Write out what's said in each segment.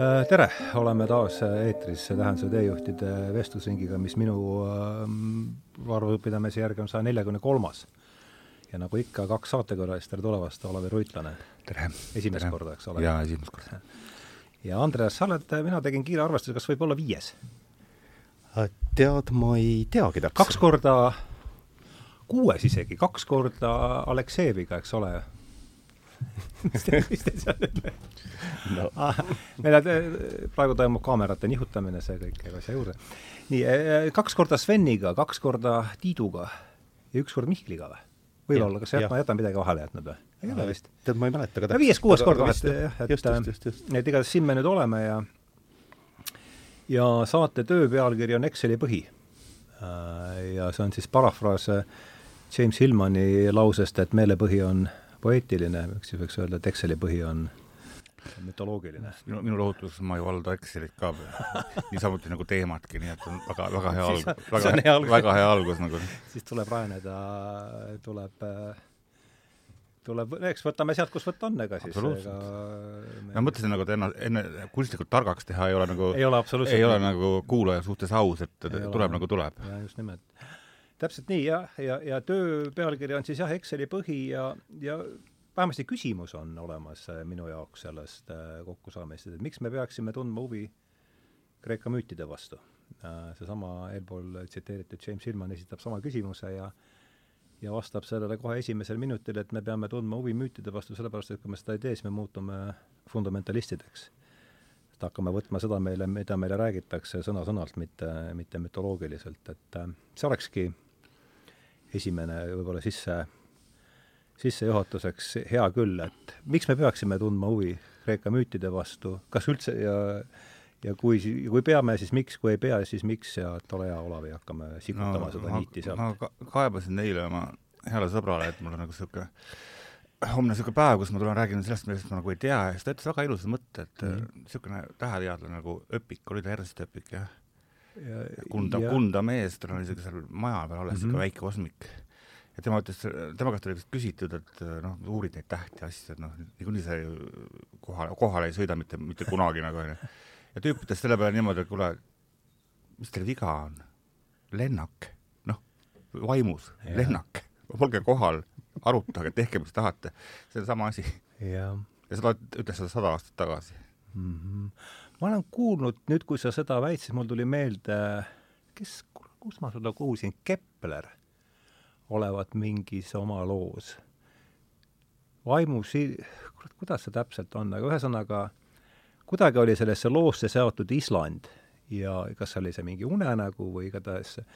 Äh, tere, oleme taas eetris Tähenduse teejuhtide vestlusringiga, mis minu äh, arvupidamise järgi on saja neljakümne kolmas. ja nagu ikka, kaks saatekülalist, tere tulemast, Olavi Ruitlane. tere! esimest tere. korda, eks ole? jaa, esimest korda. ja Andreas, sa oled, mina tegin kiire arvestuse, kas võib olla viies? Äh, tead, ma ei teagi täpselt. kaks korda, kuues isegi, kaks korda Aleksejeviga, eks ole mis te, mis te seal nüüd no. ah,? meil praegu toimub kaamerate nihutamine, see kõik käib asja juurde. nii, eh, kaks korda Sveniga, kaks korda Tiiduga ja üks kord Mihkliga või? võib-olla, kas jah, ma jätan midagi vahele jätnud või? ei ole vist. tead, ma ei mäleta ka täpselt. viies-kuues kord vahet, jah, et just, just, just, et igatahes siin me nüüd oleme ja ja saate töö pealkiri on Exceli põhi. Äh, ja see on siis parafraas James Hillmani lausest, et meelepõhi on poeetiline, eks siis võiks öelda, et Exceli põhi on mütoloogiline. minu, minu lohutus, ma ei valda Excelit ka niisamuti nagu teematki, nii et on väga, väga hea algus, väga, hea algus. väga hea algus nagu. siis tuleb rajaneda, tuleb tuleb, eks võtame sealt, kus võtta on, ega siis ega me... ma mõtlesin nagu, et enne, enne kunstlikult targaks teha ei ole nagu ei ole absoluutselt ei ole nagu kuulaja suhtes aus, et ei tuleb ole. nagu tuleb. just nimelt täpselt nii jah, ja, ja, ja töö pealkiri on siis jah, Exceli põhi ja, ja vähemasti küsimus on olemas äh, minu jaoks sellest äh, kokkusaamisest, et miks me peaksime tundma huvi Kreeka müütide vastu. Äh, seesama eelpool tsiteeritud James Hillman esitab sama küsimuse ja ja vastab sellele kohe esimesel minutil, et me peame tundma huvi müütide vastu, sellepärast et kui me seda ei tee, siis me muutume fundamentalistideks. et hakkame võtma seda meile, mida meile räägitakse sõna-sõnalt, mitte, mitte mütoloogiliselt, et see olekski esimene võib-olla sisse, sissejuhatuseks hea küll, et miks me peaksime tundma huvi Kreeka müütide vastu, kas üldse ja ja kui, kui peame, siis miks, kui ei pea, siis miks ja et ole hea, Olavi, hakkame sikutama no, seda niiti sealt. ma ka kaebasin eile oma heale sõbrale, et mul on nagu niisugune homne niisugune päev, kus ma tulen räägin sellest, millest ma nagu ei tea ja siis ta ütles väga ilusa mõtte, et niisugune mm. täheteadlane nagu Öpik, oli ta Ernst Öpik, jah? Kunda, Kunda mees, tal oli isegi seal maja peal alles niisugune mm -hmm. väike kosmik. Ja tema ütles, tema käest oli küsitud, et noh, uurid neid tähti asju, et noh, niikuinii sa ju kohale, kohale ei sõida mitte, mitte kunagi nagu onju. ja tüüp ütles selle peale niimoodi, et kuule, mis teil viga on? lennak, noh, vaimus, lennak, olge kohal, arutage, tehke, mis tahate. see on sama asi. ja seda ütles seda sada aastat tagasi mm. -hmm ma olen kuulnud, nüüd kui sa seda väitsid, mul tuli meelde, kes, kus ma seda kuulsin, Kepler olevat mingis oma loos. vaimusi-, kurat, kuidas see täpselt on, aga ühesõnaga, kuidagi oli sellesse loosse seotud Island ja kas oli see mingi unenägu või igatahes äh,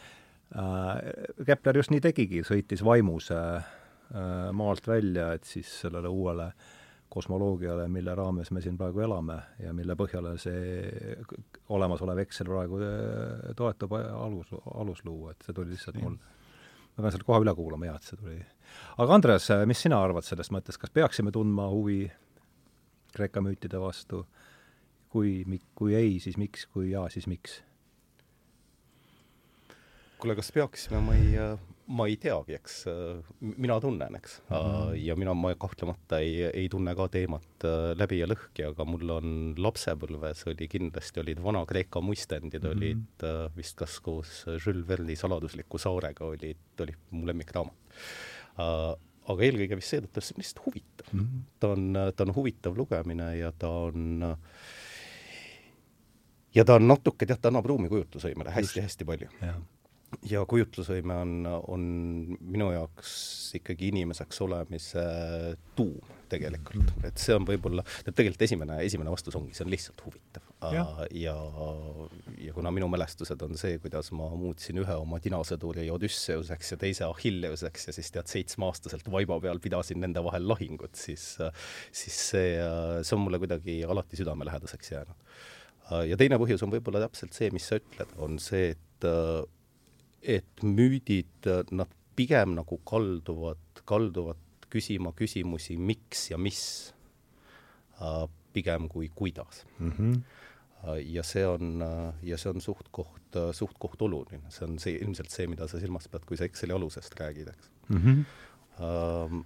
Kepler just nii tegigi, sõitis vaimus äh, maalt välja, et siis sellele uuele äh, kosmoloogiale, mille raames me siin praegu elame ja mille põhjale see olemasolev Excel praegu äh, toetub alus, alus luua, et see tuli lihtsalt mul, ma pean selle koha üle kuulama, hea, et see tuli. aga Andres, mis sina arvad sellest mõttest, kas peaksime tundma huvi Kreeka müütide vastu, kui, kui ei, siis miks, kui jaa, siis miks? kuule, kas peaksime, ma ei, ma ei teagi, eks, mina tunnen, eks mm, -hmm. ja mina, ma kahtlemata ei, ei tunne ka teemat äh, läbi ja lõhki, aga mul on lapsepõlves oli kindlasti, olid Vana-Kreeka muistendid mm, -hmm. olid äh, vist kas koos Jules Verne'i Saladusliku saarega olid, oli mu lemmikraamat aga eelkõige vist seetõttu, et see on lihtsalt huvitav mm. -hmm. ta on, ta on huvitav lugemine ja ta on ja ta on natuke, tead, ta annab ruumi kujutlusvõimele hästi-hästi palju ja kujutlusvõime on, on minu jaoks ikkagi inimeseks olemise tuum tegelikult mm, -hmm. et see on võib-olla, tegelikult esimene, esimene vastus ongi, see on lihtsalt huvitav. ja, ja, ja kuna minu mälestused on see, kuidas ma muutsin ühe oma dinosauri Odüsseuseks ja teise Achilleuseks ja siis tead, seitsmeaastaselt vaiba peal pidasin nende vahel lahingut, siis, siis see, see on mulle kuidagi alati südamelähedaseks jäänud. ja teine põhjus on võib-olla täpselt see, mis sa ütled, on see, et et müüdid, nad pigem nagu kalduvad, kalduvad küsima küsimusi miks ja mis, äh, pigem kui kuidas mm. -hmm. ja see on, äh, ja see on suht-koht, suht-koht oluline, see on see, ilmselt see, mida sa silmas pead, kui sa Exceli alusest räägid, eks mm. -hmm.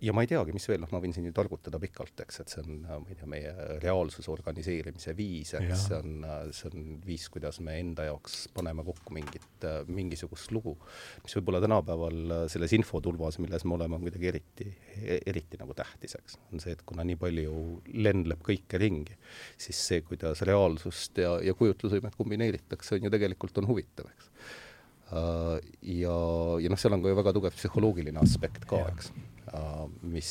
Ja ma ei teagi, mis veel, noh, ma võin siin ju targutada pikalt, eks, et see on, ma ei tea, meie reaalsuse organiseerimise viis, eks, see on, see on viis, kuidas me enda jaoks paneme kokku mingit, mingisugust lugu, mis võib-olla tänapäeval selles infotulvas, milles me oleme, on kuidagi eriti, eriti nagu tähtis, eks. on see, et kuna nii palju lendleb kõike ringi, siis see, kuidas reaalsust ja, ja kujutlusvõimet kombineeritakse, on ju tegelikult, on huvitav, eks. Äh, ja, ja noh, seal on ka ju väga tugev psühholoogiline aspekt ka, eks, äh, mis,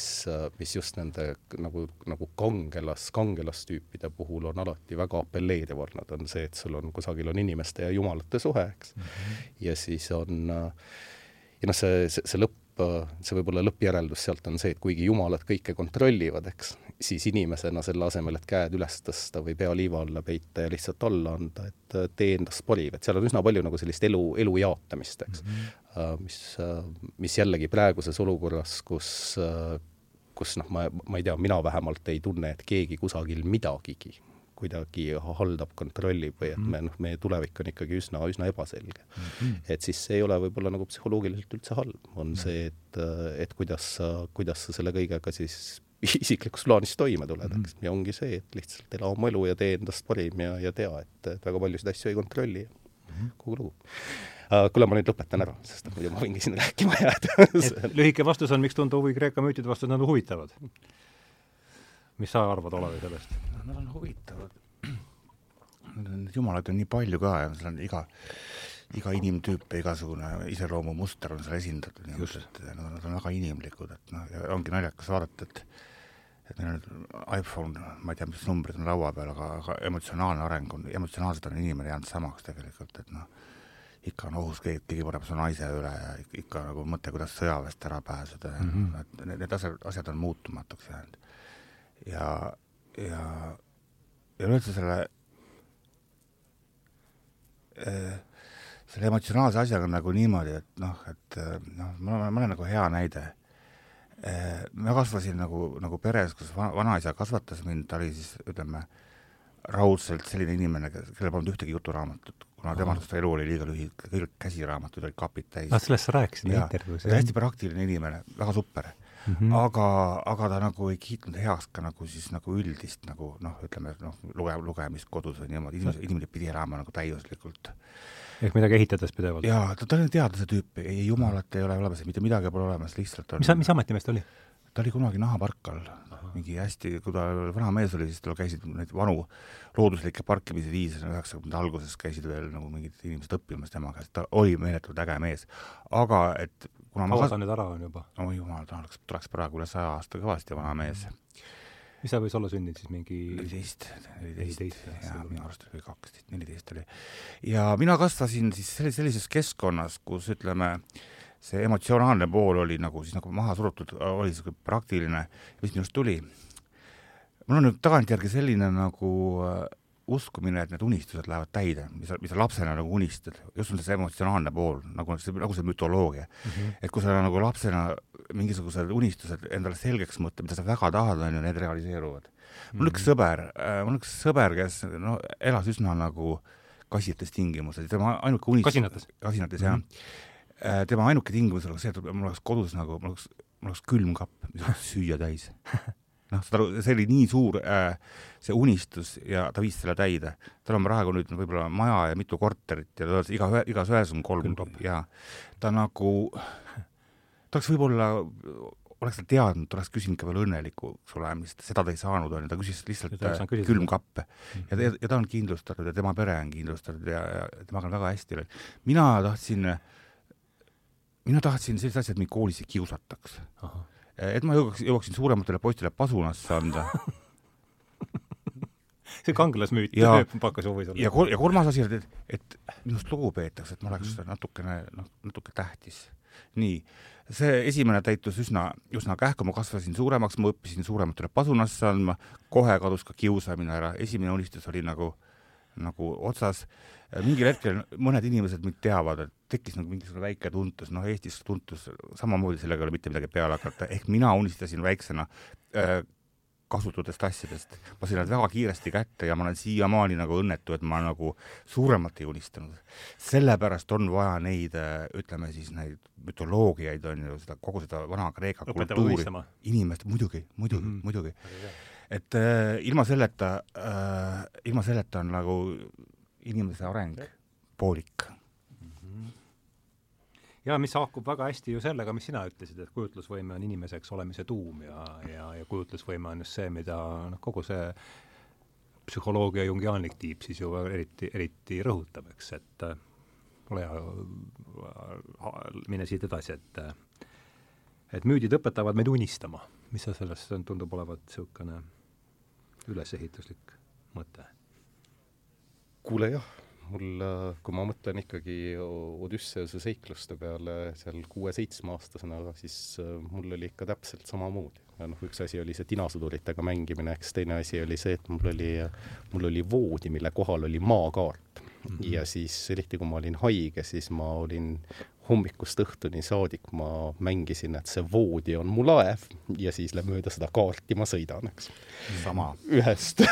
mis just nende nagu, nagu kangelas, kangelastüüpide puhul on alati väga apelleeriv olnud, on see, et sul on kusagil on inimeste ja jumalate suhe, eks mm. -hmm. ja siis on ja noh, see, see, see lõpp see võib-olla lõppjäreldus sealt on see, et kuigi jumalad kõike kontrollivad, eks, siis inimesena selle asemel, et käed üles tõsta või pea liiva alla peita ja lihtsalt alla anda, et tee endast parim, et seal on üsna palju nagu sellist elu, elu jaotamist, eks mm. -hmm. Mis, mis jällegi praeguses olukorras, kus kus noh, ma, ma ei tea, mina vähemalt ei tunne, et keegi kusagil midagigi kuidagi haldab, kontrollib või et me noh, meie tulevik on ikkagi üsna, üsna ebaselge mm. -hmm. et siis see ei ole võib-olla nagu psühholoogiliselt üldse halb, on mm -hmm. see, et, et kuidas sa, kuidas sa selle kõigega siis isiklikus plaanis toime tuled, eks, ja ongi see, et lihtsalt ela oma elu ja tee endast parim ja, ja tea, et, et väga paljusid asju ei kontrolli mm -hmm. kogu lugu. Kuule, ma nüüd lõpetan ära, sest muidu ma võingi siin rääkima jääda lühike vastus on, miks tunda huvi Kreeka müütide vastu, nad on huvitavad mis sa arvad, Olavi, sellest? Nad on huvitavad. Neid jumalaid on nii palju ka ja seal on iga, iga inimtüüp ja igasugune iseloomumuster on seal esindatud, nii et nad on, nad on väga inimlikud, et noh, ja ongi naljakas vaadata, et et neil on iPhone, ma ei tea, mis numbrid on laua peal, aga, aga emotsionaalne areng on, emotsionaalselt on inimene jäänud samaks tegelikult, et noh, ikka on ohus, keegi, keegi paneb su naise üle ja ikka nagu mõte, kuidas sõjaväest ära pääseda ja mm -hmm. et need, need asjad, asjad on muutumatuks jäänud ja, ja, ja üleüldse selle äh, selle emotsionaalse asjaga on nagu niimoodi, et noh, et noh, ma olen, ma olen nagu hea näide. Äh, ma kasvasin nagu, nagu peres, kus va-, vanaisa kasvatas mind, ta oli siis ütleme, raudselt selline inimene, kellel polnud ühtegi juturaamatut, kuna tema arust elu oli liiga lühike, kõik käsiraamatud olid kapid täis. ah, sellest sa rääkisid intervjuus, jah? hästi praktiline inimene, väga super mm. -hmm. aga, aga ta nagu ei kiitnud heaks ka nagu siis nagu üldist nagu noh, ütleme noh, luge-, lugemist kodus või niimoodi, inimesed, inimesed pidi elama nagu täiuslikult. ehk midagi ehitades pidevalt? jaa, ta, ta oli teadlase tüüp, ei jumalat ei ole olemas, mitte midagi pole olemas, lihtsalt on mis, mis ametimees ta oli? ta oli kunagi nahaparkal, mingi hästi, kui ta vana mees oli, siis tal käisid neid vanu looduslikke parkimise viise, üheksakümnendate alguses käisid veel nagu mingid inimesed õppimas tema käest, ta oli meeletult äge mees. aga et kuna kaua ta nüüd ära on juba? oi jumal, ta oleks, tuleks praegu üle saja aasta kõvasti vana mees. mis ta võis olla sündinud siis, mingi neliteist, neliteist, jaa, minu arust oli kaksteist, neliteist oli. ja mina kasvasin siis sellises keskkonnas, kus ütleme, see emotsionaalne pool oli nagu siis nagu maha surutud, oli niisugune praktiline, mis minust tuli. mul on nüüd tagantjärgi selline nagu uskumine, et need unistused lähevad täide, mis sa, mis sa lapsena nagu unistad, just on see emotsionaalne pool, nagu see, nagu see mütoloogia mm. -hmm. et kui sa nagu lapsena mingisugused unistused endale selgeks mõtled, mida sa väga tahad, on ju, need realiseeruvad mm. -hmm. mul üks sõber äh,, mul üks sõber, kes no elas üsna nagu kasites tingimustes, tema ainuke unistus kasinates, kasinates mm -hmm. jah äh,, tema ainuke tingimus oleks see, et mul oleks kodus nagu, mul oleks, mul oleks külmkapp, mis oleks süüa täis noh, saad aru, see oli nii suur äh, see unistus ja ta viis selle täide. tal on praegu nüüd võib-olla maja ja mitu korterit ja ta iga, igas ühes on kolm ja ta nagu, ta oleks võib-olla, oleks ta teadnud, ta oleks küsinud ka veel õnnelikuks olemist, seda ta ei saanud, on ju, ta küsis lihtsalt äh, külmkappe. -hmm. ja, ja ta on kindlustatud ja tema pere on kindlustatud ja, ja temaga on väga hästi läinud. mina tahtsin, mina tahtsin sellist asja, et mind koolis ei kiusataks et ma jõuaks, jõuaksin suurematele poistele pasunasse anda see kangelasmüüt pakkus huvi sulle. ja ja kolmas asi et, et minust lugu peetakse, et ma oleks mm -hmm. natukene, noh, natuke tähtis. nii, see esimene täitus üsna, üsna kähku, ma kasvasin suuremaks, ma õppisin suurematele pasunasse andma, kohe kadus ka kiusamine ära, esimene unistus oli nagu, nagu otsas mingil hetkel mõned inimesed mind teavad, et tekkis nagu mingisugune väike tuntus, noh, Eestis tuntus samamoodi, sellega ei ole mitte midagi peale hakata, ehk mina unistasin väiksena äh, kasututest asjadest. ma sain nad väga kiiresti kätte ja ma olen siiamaani nagu õnnetu, et ma nagu suuremat ei unistanud. sellepärast on vaja neid, ütleme siis neid mütoloogiaid, on ju, seda, kogu seda Vana-Kreeka kultuuri, inimest, muidugi, muidugi mm, -hmm. muidugi. Et äh, ilma selleta äh,, ilma selleta on nagu inimese areng poolik. Ja mis haakub väga hästi ju sellega, mis sina ütlesid, et kujutlusvõime on inimeseks olemise tuum ja, ja, ja kujutlusvõime on just see, mida noh, kogu see psühholoogia jungiaanlik tiib siis ju eriti, eriti rõhutab, eks, et äh, ole hea, mine siit edasi, et et müüdid õpetavad meid unistama. mis sa sellest, tundub olevat niisugune ülesehituslik mõte? kuule jah mul, kui ma mõtlen ikkagi Odüsseuse seikluste peale seal kuue-seitsmeaastasena, siis äh, mul oli ikka täpselt samamoodi. noh, üks asi oli see tinasõduritega mängimine, eks teine asi oli see, et mul oli, mul oli voodi, mille kohal oli maakaart mm. -hmm. ja siis eriti, kui ma olin haige, siis ma olin hommikust õhtuni saadik ma mängisin, et see voodi on mu laev ja siis mööda seda kaarti ma sõidan, eks. sama. ühest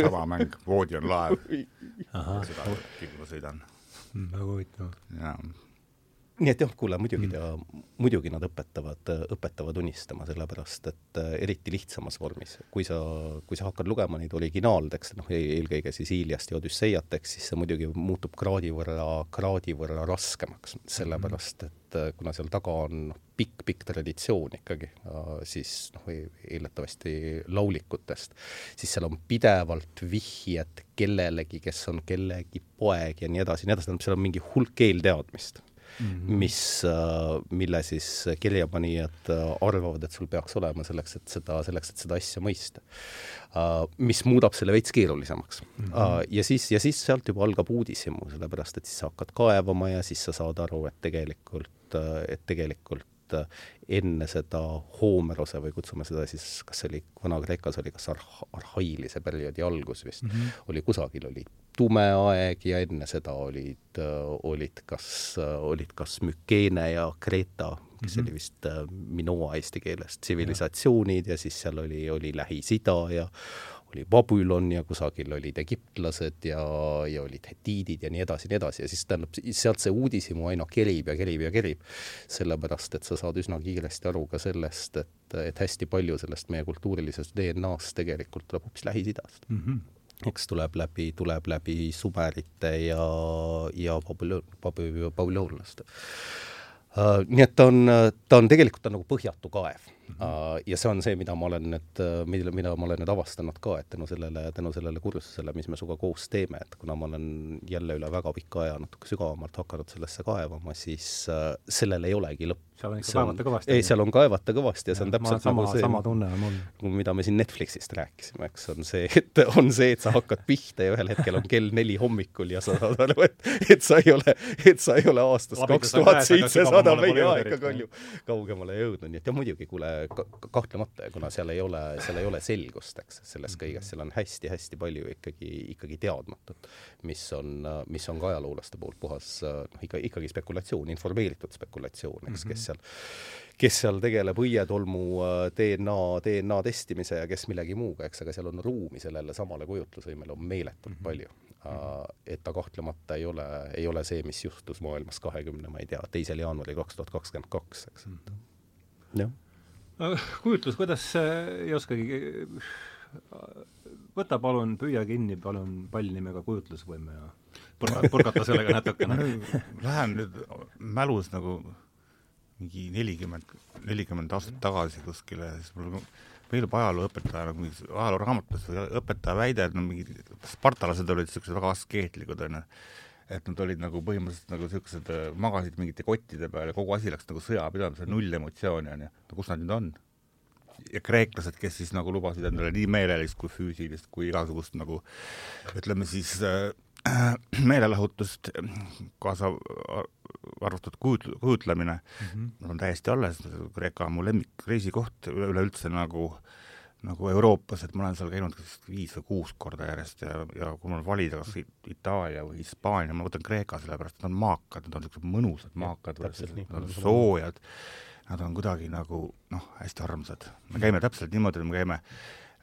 sama mäng, voodi on laev. seda ma sõidan. väga huvitav. jaa nii et jah, kuule, muidugi ta mm., muidugi nad õpetavad, õpetavad unistama, sellepärast et äh, eriti lihtsamas vormis, kui sa, kui sa hakkad lugema neid originaaltekste, noh, e-, eelkõige siis Iliast ja Odüsseiat, eks siis see muidugi muutub kraadi võrra, kraadi võrra raskemaks, sellepärast et äh, kuna seal taga on noh, pikk-pikk traditsioon ikkagi, siis noh, eeldatavasti laulikutest, siis seal on pidevalt vihjed kellelegi, kes on kellegi poeg ja nii edasi, nii edasi, tähendab, seal on mingi hulk eelteadmist mm, -hmm. mis, äh, mille siis kirjapanijad äh, arvavad, et sul peaks olema selleks, et seda, selleks, et seda asja mõista. Äh, mis muudab selle veits keerulisemaks mm. -hmm. ja siis, ja siis sealt juba algab uudishimu, sellepärast et siis sa hakkad kaevama ja siis sa saad aru, et tegelikult, et tegelikult enne seda Hoomerose või kutsume seda siis, kas see oli Vana-Kreekas oli kas arh-, arhailise perioodi algus vist mm, -hmm. oli kusagil oli tume aeg ja enne seda olid, olid kas, olid kas Mükene ja Kreeta, mis mm -hmm. oli vist äh, Minoa eesti keeles, tsivilisatsioonid ja. ja siis seal oli, oli Lähis-Ida ja oli Babylon ja kusagil olid egiptlased ja, ja olid hetiidid ja nii edasi, nii edasi ja siis tähendab, sealt see uudishimu aina kerib ja kerib ja kerib. sellepärast, et sa saad üsna kiiresti aru ka sellest, et, et hästi palju sellest meie kultuurilisest DNA-st tegelikult tuleb hoopis Lähis-Idast mm. -hmm eks tuleb läbi, tuleb läbi sumerite ja, ja babüloonlaste. Uh, nii et ta on, ta on tegelikult, ta on nagu põhjatu kaev ja see on see, mida ma olen nüüd, mille, mida ma olen nüüd avastanud ka, et tänu sellele, tänu sellele kursusele, mis me sinuga koos teeme, et kuna ma olen jälle üle väga pika aja natuke sügavamalt hakanud sellesse kaevama, siis uh, sellel ei olegi lõppu seal on ikka kaevata kõvasti. ei, seal on kaevata kõvasti ja, ja see on täpselt sama, nagu see, sama tunne on mul. mida me siin Netflixist rääkisime, eks, on see, et on see, et sa hakkad pihta ja ühel hetkel on kell neli hommikul ja sa saad aru, et, et sa ei ole, et sa ei ole aastast kaks tuhat seitsesada meie aega palju kaugemale jõudnud, nii et ja muidugi, kuule, kahtlemata, kuna seal ei ole, seal ei ole selgust, eks, selles kõiges, seal on hästi-hästi palju ikkagi, ikkagi teadmatut, mis on, mis on ka ajaloolaste poolt puhas noh, ikka, ikkagi spekulatsioon, informeeritud spekulatsioon, eks, kes seal, kes seal tegeleb õietolmu DNA, DNA testimise ja kes millegi muuga, eks, aga seal on ruumi sellele samale kujutlusvõimele on meeletult -hmm. palju et ta kahtlemata ei ole, ei ole see, mis juhtus maailmas kahekümne, ma ei tea, teisel jaanuaril kaks tuhat kakskümmend kaks, eks, mhm. jah. Kujutlus, kuidas ei oskagi võta palun, püüa kinni palun pall nimega kujutlusvõime ja purga, purgata sellega natukene Lähen nüüd mälus nagu mingi nelikümmend, nelikümmend aastat tagasi kuskile, siis mul meil ajalooõpetaja nagu mingis ajalooraamatus või õpetaja väide, et no mingid spartalased olid niisugused väga askeetlikud, onju. Et nad olid nagu põhimõtteliselt nagu niisugused, magasid mingite kottide peal ja kogu asi läks nagu sõjapidamisele, null emotsiooni, onju. no kus nad nüüd on? ja kreeklased, kes siis nagu lubasid endale nii meelelist kui füüsilist kui igasugust nagu ütleme siis äh, meelelahutust kaasa arvatud kujut-, kujutlemine mm, -hmm. on täiesti alles, Kreeka on mu lemmikreisikoht üleüldse nagu nagu Euroopas, et ma olen seal käinud kas viis või kuus korda järjest ja, ja kui mul valida kas Itaalia või Hispaania, ma võtan Kreeka, sellepärast et nad on maakad, nad on niisugused mõnusad maakad, nad on soojad, nad on kuidagi nagu noh, hästi armsad. me käime täpselt niimoodi, et me käime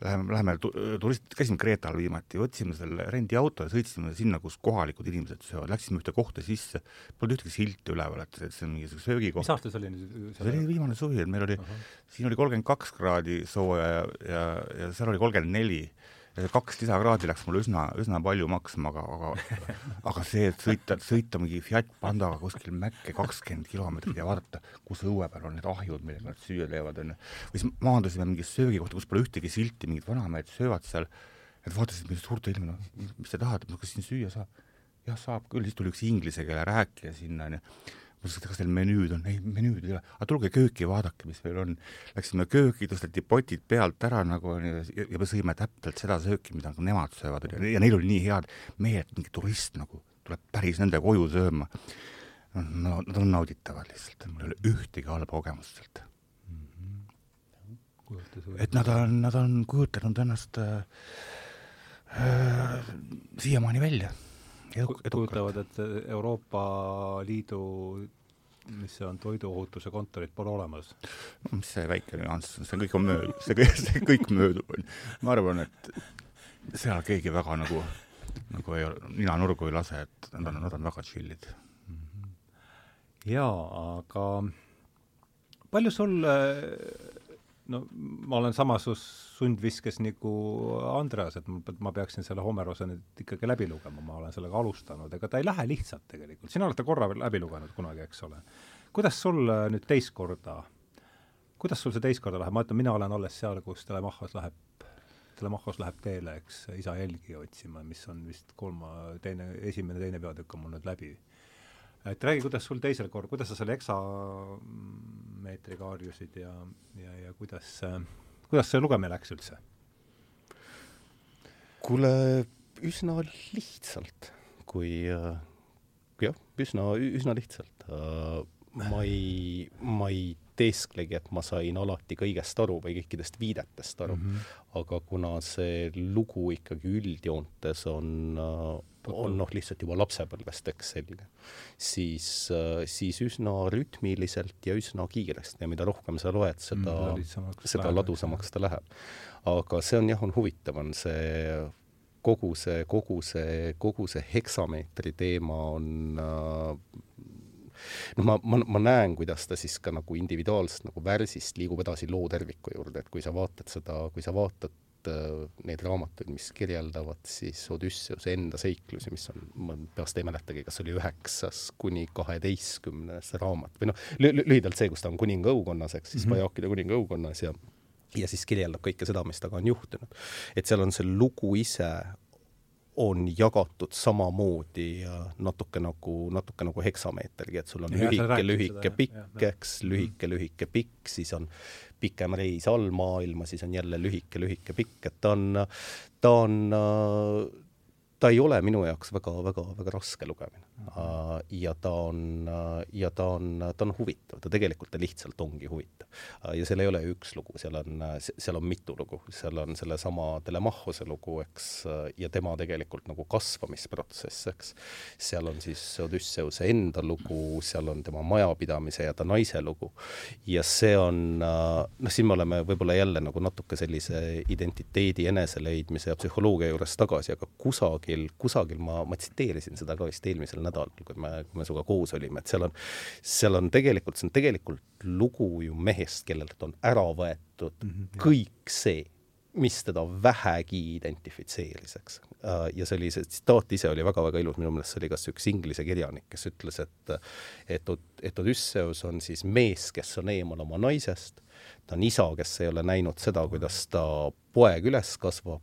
läheme, läheme turist, käisime Kreetal viimati, võtsime selle rendiauto ja sõitsime sinna, kus kohalikud inimesed söövad, läksime ühte kohta sisse, polnud ühtegi silti üleval, et, et see on mingisugune söögikoht. mis aasta see oli nüüd? see oli viimane suvi, et meil oli uh, -huh. siin oli kolmkümmend kaks kraadi sooja ja, ja, ja seal oli kolmkümmend neli kaks lisakraadi läks mulle üsna, üsna palju maksma, aga, aga aga see, et sõita, sõita mingi Fiat Pandaga kuskil Mäkke kakskümmend kilomeetrit ja vaadata, kus õue peal on need ahjud, millega nad süüa teevad, onju. või siis maandusime mingisse söögikohta, kus pole ühtegi silti, mingid vanamehed söövad seal, et vaatasid mind suurte ilma, no mis te tahate, kas siin süüa saab? jah, saab küll, siis tuli üks inglise keele rääkija sinna, onju kas teil menüüd on, ei menüüd ei ole, aga tulge kööki, vaadake, mis meil on. Läksime kööki, tõsteti potid pealt ära nagu ja, ja me sõime täpselt seda sööki, mida nemad söövad ja neil oli nii head, meie, mingi turist nagu tuleb päris nende koju sööma. no nad on nauditavad lihtsalt, mul ei ole ühtegi halba kogemust sealt mm. -hmm. et nad on, nad on kujutanud ennast äh, äh, siiamaani välja kujutavad, et Euroopa Liidu mis see on, toiduohutuse kontorit pole olemas? no mis see väike nüanss, see kõik on mööduv, see kõik, see kõik möödub, onju. ma arvan, et seal keegi väga nagu, nagu ei ole, nina nurgu ei lase, et nad on, nad on väga chill'id. -hmm. jaa, aga palju sul no ma olen samas sundviskes nagu Andreas, et ma, peaksin selle Homerose nüüd ikkagi läbi lugema, ma olen sellega alustanud, ega ta ei lähe lihtsalt tegelikult, sina oled ta korra läbi lugenud kunagi, eks ole. kuidas sul äh, nüüd teist korda, kuidas sul see teist korda läheb, ma ütlen, mina olen alles seal, kus Telemachos läheb, Telemachos läheb teele, eks, isa jälgi otsima, mis on vist kolma, teine, esimene, teine peatükk on mul nüüd läbi et räägi, kuidas sul teisel korral, kuidas sa selle eksameetriga harjusid ja, ja, ja kuidas, kuidas see lugemine läks üldse? kuule, üsna lihtsalt, kui jah, üsna, üsna lihtsalt. ma ei, ma ei teesklegi, et ma sain alati kõigest aru või kõikidest viidetest aru mm, -hmm. aga kuna see lugu ikkagi üldjoontes on on noh, lihtsalt juba lapsepõlvest, eks selge, siis, äh, siis üsna rütmiliselt ja üsna kiiresti ja mida rohkem sa loed, seda mm,, seda läheb, ladusamaks ta läheb. aga see on jah, on huvitav, on see kogu see, kogu see, kogu see heksameetri teema on noh, ma, ma, ma näen, kuidas ta siis ka nagu individuaalsest nagu värsist liigub edasi loo terviku juurde, et kui sa vaatad seda, kui sa vaatad Äh, neid raamatuid, mis kirjeldavad siis Odüsseuse enda seiklusi, mis on, ma peast ei mäletagi, kas oli üheksas kuni kaheteistkümnes raamat või noh, lühidalt see, kus ta on kuninga õukonnas, ehk siis mm -hmm. Vajakide kuninga õukonnas ja ja siis kirjeldab kõike seda, mis temaga on juhtunud. et seal on see lugu ise on jagatud samamoodi ja natuke nagu, natuke nagu heksameetergi, et sul on ja, lühike, lühike, pikk, eks, lühike, lühike, pikk, siis on pikem reis allmaailma, siis on jälle lühike, lühike, pikk, et ta on, ta on, ta ei ole minu jaoks väga, väga, väga raske lugemine ja ta on, ja ta on, ta on huvitav, ta tegelikult ta lihtsalt ongi huvitav. Ja seal ei ole üks lugu, seal on, seal on mitu lugu, seal on sellesama Telemachose lugu, eks, ja tema tegelikult nagu kasvamisprotsess, eks. seal on siis Odüsseuse enda lugu, seal on tema majapidamise ja ta naise lugu. ja see on, noh, siin me oleme võib-olla jälle nagu natuke sellise identiteedi eneseleidmise ja psühholoogia juures tagasi, aga kusagil, kusagil ma, ma tsiteerisin seda ka vist eelmisel nädalal, kui me, kui me sinuga koos olime, et seal on, seal on tegelikult, see on tegelikult lugu ju mehest, kellelt on ära võetud mm -hmm, kõik see, mis teda vähegi identifitseeris, eks. Äh, ja see oli, see tsitaat ise oli väga-väga ilus, minu meelest see oli kas üks inglise kirjanik, kes ütles, et et, et Odüsseus on siis mees, kes on eemal oma naisest, ta on isa, kes ei ole näinud seda, kuidas ta poeg üles kasvab,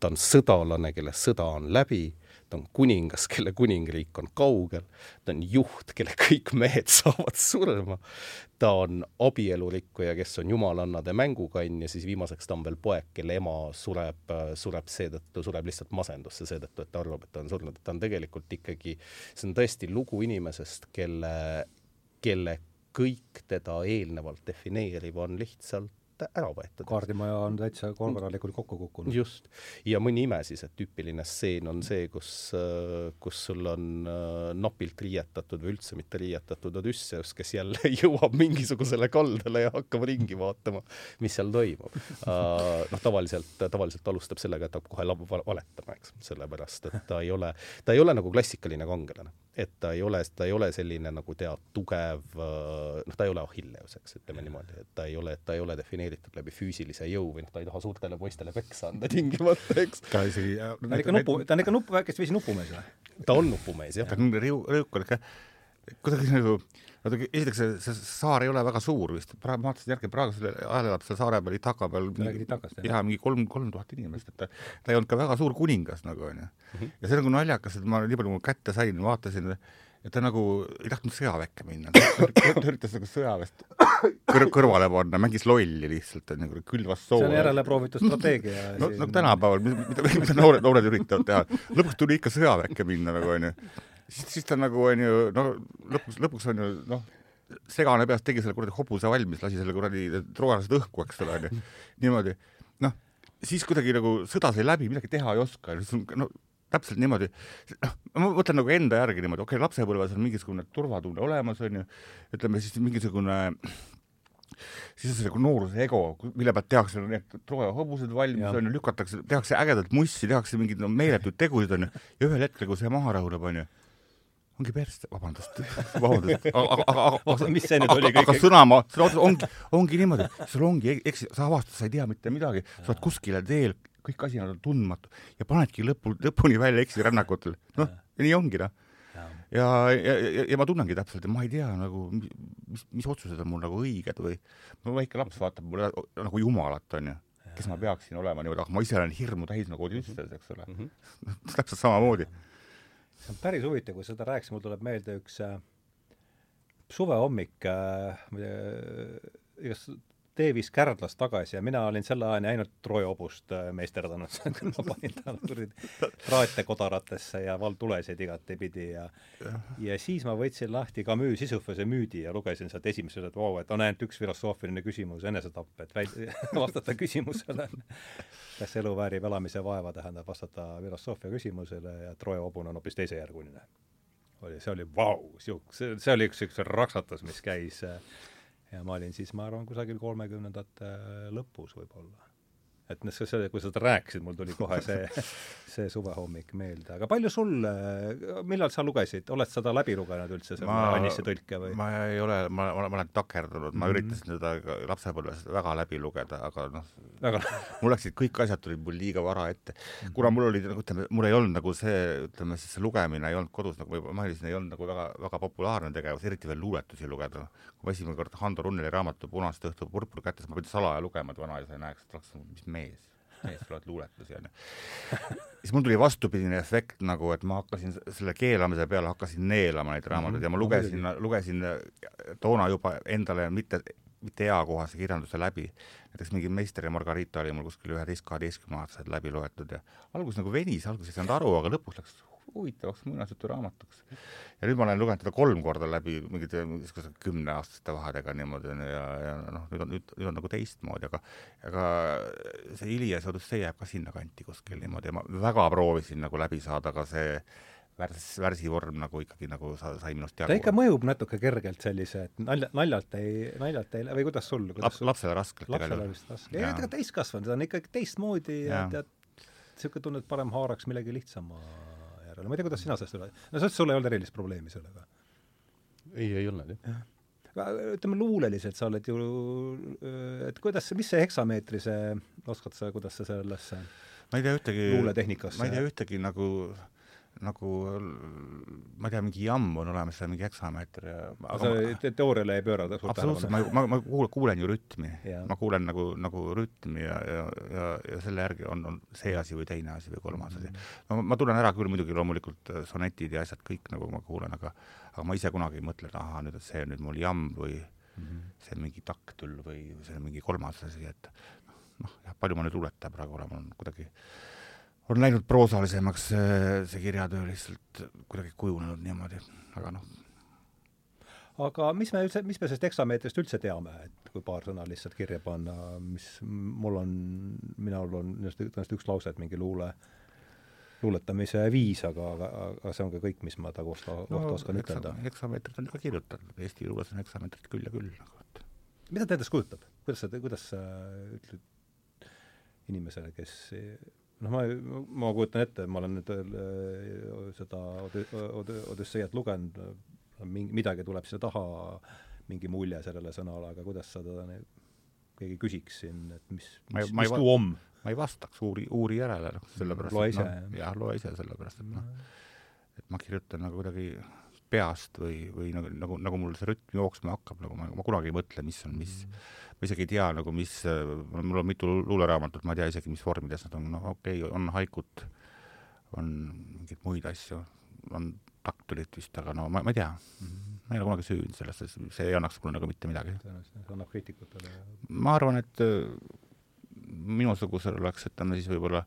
ta on sõdalane, kelle sõda on läbi ta on kuningas, kelle kuningriik on kaugel, ta on juht, kelle kõik mehed saavad surma, ta on abielurikkuja, kes on jumalannade mängukann ja siis viimaseks ta on veel poeg, kelle ema sureb, sureb seetõttu, sureb lihtsalt masendusse seetõttu, et ta arvab, et ta on surnud, et ta on tegelikult ikkagi, see on tõesti lugu inimesest, kelle, kelle kõik teda eelnevalt defineeriv on lihtsalt ära võetud. kaardimaja on täitsa korralikult kokku kukkunud. just. ja mõni ime siis, et tüüpiline stseen on see, kus, kus sul on napilt riietatud või üldse mitte riietatud Odüsseus, kes jälle jõuab mingisugusele kaldale ja hakkab ringi vaatama, mis seal toimub. noh, tavaliselt, tavaliselt alustab sellega, et hakkab kohe valetama, eks, sellepärast et ta ei ole, ta ei ole nagu klassikaline kangelane et ta ei ole, ta ei ole selline nagu tead, tugev, noh, ta ei ole Achilleus, eks, ütleme niimoodi, et ta ei ole, ta ei ole defineeritud läbi füüsilise jõu või noh, ta ei taha suurtele poistele peksa anda tingimata, eks. ta isegi ta on ikka nupu, ta on ikka nupu, väikest viisi nupumees või? ta on nupumees, jah. ta on rõõk on ikka kuidagi nagu vaata, esiteks see, see saar ei ole väga suur vist, praegu ma vaatasin järgi, praegu selle ajal elab seal saare peal Itaka peal jaa, mingi kolm, kolm tuhat inimest, et ta, ta ei olnud ka väga suur kuningas nagu onju. Mhm. ja see on nagu naljakas, et ma nii palju kui kätte sain, vaatasin, et ta nagu ei tahtnud sõjaväkke minna, ta üritas nagu sõjaväest kõr kõrvale panna, mängis lolli lihtsalt, nagu külvas soola. see on järeleproovitud strateegia no, no tänapäeval, mida, mida noored, noored üritavad teha, lõpuks tuli ikka sõjaväkke minna nagu onju siis, siis ta nagu onju, no lõpuks, lõpuks onju noh, segane peast tegi selle kuradi hobuse valmis, lasi selle kuradi troojlased õhku, eks ole, onju. niimoodi, noh, siis kuidagi nagu sõda sai läbi, midagi teha ei oska, no täpselt niimoodi, noh, ma mõtlen nagu enda järgi niimoodi, okei okay,, lapsepõlves on mingisugune turvatunne olemas, onju, ütleme siis mingisugune siis on see nagu nooruse ego, mille pealt tehakse need Trooja hobused valmis, onju, lükatakse, tehakse ägedat mussi, tehakse mingeid no, meeletuid tegusid, onju, ja ühel hetkel, kui see maha rahuneb, onju, ongi persse, vabandust, vabandust, aga, aga, aga, mis see nüüd oli kõik? aga sõna ma, sõna otseses ongi, ongi niimoodi, sul ongi, eks sa avastad, sa ei tea mitte midagi, sa oled kuskile teel, kõik asi on tundmatu ja panedki lõpu, lõpuni välja eksirännakutele. noh, ja nii ongi noh. ja, ja, ja, ja ma tunnengi täpselt, et ma ei tea nagu, mis, mis otsused on mul nagu õiged või no väike laps vaatab mulle nagu jumalat, onju kes ma peaksin olema niimoodi, ah ma ise olen hirmu täis nagu Odysseus, eks ole mm. -hmm. täpselt samamoodi see on päris huvitav, kui seda rääkis, mul tuleb meelde üks äh, suvehommik äh,, igast tee viis Kärdlast tagasi ja mina olin selle ajani ainult Troja hobust äh, meisterdanud ma panin tal traate kodaratesse ja valtulesid igatepidi ja ja siis ma võtsin lahti Camus Sisyphose müüdi ja lugesin sealt esimesele, et vau, et on ainult üks filosoofiline küsimus, enesetapp, et väid-, vastata küsimusele, kas elu väärib elamise vaeva, tähendab vastata filosoofia küsimusele ja Troja hobune on hoopis teisejärguline. oli, see oli vau, siuk-, see, see oli üks niisugune raksatus, mis käis äh, ja ma olin siis, ma arvan, kusagil kolmekümnendate lõpus võib-olla et noh, see, see, kui sa seda rääkisid, mul tuli kohe see, see suvehommik meelde, aga palju sul, millal sa lugesid, oled sa ta läbi lugenud üldse, selle Annisse tõlke või? ma ei ole, ma, ma, ma olen takerdunud, ma mm -hmm. üritasin teda lapsepõlves väga läbi lugeda, aga noh, mul läksid kõik asjad tulid mul liiga vara ette. kuna mul oli nagu ütleme, mul ei olnud nagu see, ütleme siis see lugemine ei olnud kodus, nagu ma mainisin, ei olnud nagu väga, väga populaarne tegevus, eriti veel luuletusi lugeda. Ma esimene kord Hando Runneli raamatu Punast õhtu purpur kätte, ma pidin salaja lugema, et vanaisa ei näeks, et oleks, mis mees, mees loed luuletusi onju. siis mul tuli vastupidine efekt nagu, et ma hakkasin selle keelamise peale hakkasin neelama neid raamatuid mm -hmm. ja ma lugesin, lugesin toona juba endale mitte, mitte eakohase kirjanduse läbi. näiteks mingi Meister ja Margarita oli mul kuskil üheteist, kaheteistkümne aastaselt läbi loetud ja alguses nagu venis, alguses ei saanud aru, aga lõpus läks huvitavaks muinasjuturaamatuks. ja nüüd ma olen lugenud teda kolm korda läbi mingite kümneaastaste vahedega niimoodi ja, ja noh, nüüd on, nüüd, nüüd on nagu teistmoodi, aga aga see Ilias Odussee jääb ka sinnakanti kuskil niimoodi ja ma väga proovisin nagu läbi saada, aga see värs, värsivorm nagu ikkagi nagu sa, sai minust jagu. ta ikka mõjub natuke kergelt sellise, et nalja, naljalt ei, naljalt ei, või kuidas sul? Laps, lapsele raskelt. lapsele vist raske, ei ka täiskasvanud, ta on ikkagi teistmoodi ja, ja tead, niisugune tunne, et parem haaraks millegi lihtsama järele, ma ei tea, kuidas sina sellest üle, no ütlesid, sul ei olnud erilist probleemi sellega? ei, ei olnud jah ja. ütleme, luuleliselt sa oled ju, et kuidas, mis see heksameetri see, oskad sa, kuidas sa sellesse ma ei tea ühtegi luuletehnikasse ma ei tea ühtegi nagu nagu ma ei tea, mingi jamm on olemas, seal mingi heksameeter ja aga sa teooriale ei pööra suurt absoluutselt, ma, ma, ma kuulen, kuulen ju rütmi. ma kuulen nagu, nagu rütmi ja, ja, ja, ja selle järgi on, on see asi või teine asi või kolmas asi. no ma tunnen ära küll muidugi loomulikult äh, sonetid ja asjad kõik nagu ma kuulen, aga aga ma ise kunagi ei mõtle, et ahah, nüüd, see on nüüd mul jamm või mm -hmm. see on mingi taktul või see on mingi kolmas asi, et noh, jah, palju ma nüüd luuletan praegu olen, mul on kuidagi on läinud proosalisemaks see, kirjatöö lihtsalt kuidagi kujunenud niimoodi, aga noh. aga mis me üldse, mis me sellest eksameetrist üldse teame, et kui paar sõna lihtsalt kirja panna, mis mul on, minul on tõenäoliselt üks lause, et mingi luule, luuletamise viis, aga, aga, aga see on ka kõik, mis ma ta kohta, kohta no, oskan ütelda. eksameetrid on ka kirjutatud, Eesti luules on eksameetrid küll ja küll nagu et mida ta endast kujutab? kuidas sa, kuidas sa ütled inimesele, kes noh, ma, ma kujutan ette, ma olen nüüd äh, seda Odüsseiat lugenud, mingi, midagi tuleb siia taha, mingi mulje sellele sõnale, aga kuidas sa teda, keegi küsiks siin, et mis, mis, mis tuu on? ma ei vastaks, uuri, uuri järele, noh, sellepärast loe ise no,, jah, loe ise, sellepärast et noh, et ma kirjutan nagu kuidagi peast või, või nagu, nagu, nagu mul see rütm jooksma hakkab, nagu ma, ma kunagi ei mõtle, mis on mis mm. ma isegi ei tea nagu, mis, mul on mitu luuleraamatut, ma ei tea isegi, mis vormides nad on, noh okei okay,, on haikut, on mingeid muid asju, on taktulit vist, aga no ma, ma ei tea mm. -hmm. ma ei ole kunagi süüvinud sellesse, see ei annaks mulle nagu mitte midagi. see annab kriitikutele? ma arvan, et äh, minusugusel oleks, ütleme siis võib-olla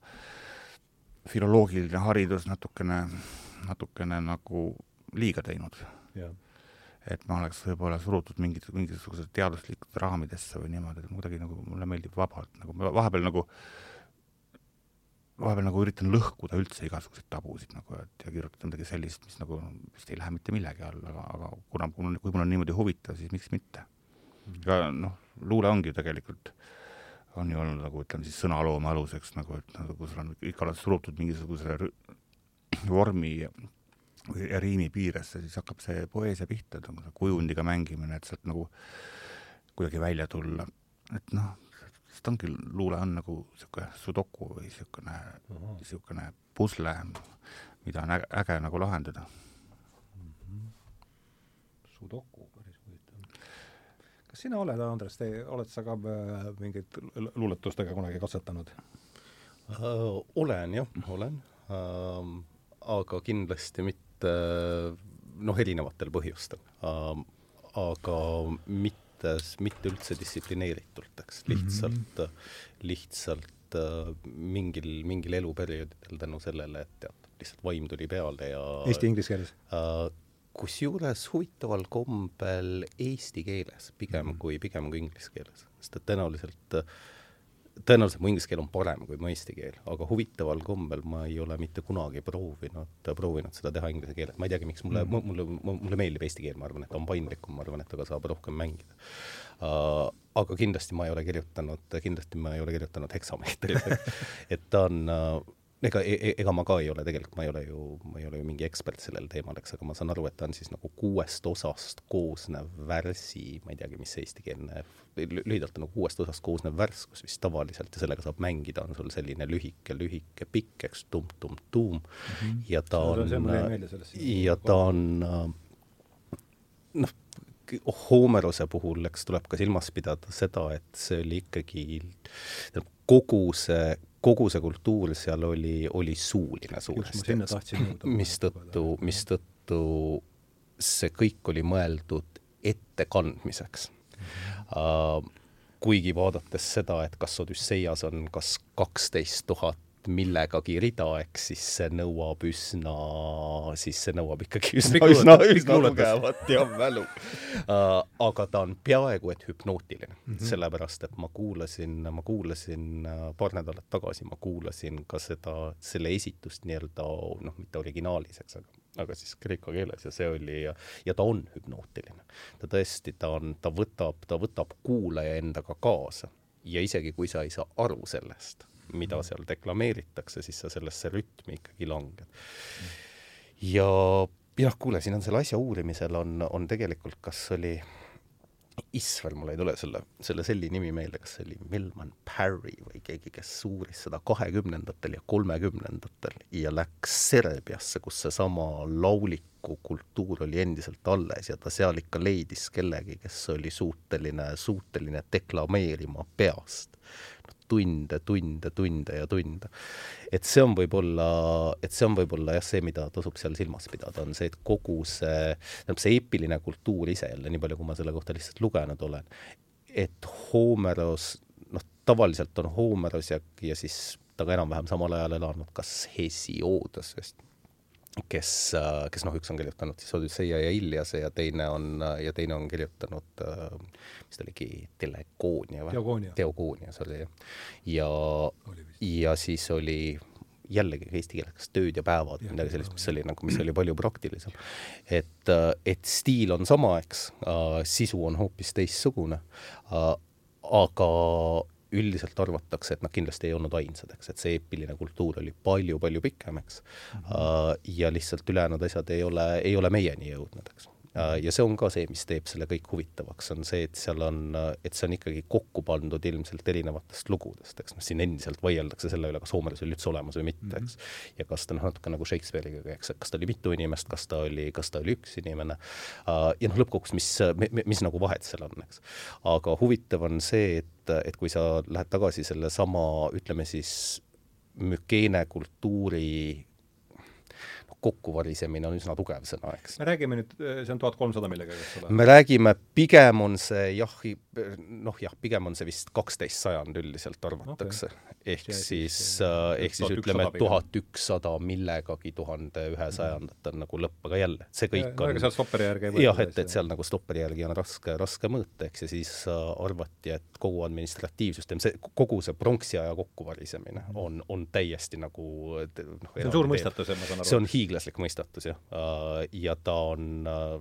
filoloogiline haridus natukene, natukene nagu liiga teinud. et ma oleks võib-olla surutud mingit, mingisugusesse teaduslikesse raamidesse või niimoodi, et kuidagi nagu mulle meeldib vabalt, nagu vahepeal nagu vahepeal nagu üritan lõhkuda üldse igasuguseid tabusid nagu, et ja kirjutada midagi sellist, mis nagu vist ei lähe mitte millegi alla, aga, aga kuna, kui mul, kui mul on niimoodi huvitav, siis miks mitte. aga noh, luule ongi tegelikult, on ju olnud nagu ütleme siis sõnaloome aluseks nagu, et nagu sul on, ikka oled surutud mingisuguse vormi või riimi piiresse, siis hakkab see poeesia pihta, nagu kujundiga mängimine, et sealt nagu kuidagi välja tulla, et noh, sest ongi, luule on nagu niisugune sudoku või niisugune, niisugune pusle, mida on äge, äge nagu lahendada mm. -hmm. Sudoku, päris huvitav. kas sina oled, Andres, te, oled sa ka äh, mingeid luuletustega kunagi katsetanud uh,? olen jah, olen uh,, aga kindlasti mitte noh, erinevatel põhjustel aga mitte mitte üldse distsiplineeritult, eks, lihtsalt mm, -hmm. lihtsalt äh, mingil, mingil eluperioodidel tänu sellele, et tead, lihtsalt vaim tuli peale ja eesti-inglise keeles äh,? kusjuures huvitaval kombel eesti keeles pigem mm -hmm. kui, pigem kui inglise keeles, sest et tõenäoliselt äh, tõenäoliselt mu inglise keel on parem kui mu eesti keel, aga huvitaval kombel ma ei ole mitte kunagi proovinud, proovinud seda teha inglise keeles, ma ei teagi, miks mulle mm., mulle, mulle meeldib eesti keel, ma arvan, et ta on paindlikum, ma arvan, et temaga saab rohkem mängida uh,. aga kindlasti ma ei ole kirjutanud, kindlasti ma ei ole kirjutanud heksameetrit et ta on uh, ega, e-, e-, ega ma ka ei ole tegelikult, ma ei ole ju, ma ei ole ju mingi ekspert sellel teemal, eks, aga ma saan aru, et ta on siis nagu kuuest osast koosnev värsi, ma ei teagi, mis see eestikeelne, lühidalt on nagu kuuest osast koosnev värss, kus vist tavaliselt ja sellega saab mängida, on sul selline lühike, lühike pikk, eks, tum-tum-tuum mm -hmm. ja ta on, ja ta on noh, Homerose puhul, eks tuleb ka silmas pidada seda, et see oli ikkagi kogu see kogu see kultuur seal oli, oli suuline suuresti. mistõttu, mistõttu see kõik oli mõeldud ettekandmiseks mm. -hmm. Uh, kuigi vaadates seda, et kas Odüsseias on kas kaksteist tuhat millegagi rida, eks siis see nõuab üsna, siis see nõuab ikkagi üsna, üsna, üsna tugevat ja mälu uh,. aga ta on peaaegu et hüpnootiline mm, -hmm. sellepärast et ma kuulasin, ma kuulasin uh, paar nädalat tagasi, ma kuulasin ka seda, selle esitust nii-öelda noh, mitte originaalis, eks, aga aga siis kreeka keeles ja see oli ja, ja ta on hüpnootiline. ta tõesti, ta on, ta võtab, ta võtab kuulaja endaga kaasa ja isegi kui sa ei saa aru sellest, mida seal deklameeritakse, siis sa sellesse rütmi ikkagi langed. ja jah, kuule, siin on selle asja uurimisel on, on tegelikult, kas oli issand, mul ei tule selle, selle selli nimi meelde, kas see oli Milman Parry või keegi, kes uuris seda kahekümnendatel ja kolmekümnendatel ja läks Serbiasse, kus seesama lauliku kultuur oli endiselt alles ja ta seal ikka leidis kellegi, kes oli suuteline, suuteline deklameerima peast tunde, tunde, tunde ja tunde. et see on võib-olla, et see on võib-olla jah, see, mida tasub seal silmas pidada, on see, et kogu see, tähendab see eepiline kultuur ise jälle, nii palju, kui ma selle kohta lihtsalt lugenud olen, et Homeros, noh, tavaliselt on Homeros ja, ja siis ta ka enam-vähem samal ajal elanud kas Hesioodos vist kes, kes noh, üks on kirjutanud siis Odüsseia ja Iliase ja teine on, ja teine on kirjutanud, mis ta oligi, Telegoonia või? Teogoonia. See oli jah. ja, ja siis oli jällegi eesti keeles kas tööd ja päevad midagi sellist, mis oli nagu, mis oli palju praktilisem. et, et stiil on sama, eks, sisu on hoopis teistsugune, aga üldiselt arvatakse, et nad kindlasti ei olnud ainsad, eks, et see eepiline kultuur oli palju-palju pikem, eks mm. -hmm. ja lihtsalt ülejäänud asjad ei ole, ei ole meieni jõudnud, eks ja see on ka see, mis teeb selle kõik huvitavaks, on see, et seal on, et see on ikkagi kokku pandud ilmselt erinevatest lugudest, eks noh, siin endiselt vaieldakse selle üle, kas Homeris oli üldse olemas või mitte, eks. ja kas ta noh, natuke nagu Shakespeare'iga, eks, kas ta oli mitu inimest, kas ta oli, kas ta oli üks inimene. Ja noh, lõppkokkuvõttes, mis, mis nagu vahet seal on, eks. aga huvitav on see, et, et kui sa lähed tagasi sellesama, ütleme siis, mükeene kultuuri kokkuvarisemine on üsna tugev sõna, eks. me räägime nüüd, see on tuhat kolmsada millegagi, eks ole? me räägime, pigem on see jah, noh jah, pigem on see vist kaksteist sajand üldiselt arvatakse okay.. ehk ja siis, äh, ehk siis ütleme, et tuhat ükssada millegagi tuhande ühesajandat on nagu lõpp, aga jälle, see kõik ja, on sealt stopperi järgi ei võeta. jah, et, et seal nagu stopperi järgi on raske, raske mõõta, eks, ja siis äh, arvati, et kogu administratiivsüsteem, see, kogu see pronksiaja kokkuvarisemine mhm. on, on täiesti nagu noh, see on suur mõistatus, ma saan aru. see on hiig-, hiiglaslik mõistatus jah, äh, ja ta on äh,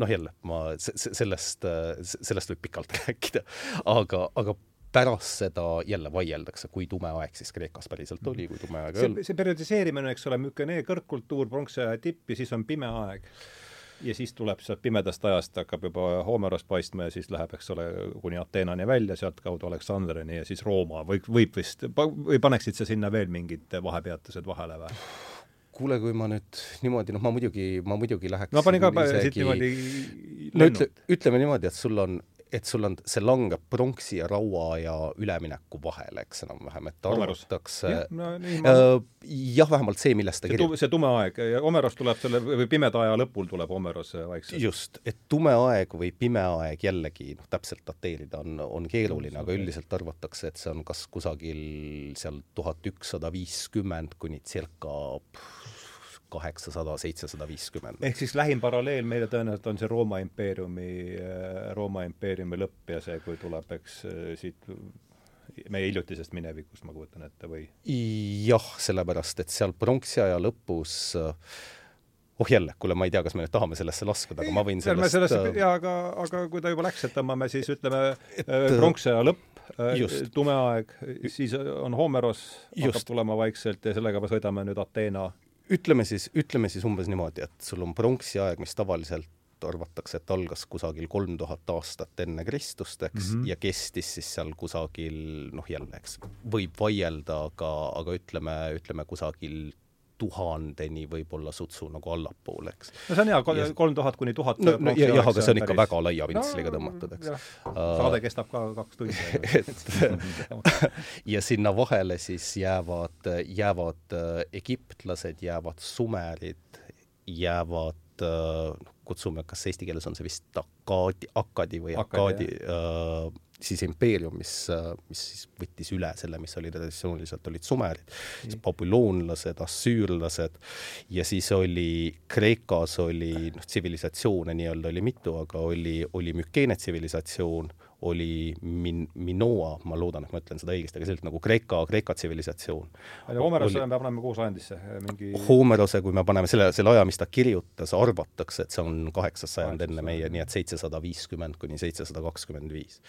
noh, jälle ma sellest, äh, sellest võib pikalt rääkida, aga, aga pärast seda jälle vaieldakse, kui tume aeg siis Kreekas päriselt oli, kui tume aeg olnud. see periodiseerimine, eks ole, niisugune kõrgkultuur, pronksiaja tipp ja siis on pime aeg. ja siis tuleb sealt pimedast ajast hakkab juba Homeros paistma ja siis läheb, eks ole, kuni Ateenani välja, sealtkaudu Aleksandrini ja siis Rooma või võib vist, või paneksid sa sinna veel mingid vahepeatused vahele või? Kuule, kui ma nüüd niimoodi, noh, ma muidugi, ma muidugi läheks ma panin ka siit niimoodi no ütle, ütleme niimoodi, et sul on et sul on, see langeb pronksi ja raua ja ülemineku vahele, eks enam-vähem, et arvatakse jah no, ma... jah, vähemalt see, millest ta kirjutab. see tume aeg Homeros tuleb selle, või pimeda aja lõpul tuleb Homeros vaikselt. just, et tume aeg või pime aeg jällegi, noh, täpselt dateerida on, on keeruline, aga üldiselt arvatakse, et see on kas kusagil seal tuhat ükssada viiskümmend kuni circa kaheksasada, seitsesada viiskümmend. ehk siis lähim paralleel meile tõenäoliselt on see Rooma impeeriumi, Rooma impeeriumi lõpp ja see, kui tuleb, eks siit meie hiljutisest minevikust, ma kujutan ette, või? jah, sellepärast et seal pronksiaja lõpus oh jälle, kuule, ma ei tea, kas me nüüd tahame sellesse laskuda, aga ma võin sellest sellesse, jaa, aga, aga kui ta juba läks, et tõmbame siis ütleme pronksaja lõpp, tume aeg, siis on Homeros, hakkab tulema vaikselt ja sellega me sõidame nüüd Ateena ütleme siis, ütleme siis umbes niimoodi, et sul on pronksiaeg, mis tavaliselt arvatakse, et algas kusagil kolm tuhat aastat enne Kristust, eks mm, -hmm. ja kestis siis seal kusagil noh, jälle, eks võib vaielda, aga, aga ütleme, ütleme kusagil tuhandeni võib-olla sutsu nagu allapoole, eks. no see on hea, kolm tuhat kuni tuhat no, no jah, aga see on ikka päris... väga laia pintsliga no, tõmmatud, eks. saade kestab ka kaks tundi et ja sinna vahele siis jäävad, jäävad äh, egiptlased, jäävad sumerid, jäävad noh, kutsume, kas eesti keeles on see vist akaadi, akadi või akaadi, äh, siis impeerium, mis, mis siis võttis üle selle, mis oli traditsiooniliselt, olid sumerid, siis babüloonlased, assüürlased ja siis oli, Kreekas oli noh, tsivilisatsioone nii-öelda oli mitu, aga oli, oli Mükeene tsivilisatsioon oli Min-, Minoa, ma loodan, et ma ütlen seda õigesti, aga selline nagu Kreeka, Kreeka tsivilisatsioon. Homerose oli... me paneme kuhu sajandisse, mingi Homerose, kui me paneme selle, selle aja, mis ta kirjutas, arvatakse, et see on kaheksas sajand enne meie, nii et seitsesada viiskümmend kuni seitsesada kakskümmend viis.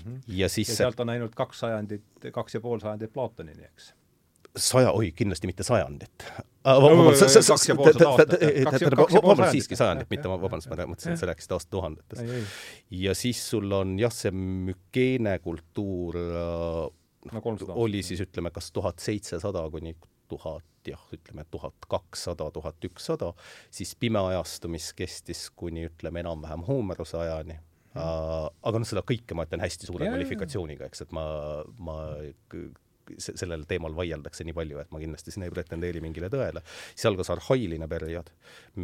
Mhm. ja siis ja sealt on ainult kaks sajandit, kaks ja pool sajandit Platonini, eks saja, oi, kindlasti mitte sajandit. vabandust, siiski sajandit, mitte vabandust, ma mõtlesin, et sa rääkisid aastatuhandetest. ja siis sul on jah, see mükeene kultuur no, oli siis ütleme, kas tuhat seitsesada kuni tuhat, jah, ütleme tuhat kakssada, tuhat ükssada, siis pime ajastu, mis kestis kuni ütleme enam-vähem Homeruse ajani. Uh, aga noh, seda kõike ma ütlen hästi suure kvalifikatsiooniga, eks, et ma, ma sellel teemal vaieldakse nii palju, et ma kindlasti siin ei pretendeeri mingile tõele, siis algas arhailine periood,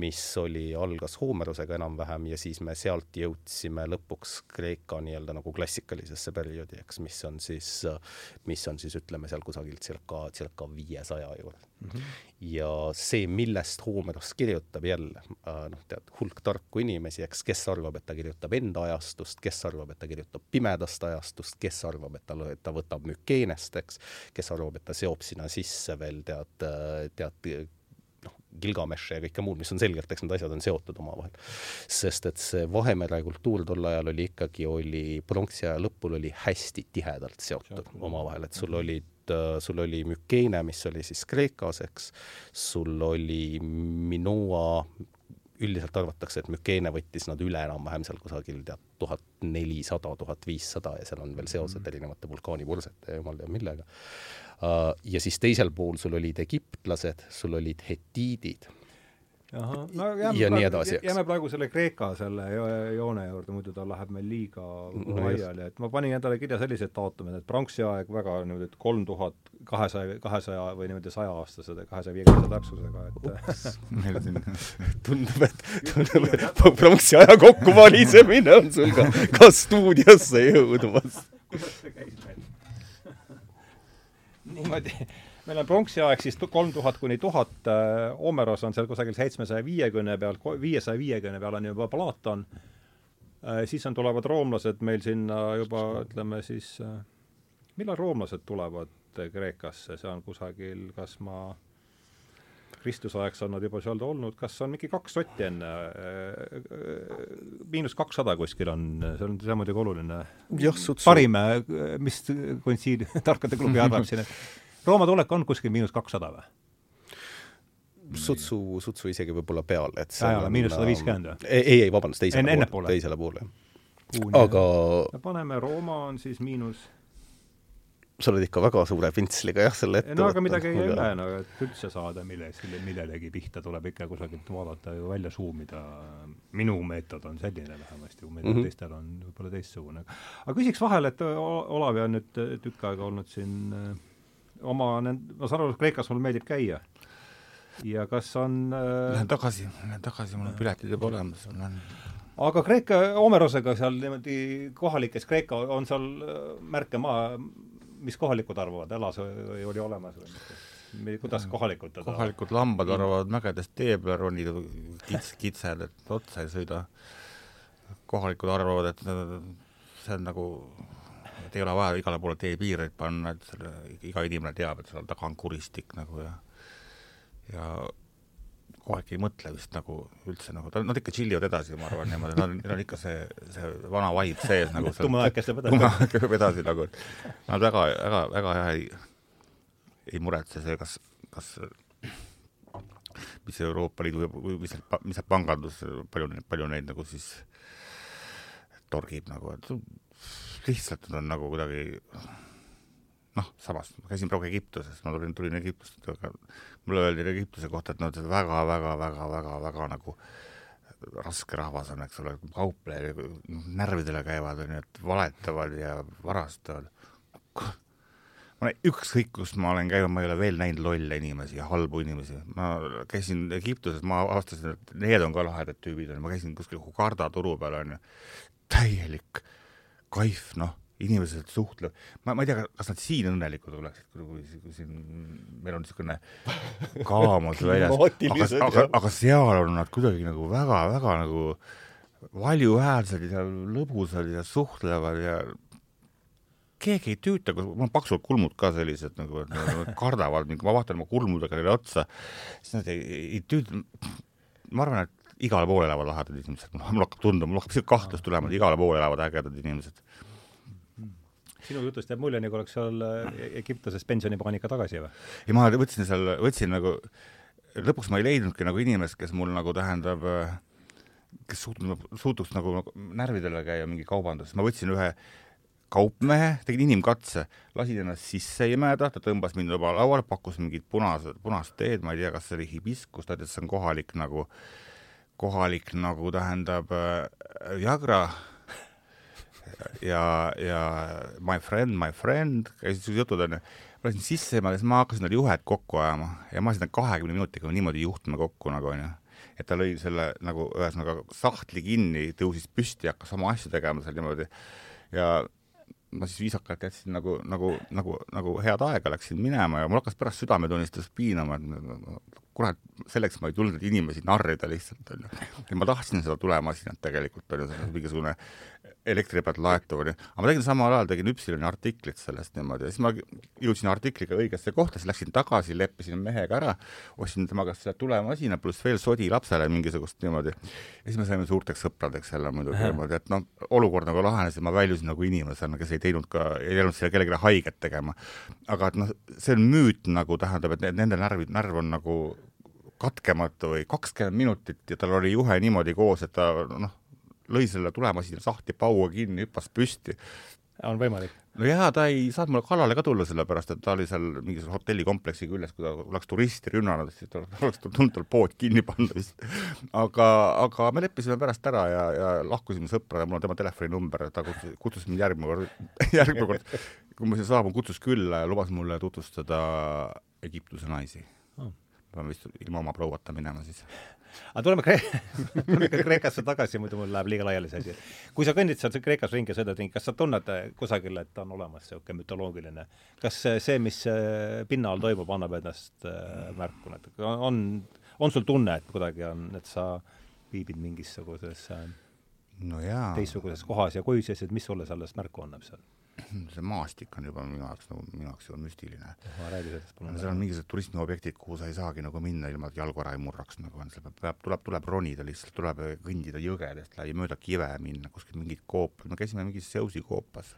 mis oli, algas Hoomerusega enam-vähem ja siis me sealt jõudsime lõpuks Kreeka nii-öelda nagu klassikalisesse perioodi, eks, mis on siis, mis on siis ütleme seal kusagilt circa, circa viiesaja juures mm. -hmm. ja see, millest Hoomeros kirjutab jälle, äh, noh, tead, hulk tarku inimesi, eks, kes arvab, et ta kirjutab enda ajastust, kes arvab, et ta kirjutab pimedast ajastust, kes arvab, et ta, ta võtab Mükeenest, eks, kes arvab, et ta seob sinna sisse veel tead, tead noh, Gilgameshi ja kõike muud, mis on selgelt, eks need asjad on seotud omavahel. sest et see Vahemere kultuur tol ajal oli ikkagi, oli pronksiaja lõpul oli hästi tihedalt seotud omavahel, et sul olid Äh, sul oli Mykeene, mis oli siis Kreekas, eks, sul oli Minoa, üldiselt arvatakse, et Mykeene võttis nad üle enam-vähem seal kusagil tead tuhat nelisada, tuhat viissada ja seal on veel seosed mhm. erinevate vulkaanivursete ja jumal teab millega. Äh, ja siis teisel pool sul olid egiptlased, sul olid hetiidid ahah, no jääme ja praegu, jääme praegu selle Kreeka selle joone juurde, muidu ta läheb meil liiga no laiali, et ma panin endale kirja sellised daatumid, et pronksiaeg väga niimoodi, et kolm tuhat kahesaja, kahesaja või niimoodi sajaaastased, kahesaja viiekümne täpsusega, et tundub, et, tundub, et pronksiaja kokkuvalisemine on sul ka, ka stuudiosse jõudmas. kuidas see käis meil? niimoodi meil on pronksiaeg siis kolm tuhat kuni tuhat, Homeros on seal kusagil seitsmesaja viiekümne peal, viiesaja viiekümne peal on juba Platon, siis on, tulevad roomlased meil sinna juba ütleme siis, millal roomlased tulevad Kreekasse, see on kusagil, kas ma Kristuse ajaks on nad juba seal olnud, kas on mingi kaks sotti enne, miinus kakssada kuskil on, see on, see on muidugi oluline. parim, mis konsiil, tarkade klubi arvab siin, et Rooma tulek on kuskil miinus kakssada või? sutsu, sutsu isegi võib-olla peal, et see on miinus sada viiskümmend või? ei, ei, vabandust, teisele en, poole, teisele poole. aga paneme Rooma on siis miinus sa oled ikka väga suure pintsliga jah, selle ette no aga midagi ei ole, no et üldse saada mille, selle millelegi pihta, tuleb ikka kusagilt vaadata ja välja suumida. minu meetod on selline vähemasti, meetod mm -hmm. teistel on võib-olla teistsugune. aga küsiks vahele, et Olavi on nüüd tükk aega olnud siin äh, oma, ma saan aru, et Kreekas mulle meeldib käia. ja kas on äh, Lähen tagasi, lähen tagasi, mul on piletid juba olemas, lähen aga Kreeka, Omerosega seal niimoodi kohalikes Kreeka, on seal äh, märke maa, mis kohalikud arvavad, elas oli olemas või mitte? kuidas kohalikud teda kohalikud lambad arvavad mägedest tee peal ronida, kits, kitsed, et otsa ei sõida. kohalikud arvavad, et see on nagu et ei ole vaja igale poole teepiireid panna, et selle, iga inimene teab, et seal taga on kuristik nagu ja ja kohalik ei mõtle vist nagu üldse nagu, nad ikka tšillivad edasi, ma arvan niimoodi, nad, neil on ikka see, see vana vibe sees nagu tume aeg kestab edasi. tume aeg kestab edasi nagu, et nad väga, väga, väga jah ei, ei muretse see, kas, kas mis Euroopa Liidu või mis see, mis see pangandus, palju, palju neid nagu siis torgib nagu, et lihtsalt nad on nagu kuidagi noh, samas ma käisin praegu Egiptuses, ma tulin, tulin Egiptust, aga mulle öeldi Egiptuse kohta, et nad väga-väga-väga-väga-väga nagu raske rahvas on, eks ole, kaupleja, närvidele käivad, on ju, et valetavad ja varastavad. ma olen, ükskõik kus ma olen käinud, ma ei ole veel näinud lolle inimesi ja halbu inimesi. ma käisin Egiptuses, ma avastasin, et need on ka lahedad tüübid, ma käisin kuskil Hugarda turu peal, on ju, täielik kaif, noh, inimesed suhtlevad, ma, ma ei tea, kas nad siin õnnelikud oleksid, kui, kui siin meil on niisugune kaamus väljas, aga, aga, aga seal on nad kuidagi nagu väga-väga nagu valjuhäälsed ja lõbusad ja suhtlevad ja keegi ei tüüta, mul on paksud kulmud ka sellised nagu, et nad kardavad mind, kui ma vaatan oma kulmudega neile otsa, siis nad ei, ei tüüta, ma arvan, et igale poole elavad lahedad inimesed, mul hakkab tunduma, mul hakkab niisugune kahtlus tulema, et igale poole elavad ägedad inimesed. sinu jutust jääb mulje, nagu oleks seal äh, Egiptuses pensionipaanika tagasi või? ei, ma võtsin seal, võtsin nagu, lõpuks ma ei leidnudki nagu inimest, kes mul nagu tähendab, kes suutnud, suutuks nagu närvidele käia mingi kaubanduses, ma võtsin ühe kaupmehe, tegin inimkatse, lasin ennast sisse imeda, ta tõmbas mind juba lauale, pakkus mingit punased, punast teed, ma ei tea, kas see oli hibiskus, ta ütles, see on kohalik nagu äh, kohalik nagu tähendab äh, Jagra ja, ja my friend, my friend, käisid siuksed jutud onju. ma läksin sisse ma hakkasin need juhed kokku ajama ja ma ta kahekümne minutiga niimoodi juhtme kokku nagu onju. et ta lõi selle nagu ühesõnaga sahtli kinni, tõusis püsti, hakkas oma asju tegema seal niimoodi ja ma siis viisakalt jätsin nagu, nagu, nagu, nagu head aega, läksin minema ja mul hakkas pärast südametunnistus piinama, et kurat, selleks ma ei tulnud inimesi narrida lihtsalt, onju. ja ma tahtsin seda tulemasinat tegelikult, onju, mingisugune elektri pealt laetuv, onju. aga ma tegin samal ajal, tegin Üpsiloni artiklit sellest niimoodi ja siis ma jõudsin artikliga õigesse kohta, siis läksin tagasi, leppisin mehega ära, ostsin tema käest selle tulemasina pluss veel sodi lapsele mingisugust niimoodi. ja siis me saime suurteks sõpradeks jälle muidugi niimoodi, et noh, olukord nagu lahenes ja ma väljusin nagu inimesena, kes ei teinud ka, ei olnud selle kellelegi haiget tegema. aga et noh, see on müüt nagu tähendab, et nende närvid, närv on nagu katkematu või kakskümmend minutit ja tal oli juhe niimoodi koos, et ta noh, lõi selle tulemasina sahtli paua kinni, hüppas püsti. on võimalik? no jaa, ta ei saanud mulle kallale ka tulla, sellepärast et ta oli seal mingisuguse hotellikompleksi küljes, kui ta oleks turisti rünnanud, siis ta oleks tulnud tal pood kinni panna vist. aga, aga me leppisime pärast ära ja, ja lahkusime sõpradega, mul on tema telefoninumber, ta kutsus, kutsus mind järgmine kord, järgmine kord, kui ma siia saabun, kutsus külla ja lubas mulle tutvustada Egiptuse naisi oh pean vist ilma oma prouata minema siis. Aga tuleme Kre-, tuleme Kreekasse tagasi, muidu mul läheb liiga laiali see asi. kui sa kõnnid seal Kreekas ringi ja sõidad ringi, kas sa tunned kusagil, et on olemas niisugune mütoloogiline, kas see, mis pinna all toimub, annab ennast äh, märku natuke, on, on sul tunne, et kuidagi on, et sa viibid mingisuguses no teistsuguses kohas ja kui siis, et mis sulle sellest märku annab seal? see maastik on juba minu jaoks nagu, minu jaoks juba müstiline. räägi sellest palun. seal on mingisugused turismiobjektid, kuhu sa ei saagi nagu minna ilma, et jalgu ära ei murraks, nagu on, seal peab, tuleb, tuleb ronida lihtsalt, tuleb kõndida jõgedest läbi, mööda kive minna, kuskil mingid koopad, me käisime mingis Seusi koopas,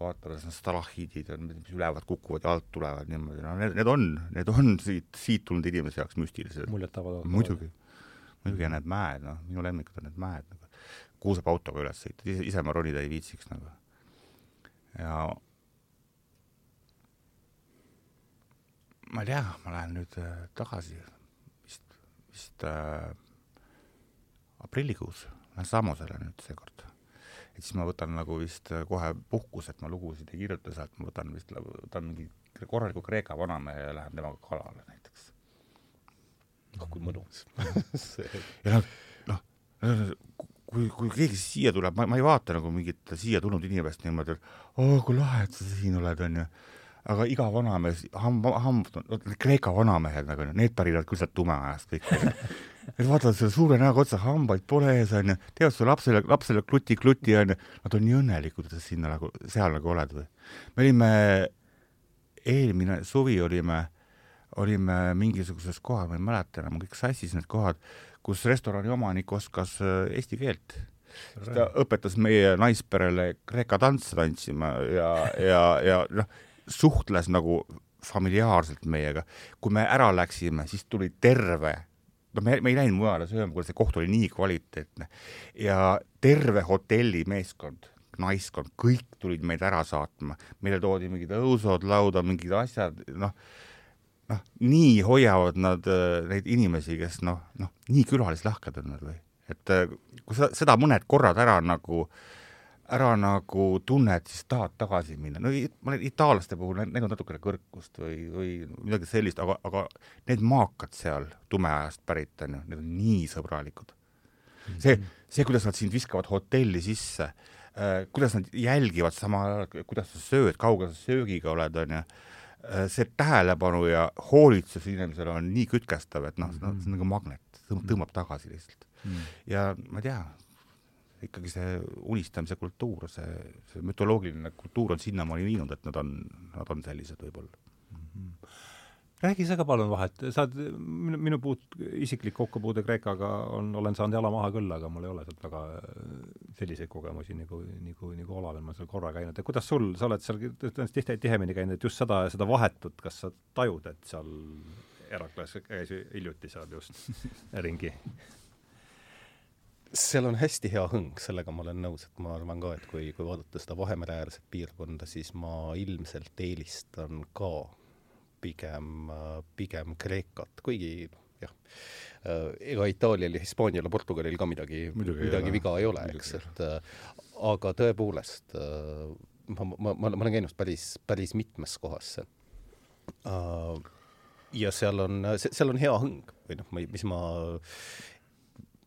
vaatamas, need stalahiidid on, mis üleval kukuvad ja alt tulevad niimoodi, no need, need on, need on siit, siit tulnud inimese jaoks müstilised. muljetavaldavad. muidugi, muidugi ja need mäed, noh, minu lemmikud on need mäed nagu kuhu saab autoga üles sõita, ise, ise ma ronida ei viitsiks nagu ja ma ei tea, ma lähen nüüd äh, tagasi vist, vist äh, aprillikuus, lähen Samosele nüüd seekord. et siis ma võtan nagu vist äh, kohe puhkuselt, ma lugusid ei kirjuta sealt, ma võtan vist, võtan mingi korraliku Kreeka vanamehe ja lähen temaga kalale näiteks. oh kui mõnus ja noh, noh, kui, kui keegi siia tuleb, ma, ma ei vaata nagu mingit siia tulnud inimest niimoodi, et oo, kui lahe, et sa siin oled, onju. aga iga vanamees, ham-, ham-, Kreeka vanamehed nagu, need pärinevad küll sealt tume ajast kõik. Need vaatavad selle suure näoga otsa, hambaid pole ees, onju, teevad su lapsele, lapsele kluti-kluti, onju. Nad on nii õnnelikud, et sa sinna nagu, seal nagu oled või. me olime, eelmine suvi olime, olime mingisuguses kohas, ma ei mäleta enam, kõik sassis need kohad kus restorani omanik oskas äh, eesti keelt. ta õpetas meie naisperele kreeka tantse tantsima ja, ja, ja noh, suhtles nagu familiaarselt meiega. kui me ära läksime, siis tuli terve no me, me ei läinud mujale sööma, kuna see koht oli nii kvaliteetne ja terve hotelli meeskond, naiskond, kõik tulid meid ära saatma, meile toodi mingid õusod lauda, mingid asjad, noh noh, nii hoiavad nad äh, neid inimesi, kes noh, noh, nii külalislahked on nad või, et äh, kui sa seda mõned korrad ära nagu, ära nagu tunned, siis tahad tagasi minna, no ma olen itaallaste puhul, need on natukene kõrkust või, või midagi sellist, aga, aga need maakad seal tumeajast pärit on ju, need on nii sõbralikud. see, see, kuidas nad sind viskavad hotelli sisse äh,, kuidas nad jälgivad samal ajal, kuidas sa sööd, kaugel sa söögiga oled, on ju see tähelepanu ja hoolitsus inimesele on nii kütkestav, et noh mm -hmm., see on nagu magnet, tõmbab tagasi lihtsalt mm. -hmm. ja ma ei tea, ikkagi see unistamise kultuur, see, see mütoloogiline kultuur on sinnamaani viinud, et nad on, nad on sellised võib-olla räägi sa ka palun vahet, sa oled, minu, minu puut-, isiklik kokkupuude Kreekaga on, olen saanud jala maha küll, aga mul ei ole sealt väga äh, selliseid kogemusi nagu, nagu, nagu Olavel, ma seal korra käinud, et kuidas sul, sa oled seal tõenäoliselt tihti, tihemini käinud, et just seda, seda vahetut, kas sa tajud, et seal Herakles käis hiljuti seal just ringi? seal on hästi hea hõng, sellega ma olen nõus, et ma arvan ka, et kui, kui vaadata seda Vahemere-äärset piirkonda, siis ma ilmselt eelistan ka pigem, pigem Kreekat, kuigi jah, ega Itaalial ja Hispaanial ja Portugalil ka midagi, midagi viga ei ole, eks, et aga tõepoolest ma, ma, ma, ma olen käinud päris, päris mitmes kohas ja seal on, seal on hea hõng või noh, mis ma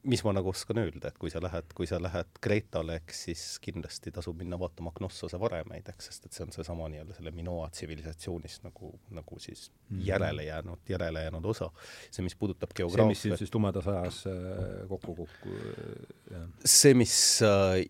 mis ma nagu oskan öelda, et kui sa lähed, kui sa lähed Kreetale, eks siis kindlasti tasub minna vaatama Knossose varemeid, eks, sest et see on seesama nii-öelda selle Minoa tsivilisatsioonist nagu, nagu siis mm -hmm. järele jäänud, järele jäänud osa. see, mis puudutab geograafiat. see, mis siis tumedas ajas äh, kokku kukku, jah? see, mis äh,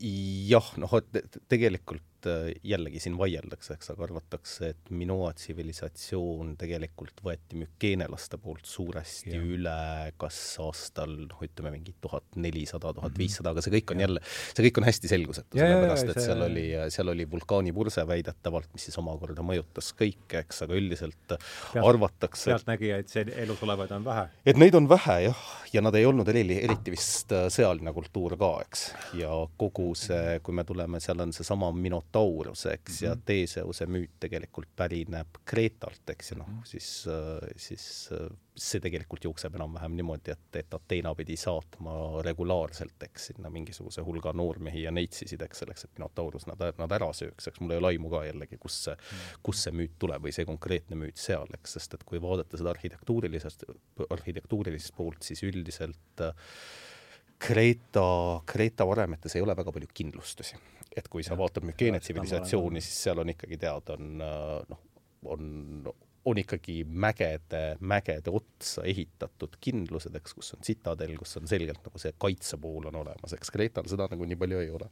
jah, noh, et tegelikult Äh, jällegi siin vaieldakse, eks, aga arvatakse, et Minoa tsivilisatsioon tegelikult võeti mükeenelaste poolt suuresti ja. üle kas aastal noh, ütleme mingi tuhat nelisada, tuhat viissada, aga see kõik on ja. jälle, see kõik on hästi selgusetu, sellepärast et seal oli, seal oli vulkaanipurse väidetavalt, mis siis omakorda mõjutas kõike, eks, aga üldiselt Pealt, arvatakse pealtnägijaid see elus olevaid on vähe? et neid on vähe jah, ja nad ei olnud eriti, eriti vist äh, sõjaline kultuur ka, eks, ja kogu see, kui me tuleme, seal on seesama Minot Taurus, eks mm, -hmm. ja mhm. Teeseuse müüt tegelikult pärineb Kreetalt, eks, ja noh, mhm. siis, äh, siis äh, see tegelikult jookseb enam-vähem niimoodi, et, et Ateena pidi saatma regulaarselt, eks, sinna mingisuguse hulga noormehi ja neitsisid, eks, selleks, et Minotaurus nad, nad ära sööks, eks, mul ei ole aimu ka jällegi, kust see, mhm. kust see müüt tuleb või see konkreetne müüt seal, eks, sest et kui vaadata seda arhitektuurilisest, arhitektuurilisest poolt, siis üldiselt äh, Kreeta, Kreeta varemetes ei ole väga palju kindlustusi et kui sa vaatad Mükeene tsivilisatsiooni, siis seal on ikkagi tead, on äh, noh, on, on ikkagi mägede, mägede otsa ehitatud kindlused, eks, kus on tsitadel, kus on selgelt nagu see kaitsepool on olemas, eks Kreetal seda nagu nii palju ei ole.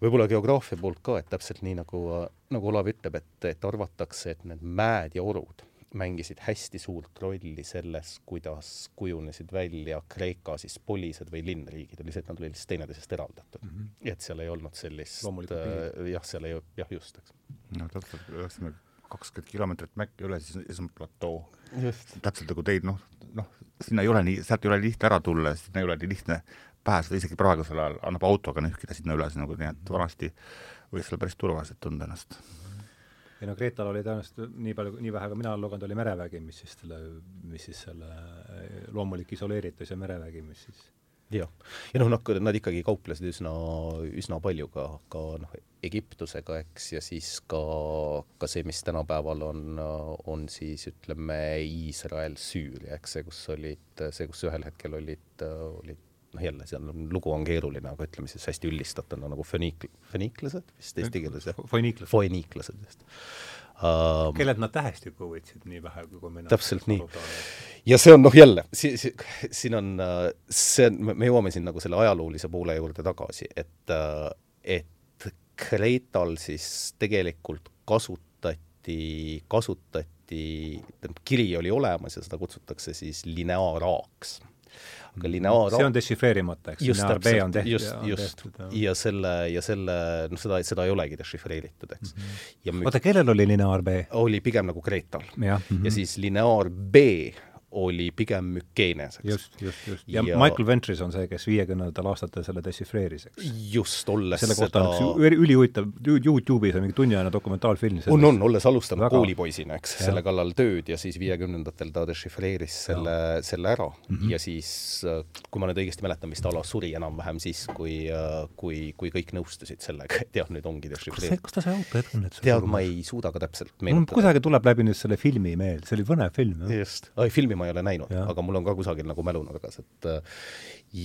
võib-olla geograafia poolt ka, et täpselt nii, nagu, nagu Olav ütleb, et, et arvatakse, et need mäed ja orud mängisid hästi suurt rolli selles, kuidas kujunesid välja Kreeka siis polised või linnriigid, oli see, et nad olid lihtsalt teineteisest eraldatud mm. -hmm. et seal ei olnud sellist, äh, jah, seal ei, jah, just, eks. no täpselt, üheksakümmend kakskümmend kilomeetrit mäkke üle, siis, siis on platoo. täpselt nagu teid, noh, noh, sinna ei ole nii, sealt ei ole lihtne ära tulla, sinna ei ole nii lihtne pääseda, isegi praegusel ajal annab autoga nühkida sinna üles nagu nii, et vanasti võis seal päris turvaliselt tunda ennast ei no Kreetal oli tõenäoliselt nii palju, nii vähe, kui mina olen lugenud, oli merevägi, mis siis selle, mis siis selle loomulik isoleeritus ja merevägi, mis siis jah, ja noh, nad, nad ikkagi kauplesid üsna, üsna palju ka, ka noh, Egiptusega, eks, ja siis ka, ka see, mis tänapäeval on, on siis ütleme, Iisrael, Süüria, eks see, kus olid, see, kus ühel hetkel olid, olid noh, jälle seal on, lugu on keeruline, aga ütleme siis hästi üldistatuna nagu föniik-, föniiklased vist eesti keeles, jah? foiniiklased. foiniiklased, just um,. kellelt nad tähestikku võtsid nii vähe, kui mina täpselt nii. ja see on noh, jälle, si-, si-, siin on, äh, see on, me jõuame siin nagu selle ajaloolise poole juurde tagasi, et, äh, et Kreetal siis tegelikult kasutati, kasutati, tähendab, kiri oli olemas ja seda kutsutakse siis lineaaraaks aga lineaar see on dešifreerimata, eks? just täpselt, just, just. ja selle, ja selle, noh, seda, seda ei olegi dešifreeritud, eks mm. -hmm. oota, kellel oli lineaar B? oli pigem nagu Kreetal. mm -hmm. ja siis lineaar B oli pigem Mükeenes, eks. just, just, just. ja, Michael Ventris on see, kes viiekümnendatel aastatel selle dešifreeris, eks. just, olles selle kohta seda... on üks ülihuvitav, Youtube'is on mingi tunniajane dokumentaalfilm. on, on, olles alustanud Väga... koolipoisina, eks, selle kallal tööd ja siis viiekümnendatel ta dešifreeris selle, selle ära mm -hmm. ja siis, kui ma nüüd õigesti mäletan, vist Alo suri enam-vähem siis, kui, kui, kui kõik nõustusid sellega, et jah, nüüd ongi dešifreeritud. kus ta see autohetk on nüüd? tead, ma ei suuda ka täpselt meenutada. kuidagi tuleb läbi nüüd selle filmi meel, see oli põnev film. just, filmi ma ei ole näinud, aga mul on ka kusagil nagu mälunurgas, et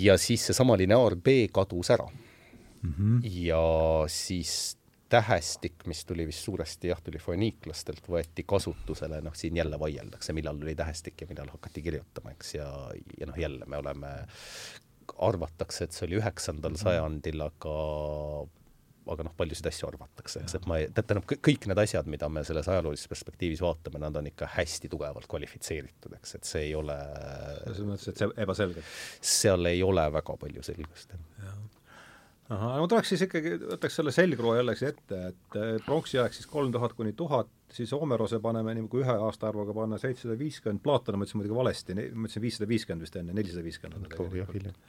ja siis seesama lineaar B kadus ära mm. -hmm. ja siis tähestik, mis tuli vist suuresti jah, tuli foeniiklastelt, võeti kasutusele, noh, siin jälle vaieldakse, millal tuli tähestik ja millal hakati kirjutama, eks, ja, ja noh, jälle me oleme, arvatakse, et see oli üheksandal -hmm. sajandil, aga aga noh, paljusid asju arvatakse, eks, et ma ei, tähendab, kõik need asjad, mida me selles ajaloolises perspektiivis vaatame, nad on ikka hästi tugevalt kvalifitseeritud, eks, et see ei ole selles mõttes, et see ebaselge? seal ei ole väga palju selgust, jah. ahah, no ma tuleks siis ikkagi, võtaks selle selgroo jällegi ette, et pronksiaeg siis kolm tuhat kuni tuhat, siis Homerose paneme nii kui ühe aastaarvuga panna seitsesada viiskümmend, Platoni ma ütlesin muidugi valesti, ma ütlesin viissada viiskümmend vist enne, nelisada viiskümmend.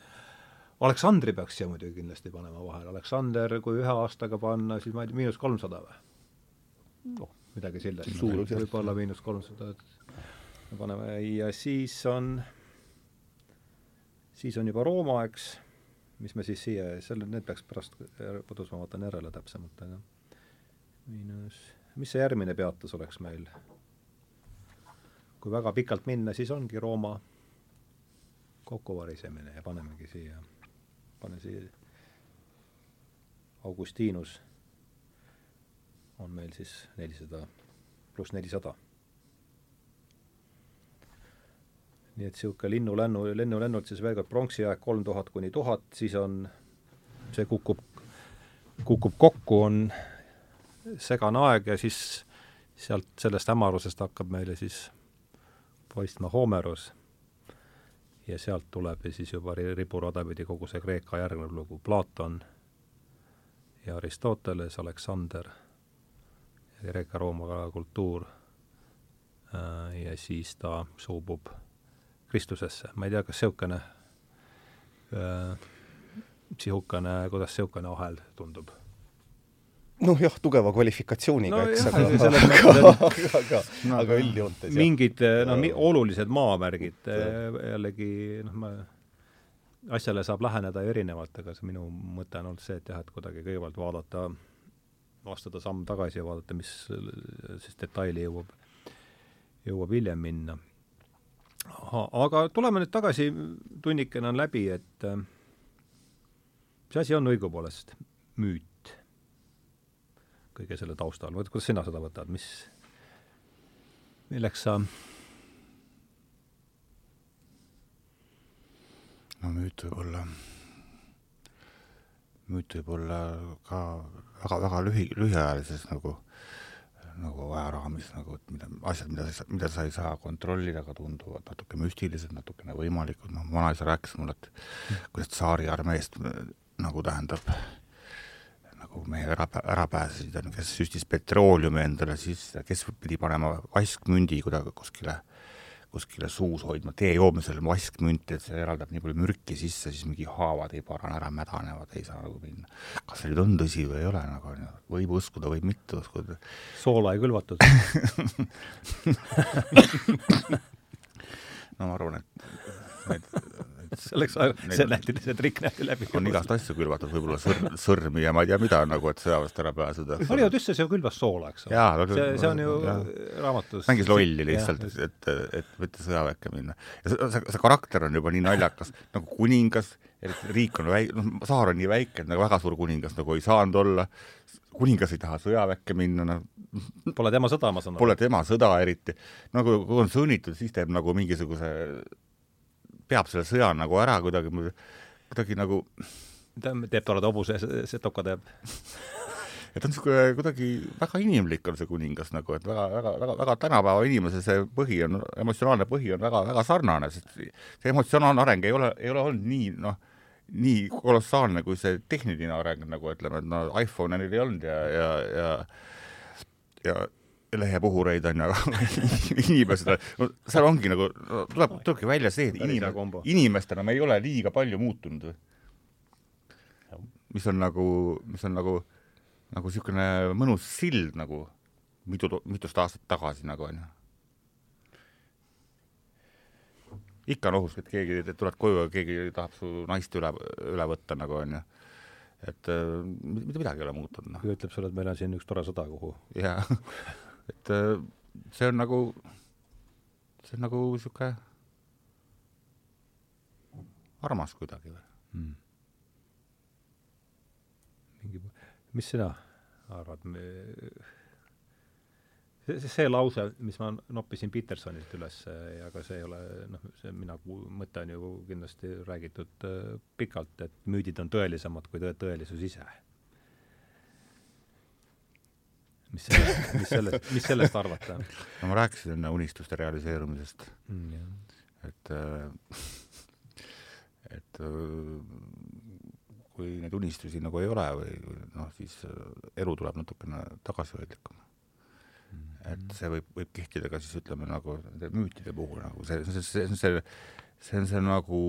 Aleksandri peaks siia muidugi kindlasti panema vahele, Aleksander, kui ühe aastaga panna, siis ma ei tea, miinus kolmsada või? noh, midagi sellist. võib-olla miinus kolmsada, et me paneme ja siis on, siis on juba Rooma, eks, mis me siis siia, selle, need peaks pärast kodus, ma vaatan järele täpsemalt, aga miinus, mis see järgmine peatus oleks meil? kui väga pikalt minna, siis ongi Rooma kokkuvarisemine ja panemegi siia, pane siia Augustinus on meil siis nelisada pluss nelisada. nii et niisugune linnulännu, lennulennult siis veel kord pronksiaeg kolm tuhat kuni tuhat, siis on, see kukub, kukub kokku, on segane aeg ja siis sealt, sellest hämarusest hakkab meile siis paistma Homerus ja sealt tuleb ja siis juba riburada pidi kogu see Kreeka järgnev lugu, Platon ja Aristoteles, Aleksander, Kreeka-Rooma kultuur äh, ja siis ta suubub Kristusesse, ma ei tea, kas niisugune niisugune, äh, kuidas niisugune ahel tundub noh jah, tugeva kvalifikatsiooniga no,, eks, aga, aga, aga, no, aga üldjoontes jah. mingid noh olulised maamärgid jällegi noh, ma asjale saab läheneda erinevalt, aga see minu mõte on olnud see, et jah, et kuidagi kõigepealt vaadata, astuda samm tagasi ja vaadata, mis siis detaili jõuab, jõuab hiljem minna. aga tuleme nüüd tagasi, tunnikene on läbi, et mis asi on õigupoolest müüt? Kõige selle taustal, kuidas sina seda võtad, mis, milleks sa no müüt võib olla, müüt võib olla ka väga-väga lühi, lühiajalises nagu, nagu ajaraamis nagu, et mida, asjad, mida mida sa ei saa kontrollida, aga tunduvad natuke müstilised, natukene võimalikud, noh, vanaisa rääkis mulle, et kuidas tsaari armeest nagu tähendab nagu mehed ära, ära pääsesid, kes süstis petrooleumi endale sisse, kes pidi panema vaskmündi kuidagi kuskile, kuskile suus hoidma tee joomisel vaskmünti, et see eraldab nii palju mürki sisse, siis mingi haavad ei parane ära, mädanevad, ei saa nagu minna. kas see nüüd on tõsi või ei ole, nagu on ju, võib uskuda, võib mitte uskuda. soola ei külvatud no ma arvan, et need selleks see nähti, see trikk nähti läbi. on igast asju külvatud, võib-olla sõr-, sõrmi ja ma ei tea mida, nagu et sõjaväest ära pääseda. Harju-Tüsses ju külvas soola, eks ole. see, see on ju ja. raamatus mängis lolli lihtsalt, et, et, et mitte sõjaväkke minna. ja see, see, see karakter on juba nii naljakas, nagu kuningas, riik on väike, noh, saar on nii väike, et nagu väga suur kuningas nagu ei saanud olla, kuningas ei taha sõjaväkke minna, noh Pole tema sõda, ma saan aru. Pole tema sõda eriti. nagu kui on sunnitud, siis teeb nagu mingisuguse peab selle sõja nagu ära kuidagi, kuidagi nagu ta teeb toreda hobuse, setoka teeb. Et on niisugune kuidagi väga inimlik on see kuningas nagu, et väga, väga, väga, väga tänapäeva inimese see põhi on, emotsionaalne põhi on väga, väga sarnane, sest see emotsionaalne areng ei ole, ei ole olnud nii noh, nii kolossaalne kui see tehniline areng, nagu ütleme, et no iPhone'e neil ei olnud ja, ja, ja ja lehepuhureid on ju, aga inimesed, no seal ongi nagu no,, tuleb, tulebki välja see, et inim, inimestena me ei ole liiga palju muutunud. mis on nagu, mis on nagu, nagu niisugune mõnus sild nagu mitu, mitust aastat tagasi nagu onju. ikka on ohus, et keegi, tuled koju ja keegi tahab su naist üle, üle võtta nagu onju et mitte midagi ei ole muutunud. noh. ütleb sulle, et meil on siin üks tore sõda, kuhu. jaa et äh, see on nagu, see on nagu niisugune armas kuidagi või mm.? mingi, mis sina arvad, see, see lause, mis ma noppisin Petersonilt üles ja ka see ei ole, noh, see mina, mõte on ju kindlasti räägitud äh, pikalt, et müüdid on tõelisemad kui tõe, tõelisus ise mis sellest, mis sellest, mis sellest arvata? no ma rääkisin enne unistuste realiseerumisest mm,. et, äh, et äh, kui neid unistusi nagu ei ole või, noh, siis äh, elu tuleb natukene tagasihoidlikum mm. et see võib, võib kehtida ka siis ütleme nagu nende müütide puhul nagu see, see, see, see, see, see on see nagu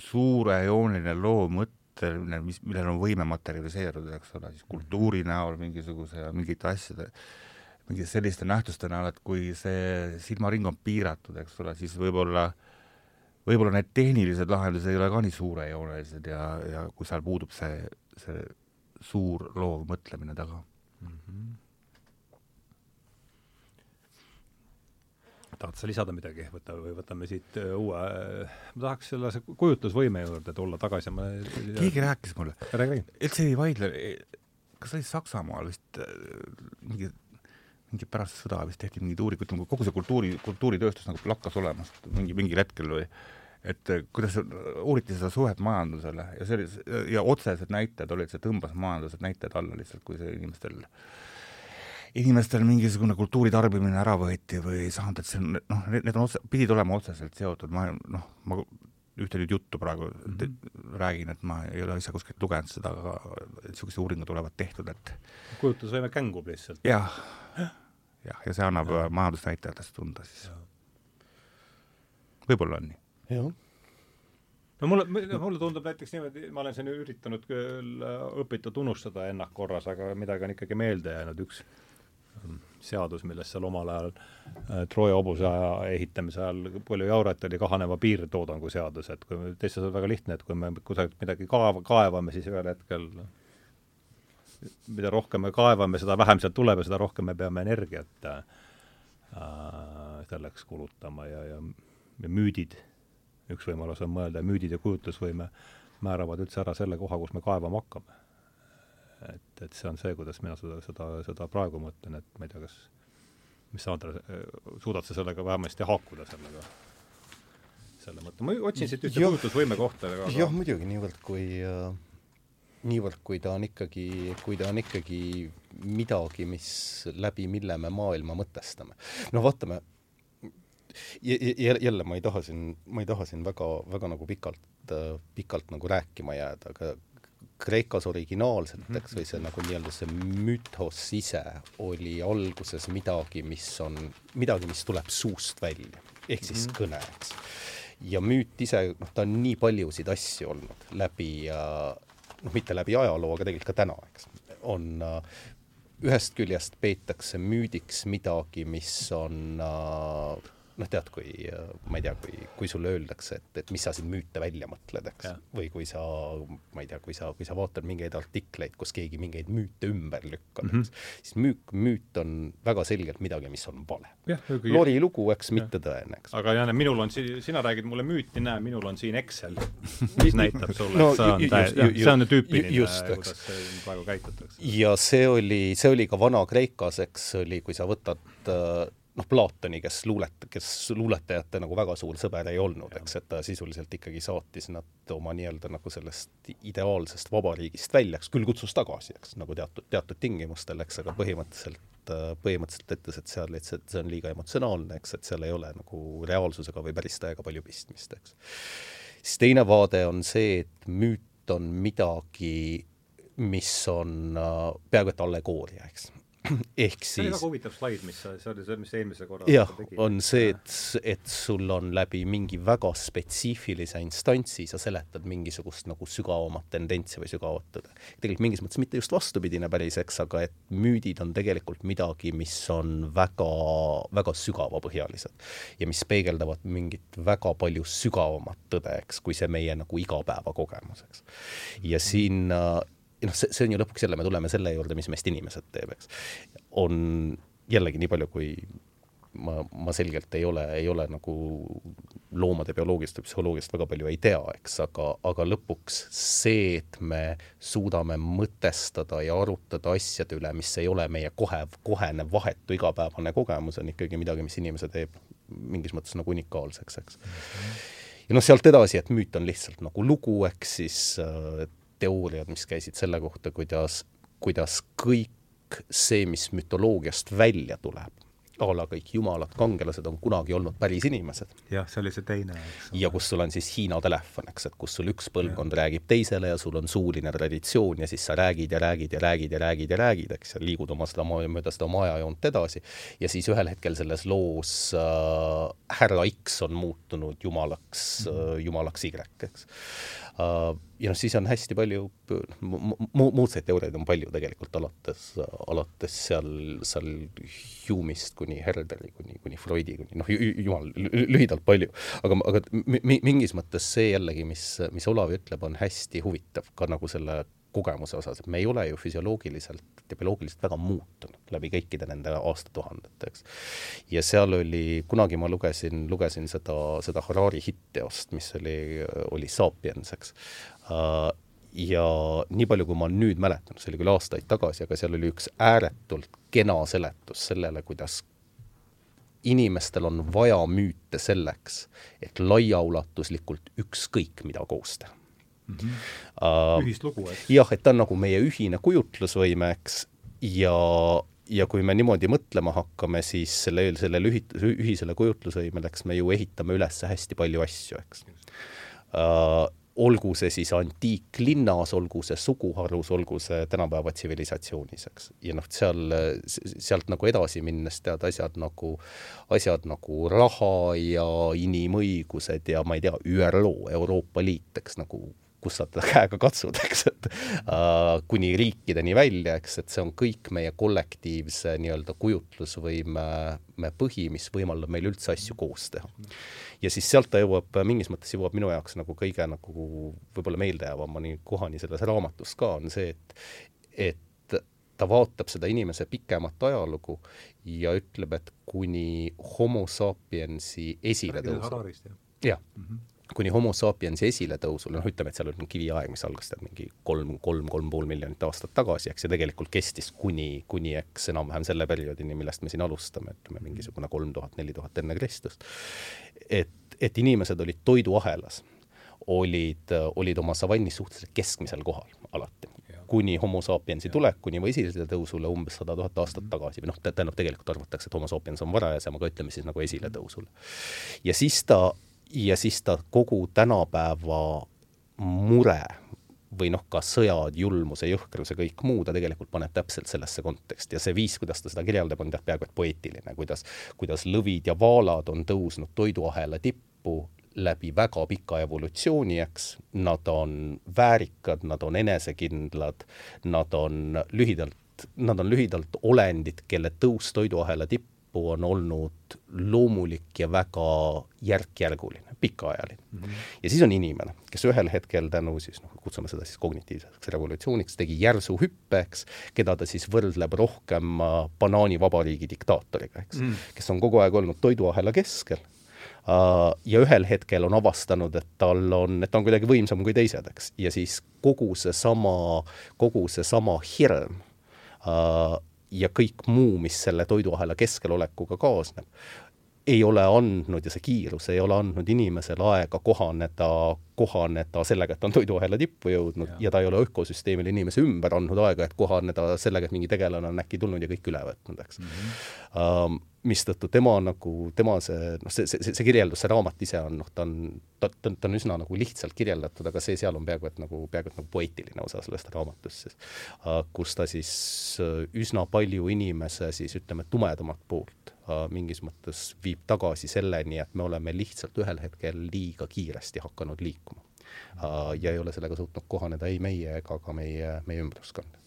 suurejooneline loo mõte, mõtteline, mis, millel on võime materialiseeruda, eks ole, siis kultuuri näol mingisuguse ja mingite asjade, mingite selliste nähtuste näol, et kui see silmaring on piiratud, eks ole, siis võib-olla võib-olla need tehnilised lahendused ei ole ka nii suurejoonelised ja, ja kui seal puudub see, see suur loov mõtlemine taga mm. -hmm. Tahad sa lisada midagi, võta või võtame siit äh, uue, ma tahaks selle kujutlusvõime juurde tulla tagasi, ma keegi rääkis mulle, üldse ei vaidle, kas oli Saksamaal vist äh, mingi mingi pärast sõda vist tehti mingeid uuringuid, nagu kogu see kultuuri, kultuuritööstus nagu lakkas olemast mingi, mingil hetkel või et äh, kuidas uuriti seda suhet majandusele ja see oli, ja otsesed näitajad olid, see tõmbas majandused näitajad alla lihtsalt, kui see inimestel äh, inimestel mingisugune kultuuri tarbimine ära võeti või ei saanud, et see on, noh, need on otse, pidid olema otseselt seotud, ma noh, ma ühte nüüd juttu praegu mm -hmm. räägin, et ma ei ole ise kuskilt lugenud seda, aga niisuguseid uuringud olevat tehtud, et kujutlusvõime kängub lihtsalt. jah, jah, ja see annab ja. majandusnäitajatest tunda siis. võib-olla on nii. jah no mulle, mulle tundub näiteks niimoodi, ma olen siin üritanud küll õpitud unustada ennast korras, aga midagi on ikkagi meelde jäänud, üks seadus, millest seal omal ajal äh, Trooja hobuse ehitamise ajal palju jaurati, oli kahaneva piirtoodangu seadus, et kui teistes on väga lihtne, et kui me kusagilt midagi kaeva, kaevame, siis ühel hetkel mida rohkem me kaevame, seda vähem sealt tuleb ja seda rohkem me peame energiat äh, selleks kulutama ja, ja, ja müüdid, üks võimalus on mõelda, müüdid ja kujutlusvõime määravad üldse ära selle koha, kus me kaevama hakkame et, et see on see, kuidas mina seda, seda, seda praegu mõtlen, et ma ei tea, kas, mis sa, Andres, suudad sa sellega vähemasti haakuda sellega? selle mõtte, ma otsin siit ühte kujutlusvõime kohta jah, muidugi, niivõrd kui äh, niivõrd, kui ta on ikkagi, kui ta on ikkagi midagi, mis läbi mille me maailma mõtestame. no vaatame, jälle ma ei taha siin, ma ei taha siin väga, väga nagu pikalt, äh, pikalt nagu rääkima jääda, aga Kreekas originaalselt, eks, või see nagu nii-öelda see mütos ise oli alguses midagi, mis on, midagi, mis tuleb suust välja, ehk siis mm -hmm. kõne, eks. ja müüt ise, noh, ta on nii paljusid asju olnud läbi noh, mitte läbi ajaloo, aga tegelikult ka täna, eks, on uh, ühest küljest peetakse müüdiks midagi, mis on uh, noh, tead, kui ma ei tea, kui, kui sulle öeldakse, et, et mis sa siin müüte välja mõtled, eks, või kui sa, ma ei tea, kui sa, kui sa vaatad mingeid artikleid, kus keegi mingeid müüte ümber lükkab mm, -hmm. siis müük, müüt on väga selgelt midagi, mis on vale. Lori lugu, eks, mitte tõene, eks. aga Jane, minul on siin, sina räägid mulle müüti, näe, minul on siin Excel, mis näitab sulle no,, et see on täie-, see on tüüpiline, kuidas praegu käitutakse. ja see oli, see oli ka Vana-Kreekas, eks, oli, kui sa võtad äh, noh, Platoni, kes luulet-, kes luuletajate nagu väga suur sõber ei olnud, eks, et ta sisuliselt ikkagi saatis nad oma nii-öelda nagu sellest ideaalsest vabariigist välja, eks, küll kutsus tagasi, eks, nagu teatud, teatud tingimustel, eks, aga põhimõtteliselt, põhimõtteliselt ütles, et seal lihtsalt see on liiga emotsionaalne, eks, et seal ei ole nagu reaalsusega või päris täiega palju pistmist, eks. siis teine vaade on see, et müüt on midagi, mis on äh, peaaegu et allegooria, eks ehk siis see oli väga huvitav slaid, mis sa, see oli see, mis eelmise korra jah, on see, et, et sul on läbi mingi väga spetsiifilise instantsi, sa seletad mingisugust nagu sügavamat tendentsi või sügavat tõde. tegelikult mingis mõttes mitte just vastupidine päris, eks, aga et müüdid on tegelikult midagi, mis on väga, väga sügavapõhjalised ja mis peegeldavad mingit väga palju sügavamat tõde, eks, kui see meie nagu igapäevakogemus, eks. ja siin ja noh, see, see on ju lõpuks jälle, me tuleme selle juurde, mis meist inimesed teeb, eks. on jällegi nii palju, kui ma, ma selgelt ei ole, ei ole nagu loomade bioloogiast või psühholoogiast väga palju ei tea, eks, aga, aga lõpuks see, et me suudame mõtestada ja arutada asjade üle, mis ei ole meie kohe, kohene, vahetu igapäevane kogemus, on ikkagi midagi, mis inimese teeb mingis mõttes nagu unikaalseks, eks. ja noh, sealt edasi, et müüt on lihtsalt nagu lugu, eks siis äh, teooriad, mis käisid selle kohta, kuidas, kuidas kõik see, mis mütoloogiast välja tuleb, a la kõik jumalad, kangelased on kunagi olnud päris inimesed. jah, see oli see teine, ja kus sul on siis Hiina telefon, eks, et kus sul üks põlvkond ja. räägib teisele ja sul on suuline traditsioon ja siis sa räägid ja räägid ja räägid ja räägid ja räägid, eks, ja liigud oma seda mööda seda oma ajajoont edasi. ja siis ühel hetkel selles loos äh, härra X on muutunud jumalaks mm, -hmm. äh, jumalaks Y, eks ja noh, siis on hästi palju mu-, muudseid teooriaid on palju tegelikult, alates, alates seal, seal Hume'ist kuni Herderi, kuni, kuni Freudi, kuni noh, jumal, lühidalt palju. aga, aga mingis mõttes see jällegi, mis, mis Olav ütleb, on hästi huvitav ka nagu selle kogemuse osas, et me ei ole ju füsioloogiliselt ja bioloogiliselt väga muutunud läbi kõikide nende aastatuhandete, eks. ja seal oli, kunagi ma lugesin, lugesin seda, seda Harari hitt-teost, mis oli, oli Sapiens, eks ja nii palju, kui ma nüüd mäletan, see oli küll aastaid tagasi, aga seal oli üks ääretult kena seletus sellele, kuidas inimestel on vaja müüte selleks, et laiaulatuslikult ükskõik mida koos teha mm. -hmm. Uh, ühist lugu, eks? jah, et ta on nagu meie ühine kujutlusvõime, eks, ja, ja kui me niimoodi mõtlema hakkame, siis selle, sellele ühi-, ühisele kujutlusvõimele, eks me ju ehitame üles hästi palju asju, eks uh, olgu see siis antiiklinnas, olgu see suguharus, olgu see tänapäeva tsivilisatsioonis, eks. ja noh, seal, sealt nagu edasi minnes tead asjad nagu, asjad nagu raha ja inimõigused ja ma ei tea, ÜRO, Euroopa Liit, eks nagu kus sa teda käega katsud, eks, et uh, kuni riikideni välja, eks, et see on kõik meie kollektiivse nii-öelda kujutlusvõime me põhi, mis võimaldab meil üldse asju koos teha. ja siis sealt ta jõuab, mingis mõttes jõuab minu jaoks nagu kõige nagu võib-olla meeldejäävamani kohani selles raamatus ka, on see, et, et ta vaatab seda inimese pikemat ajalugu ja ütleb, et kuni homo sapiensi esiletõusu. jah mm -hmm kuni homo sapiensi esiletõusule, noh, ütleme, et seal on kiviaeg, mis algas tead mingi kolm, kolm, kolm pool miljonit aastat tagasi, eks, ja tegelikult kestis kuni, kuni eks enam-vähem selle perioodini, millest me siin alustame, ütleme mingisugune kolm tuhat, neli tuhat enne Kristust. et, et inimesed olid toiduahelas, olid, olid oma savannis suhteliselt keskmisel kohal alati kuni homo sapiensi tulekuni või esiletõusule umbes sada tuhat aastat tagasi või noh, tähendab tegelikult arvatakse, et homo sapiens on varajasem, aga ütleme siis nagu esiletõusule. ja siis ta ja siis ta kogu tänapäeva mure või noh, ka sõjad, julmuse, jõhkruse, kõik muu, ta tegelikult paneb täpselt sellesse konteksti. Ja see viis, kuidas ta seda kirjeldab, on jah, peaaegu et poeetiline, kuidas, kuidas lõvid ja vaalad on tõusnud toiduahela tippu läbi väga pika evolutsiooni, eks, nad on väärikad, nad on enesekindlad, nad on lühidalt, nad on lühidalt olendid, kelle tõus toiduahela tippu tippu on olnud loomulik ja väga järk-järguline, pikaajaline mm. -hmm. ja siis on inimene, kes ühel hetkel tänu siis noh, kutsume seda siis kognitiivseks revolutsiooniks, tegi järsu hüppe, eks, keda ta siis võrdleb rohkem äh, banaanivabariigi diktaatoriga, eks mm, -hmm. kes on kogu aeg olnud toiduahela keskel uh, ja ühel hetkel on avastanud, et tal on, et ta on kuidagi võimsam kui teised, eks, ja siis kogu seesama, kogu seesama hirm uh, ja kõik muu, mis selle toiduahela keskelolekuga kaasneb, ei ole andnud ja see kiirus ei ole andnud inimesele aega kohaneda, kohaneda sellega, et ta on toiduahela tippu jõudnud ja. ja ta ei ole ökosüsteemile inimese ümber andnud aega, et kohaneda sellega, et mingi tegelane on äkki tulnud ja kõik üle võtnud, eks mm. -hmm. Um, mistõttu tema nagu, tema see, noh, see, see, see kirjeldus, see raamat ise on, noh, ta on, ta, ta, ta on üsna nagu lihtsalt kirjeldatud, aga see seal on peaaegu et nagu, peaaegu et nagu poeetiline osa sellest raamatust siis kus ta siis uh, üsna palju inimese siis ütleme, tumedamat poolt mingis mõttes viib tagasi selleni, et me oleme lihtsalt ühel hetkel liiga kiiresti hakanud liikuma ja ei ole sellega suutnud kohaneda ei meie ega ka meie, meie ümbruskond.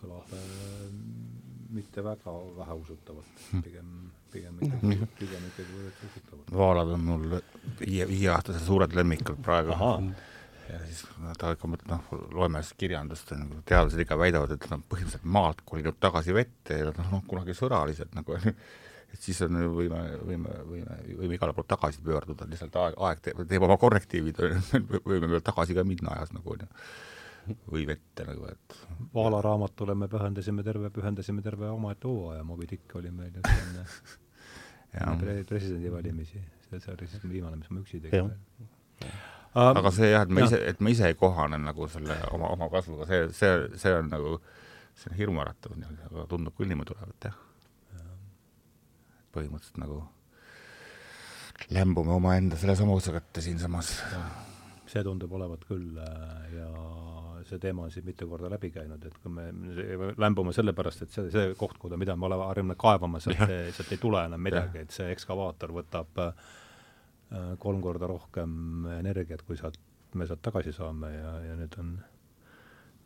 kõlab äh mitte väga väheusutavalt, hm. pigem, pigem ikkagi, pigem ikkagi võetakse usutavalt. vaalad on mul viie, viieaastased suured lemmikud praegu. ja siis ta ikka mõtleb, noh, loeme siis kirjandust, nagu teadlased ikka väidavad, et nad on põhimõtteliselt maalt kolinud tagasi vette ja noh, kunagi sõralised nagu et siis on, võime, võime, võime, võime igale poole tagasi pöörduda, lihtsalt aeg, aeg teeb, teeb oma korrektiivid, võime veel tagasi ka minna ajas nagu onju või vette nagu, et Vaala raamatule me pühendasime terve, pühendasime terve omaette hooaja, Moby Dick oli meil just enne pre presidendivalimisi, see, oli siis viimane, mis ma üksi tegin. aga see jah, et me ise, et me ise ei kohane nagu selle oma, oma kasvuga, see, see, see on nagu, see on hirmuäratav aga tundub küll niimoodi olevat, jah. Ja.. põhimõtteliselt nagu lämbume omaenda selle samuse kätte siinsamas. see tundub olevat küll äh, ja see teema on siin mitu korda läbi käinud, et kui me lämbume sellepärast, et see, see koht, kuhu, mida me oleme harjunud kaevama, sealt, sealt ei tule enam midagi, et see ekskavaator võtab äh, kolm korda rohkem energiat, kui sealt, me sealt tagasi saame ja, ja nüüd on,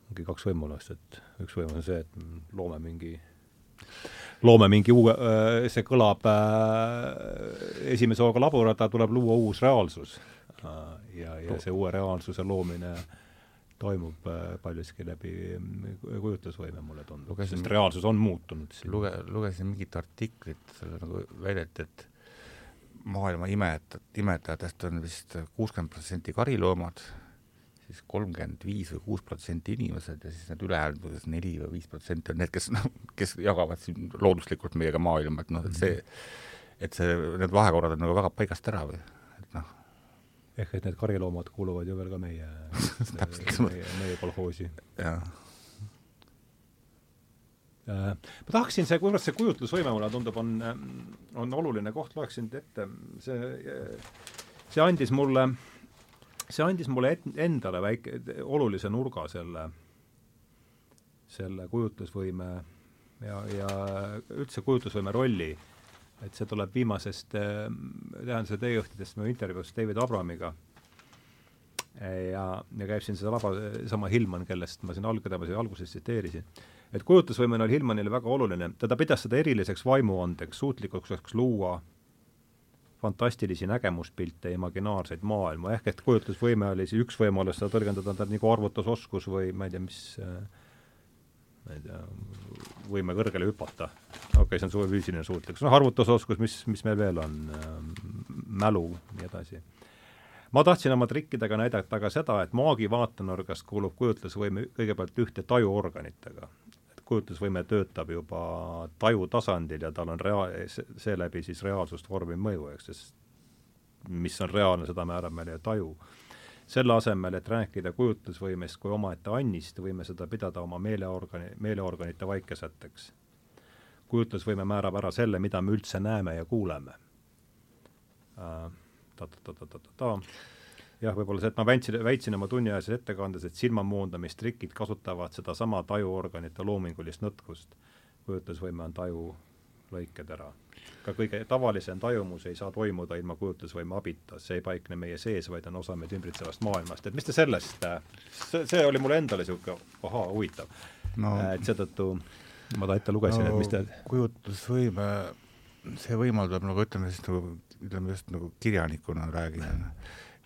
ongi kaks võimalust, et üks võimalus on see, et loome mingi loome mingi uue, äh, see kõlab äh, esimese hooga labor, ta tuleb luua uus reaalsus. ja, ja see uue reaalsuse loomine äh, toimub äh, paljuski läbi mm, kujutlusvõime, mulle tundub, sest reaalsus on muutunud luge-, lugesin mingit artiklit, seal nagu väideti, et maailma imetajad, imetajatest on vist kuuskümmend protsenti kariloomad, siis kolmkümmend viis või kuus protsenti inimesed ja siis need ülejäänud umbes neli või viis protsenti on need, kes noh, kes jagavad siin looduslikult meiega maailma, et noh, et see, et see, need vahekorrad on nagu väga paigast ära või, et noh, ehk et need kariloomad kuuluvad ju veel ka meie meie, meie kolhoosi. Äh, ma tahaksin see, kuivõrd see kujutlusvõime mulle tundub, on, on oluline koht, loeksin ette, see, see andis mulle, see andis mulle et, endale väike, olulise nurga selle, selle kujutlusvõime ja, ja üldse kujutlusvõime rolli. Et see tuleb viimasest, tean seda teejuhtidest mu intervjuust David Abramiga ja, ja käib siin seda laba, sama Hillman, kellest ma siin alg-, keda ma siin alguses tsiteerisin. Et kujutlusvõime oli Hillmanile väga oluline, teda pidas seda eriliseks vaimuandeks, suutlikkuseks luua fantastilisi nägemuspilte, imaginaarseid maailmu, ehk et kujutlusvõime oli siis üks võimalus seda tõlgendada ta nagu arvutusoskus või ma ei tea, mis ma ei tea, võime kõrgele hüpata. okei okay,, see on suur füüsiline suutlikkus, noh arvutusoskus, mis, mis meil veel on, mälu, nii edasi ma tahtsin oma trikkidega näidata ka seda, et maagi vaatenurgast kuulub kujutlusvõime kõigepealt ühte tajuorganitega. kujutlusvõime töötab juba taju tasandil ja tal on rea-, seeläbi siis reaalsust vormiv mõju, eks, sest mis on reaalne, seda määrab meile taju. Selle asemel, et rääkida kujutlusvõimest kui omaette annist, võime seda pidada oma meeleorgani, meeleorganite vaikesätteks. kujutlusvõime määrab ära selle, mida me üldse näeme ja kuuleme äh, jah, võib-olla see, et ma väitsin, väitsin oma tunniajases ettekandes, et silmamoondamistrikid kasutavad sedasama tajuorganite loomingulist nõtkust. kujutlusvõime on taju lõiketera. ka kõige tavalisem tajumus ei saa toimuda ilma kujutlusvõime abita, see ei paikne meie sees, vaid on osa meid ümbritsevast maailmast, et mis te sellest, see, see oli mulle endale niisugune ahaa, huvitav no,. et seetõttu ma ta ette lugesin no,, et mis te kujutlusvõime, see võimaldab nagu ütleme siis nagu ütleme just nagu kirjanikuna räägin,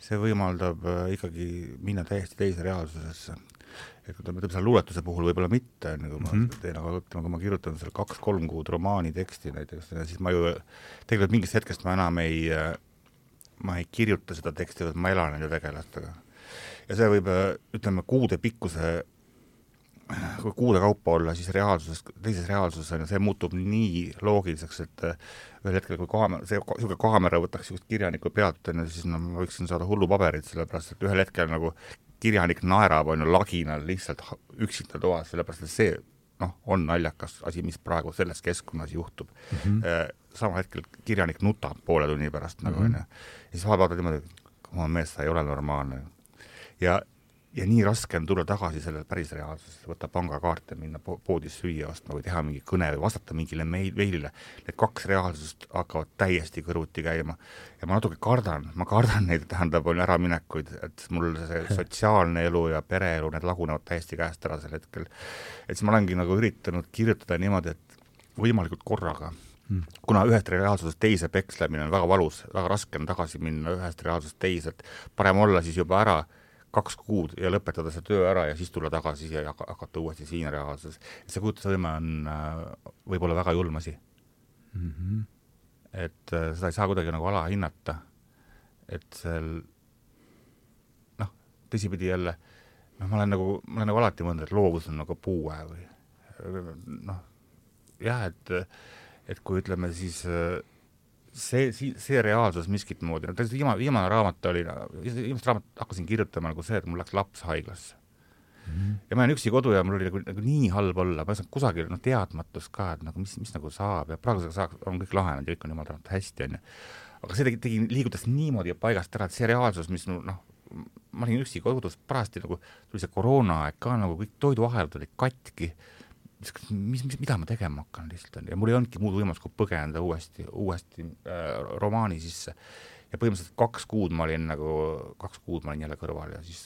see võimaldab äh, ikkagi minna täiesti teise reaalsusesse. Et ütleme, ütleme selle luuletuse puhul võib-olla mitte, on ju, kui ma mm -hmm. teen, aga ütleme, kui ma kirjutan selle kaks-kolm kuud romaani teksti näiteks, siis ma ju tegelikult mingist hetkest ma enam ei, ma ei kirjuta seda teksti, vaid ma elan nende tegelastega. ja see võib, ütleme, kuude pikkuse kui kuude kaupa olla, siis reaalsuses, teises reaalsuses on ju, see muutub nii loogiliseks, et ühel hetkel, kui kaamera, see niisugune kaamera võtaks niisugust kirjaniku pealt, on ju, siis no ma võiksin saada hullupaberit, sellepärast et ühel hetkel nagu kirjanik naerab, on ju, laginal lihtsalt üksinda toas, sellepärast et see noh, on naljakas asi, mis praegu selles keskkonnas juhtub mm. -hmm. samal hetkel kirjanik nutab poole tunni pärast nagu, Mhm. on ju, ja siis vaatad niimoodi, come on mees, sa ei ole normaalne. ja ja nii raske on tulla tagasi selle päris reaalsusesse, võtta pangakaarte, minna po poodis süüa ostma või teha mingi kõne või vastata mingile meil-, meilile. Need kaks reaalsust hakkavad täiesti kõrvuti käima. ja ma natuke kardan, ma kardan neid, tähendab, on äraminekuid, et mul see sotsiaalne elu ja pereelu, need lagunevad täiesti käest ära sel hetkel. et siis ma olengi nagu üritanud kirjutada niimoodi, et võimalikult korraga Mm. kuna ühest reaalsusest teise pekslemine on väga valus, väga raske on tagasi minna ühest reaalsusest teise, et parem olla siis juba ära kaks kuud ja lõpetada see töö ära ja siis tulla tagasi ja haka- hakata uuesti siin reaalsuses. see kujutlusvõime on äh, võib-olla väga julm asi. mm -hmm. et äh, seda ei saa kuidagi nagu alahinnata, et seal noh, teisipidi jälle noh, ma olen nagu, ma olen nagu alati mõelnud, et loovus on nagu puue või noh, jah, et et kui ütleme siis äh, see, see reaalsus miskit moodi, no tõesti viimane, viimane raamat oli, viimast raamatut hakkasin kirjutama nagu see, et mul läks laps haiglasse mm. -hmm. ja ma olen üksi kodu ja mul oli nagu, nagu nii halb olla, ma ei saanud kusagil noh, teadmatus ka, et nagu mis, mis nagu saab ja praeguseks saaks, on kõik lahenenud ja kõik on jumal tänatud hästi, onju. aga see tegi, tegi, liigutas niimoodi paigast ära, et see reaalsus, mis no noh, ma olin üksi kodus, parajasti nagu tuli see koroonaaeg ka nagu kõik toiduahelad olid katki mis, mis, mida ma tegema hakkan lihtsalt ja mul ei olnudki muud võimalust, kui põgeneda uuesti, uuesti äh, romaani sisse. ja põhimõtteliselt kaks kuud ma olin nagu, kaks kuud ma olin jälle kõrval ja siis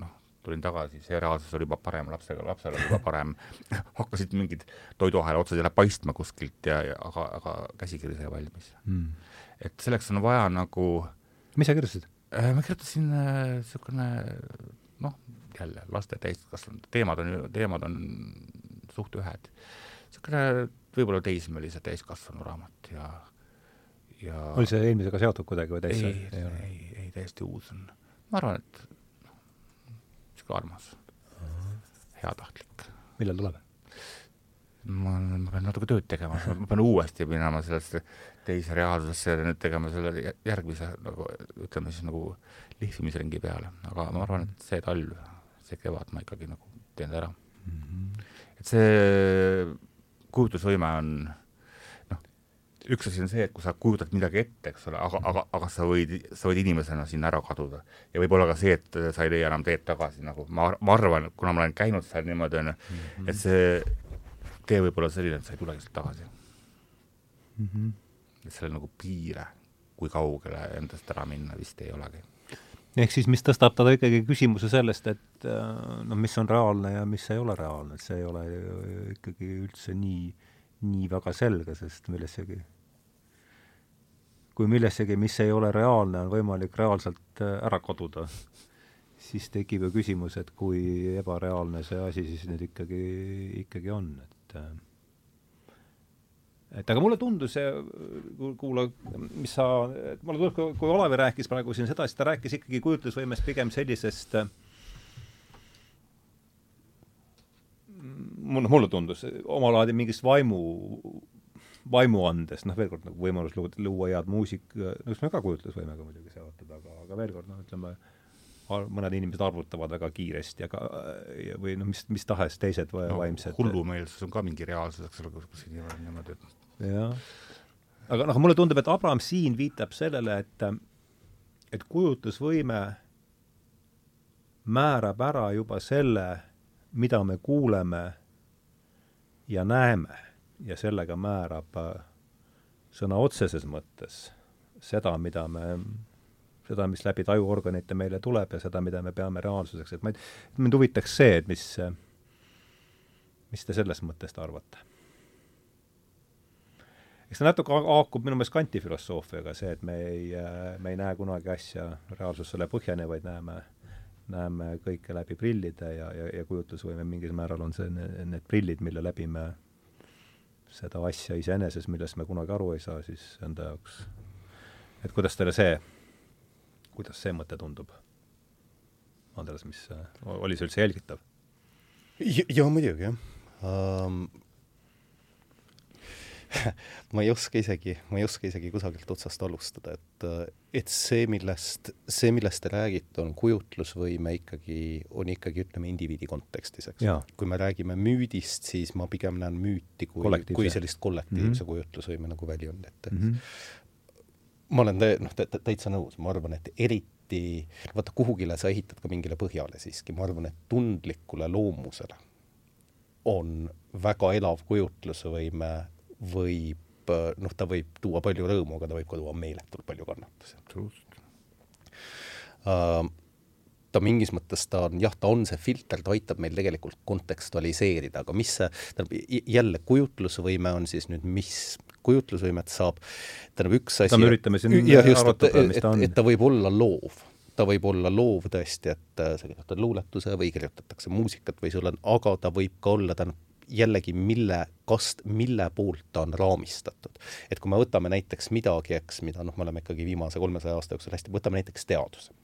noh, tulin tagasi, see reaalsus oli juba parem, lapsega, lapsel oli juba parem. Hakkasid mingid toiduahela otsad jälle paistma kuskilt ja, ja aga, aga käsikiri sai valmis. Mm.. et selleks on vaja nagu mis sa kirjutasid? ma kirjutasin niisugune äh, noh, jälle laste täiskasvanute teemad on teemad on suht ühed. niisugune võib-olla teismelise täiskasvanu raamat ja, ja oli see eelmisega seotud kuidagi või täitsa? ei, ei, ei, ei, täiesti uus on. ma arvan, et niisugune armas, heatahtlik. millal tuleb? ma, ma pean natuke tööd tegema, ma pean uuesti minema sellesse teise reaalsusesse ja nüüd tegema selle järgmise nagu ütleme siis nagu lihvimisringi peale, aga ma arvan, et see talv, see kevad ma ikkagi nagu teen ära mm. -hmm. Et see kujutlusvõime on noh, üks asi on see, et kui sa kujutad midagi ette, eks ole, aga, aga, aga sa võid, sa võid inimesena sinna ära kaduda. ja võib-olla ka see, et sa ei leia enam teed tagasi, nagu ma, ma arvan, kuna ma olen käinud seal niimoodi, on ju, mhm. et see tee võib olla selline, et sa ei tulegi sealt tagasi mm. -hmm. et sellel nagu piire, kui kaugele endast ära minna, vist ei olegi. Ehk siis, mis tõstab ta ikkagi küsimuse sellest, et äh, noh, mis on reaalne ja mis ei ole reaalne, et see ei ole ikkagi üldse nii, nii väga selge, sest millessegi kui millessegi, mis ei ole reaalne, on võimalik reaalselt äh, ära kaduda, siis tekib ju küsimus, et kui ebareaalne see asi siis nüüd ikkagi, ikkagi on, et äh, et aga mulle tundus kuula, mis sa, mulle tundus, kui, kui Olavi rääkis praegu siin seda, siis ta rääkis ikkagi kujutlusvõimest pigem sellisest mulle, mulle tundus omalaadi mingist vaimu, vaimuandest, noh veel kord nagu võimalus luua, luua head muusika, no eks me ka kujutlusvõimega muidugi seotud, aga, aga veel kord noh, ütleme mõned inimesed arvutavad väga kiiresti, aga või noh, mis, mis tahes teised no, vaimsed hullumeelsus on ka mingi reaalsus, eks ole, kus inimene on niimoodi, et jah. aga noh, mulle tundub, et Abram siin viitab sellele, et et kujutlusvõime määrab ära juba selle, mida me kuuleme ja näeme ja sellega määrab sõna otseses mõttes seda, mida me seda, mis läbi tajuorganite meile tuleb ja seda, mida me peame reaalsuseks, et ma, mind huvitaks see, et mis, mis te sellest mõttest arvate? Eks ta natuke haakub minu meelest Kanti filosoofiaga, see, et me ei, me ei näe kunagi asja reaalsusele põhjani, vaid näeme, näeme kõike läbi prillide ja, ja, ja kujutlusvõime mingil määral on see, need prillid, mille läbi me seda asja iseeneses, millest me kunagi aru ei saa, siis enda jaoks, et kuidas teile see kuidas see mõte tundub? Andres, mis, oli see üldse jälgitav? jaa, muidugi, jah um, ma ei oska isegi, ma ei oska isegi kusagilt otsast alustada, et, et see, millest, see, millest te räägite, on kujutlusvõime ikkagi, on ikkagi, ütleme, indiviidi kontekstis, eks. kui me räägime müüdist, siis ma pigem näen müüti kui, kui sellist kollektiivse mm -hmm. kujutlusvõime nagu väljund, et, mm -hmm ma olen noh, täitsa nõus, ma arvan, et eriti, vaata kuhugile sa ehitad ka mingile põhjale siiski, ma arvan, et tundlikule loomusele on väga elav kujutlusvõime, võib, noh, ta võib tuua palju rõõmu, aga ta võib ka tuua meeletult palju kannatusi. just uh, ta mingis mõttes, ta on jah, ta on see filter, ta aitab meil tegelikult kontekstualiseerida, aga mis see, tähendab jälle kujutlusvõime on siis nüüd mis, kujutlusvõimet saab, tähendab üks asi me üritame siin just, et, et, et, et ta võib olla loov. Ta võib olla loov tõesti, et äh, sa kirjutad luuletuse või kirjutatakse muusikat või sul on, aga ta võib ka olla, tähendab, jällegi, mille, kast, mille poolt ta on raamistatud. et kui me võtame näiteks midagi, eks, mida noh, me oleme ikkagi viimase kolmesaja aasta jooksul hästi, võtame näiteks teaduse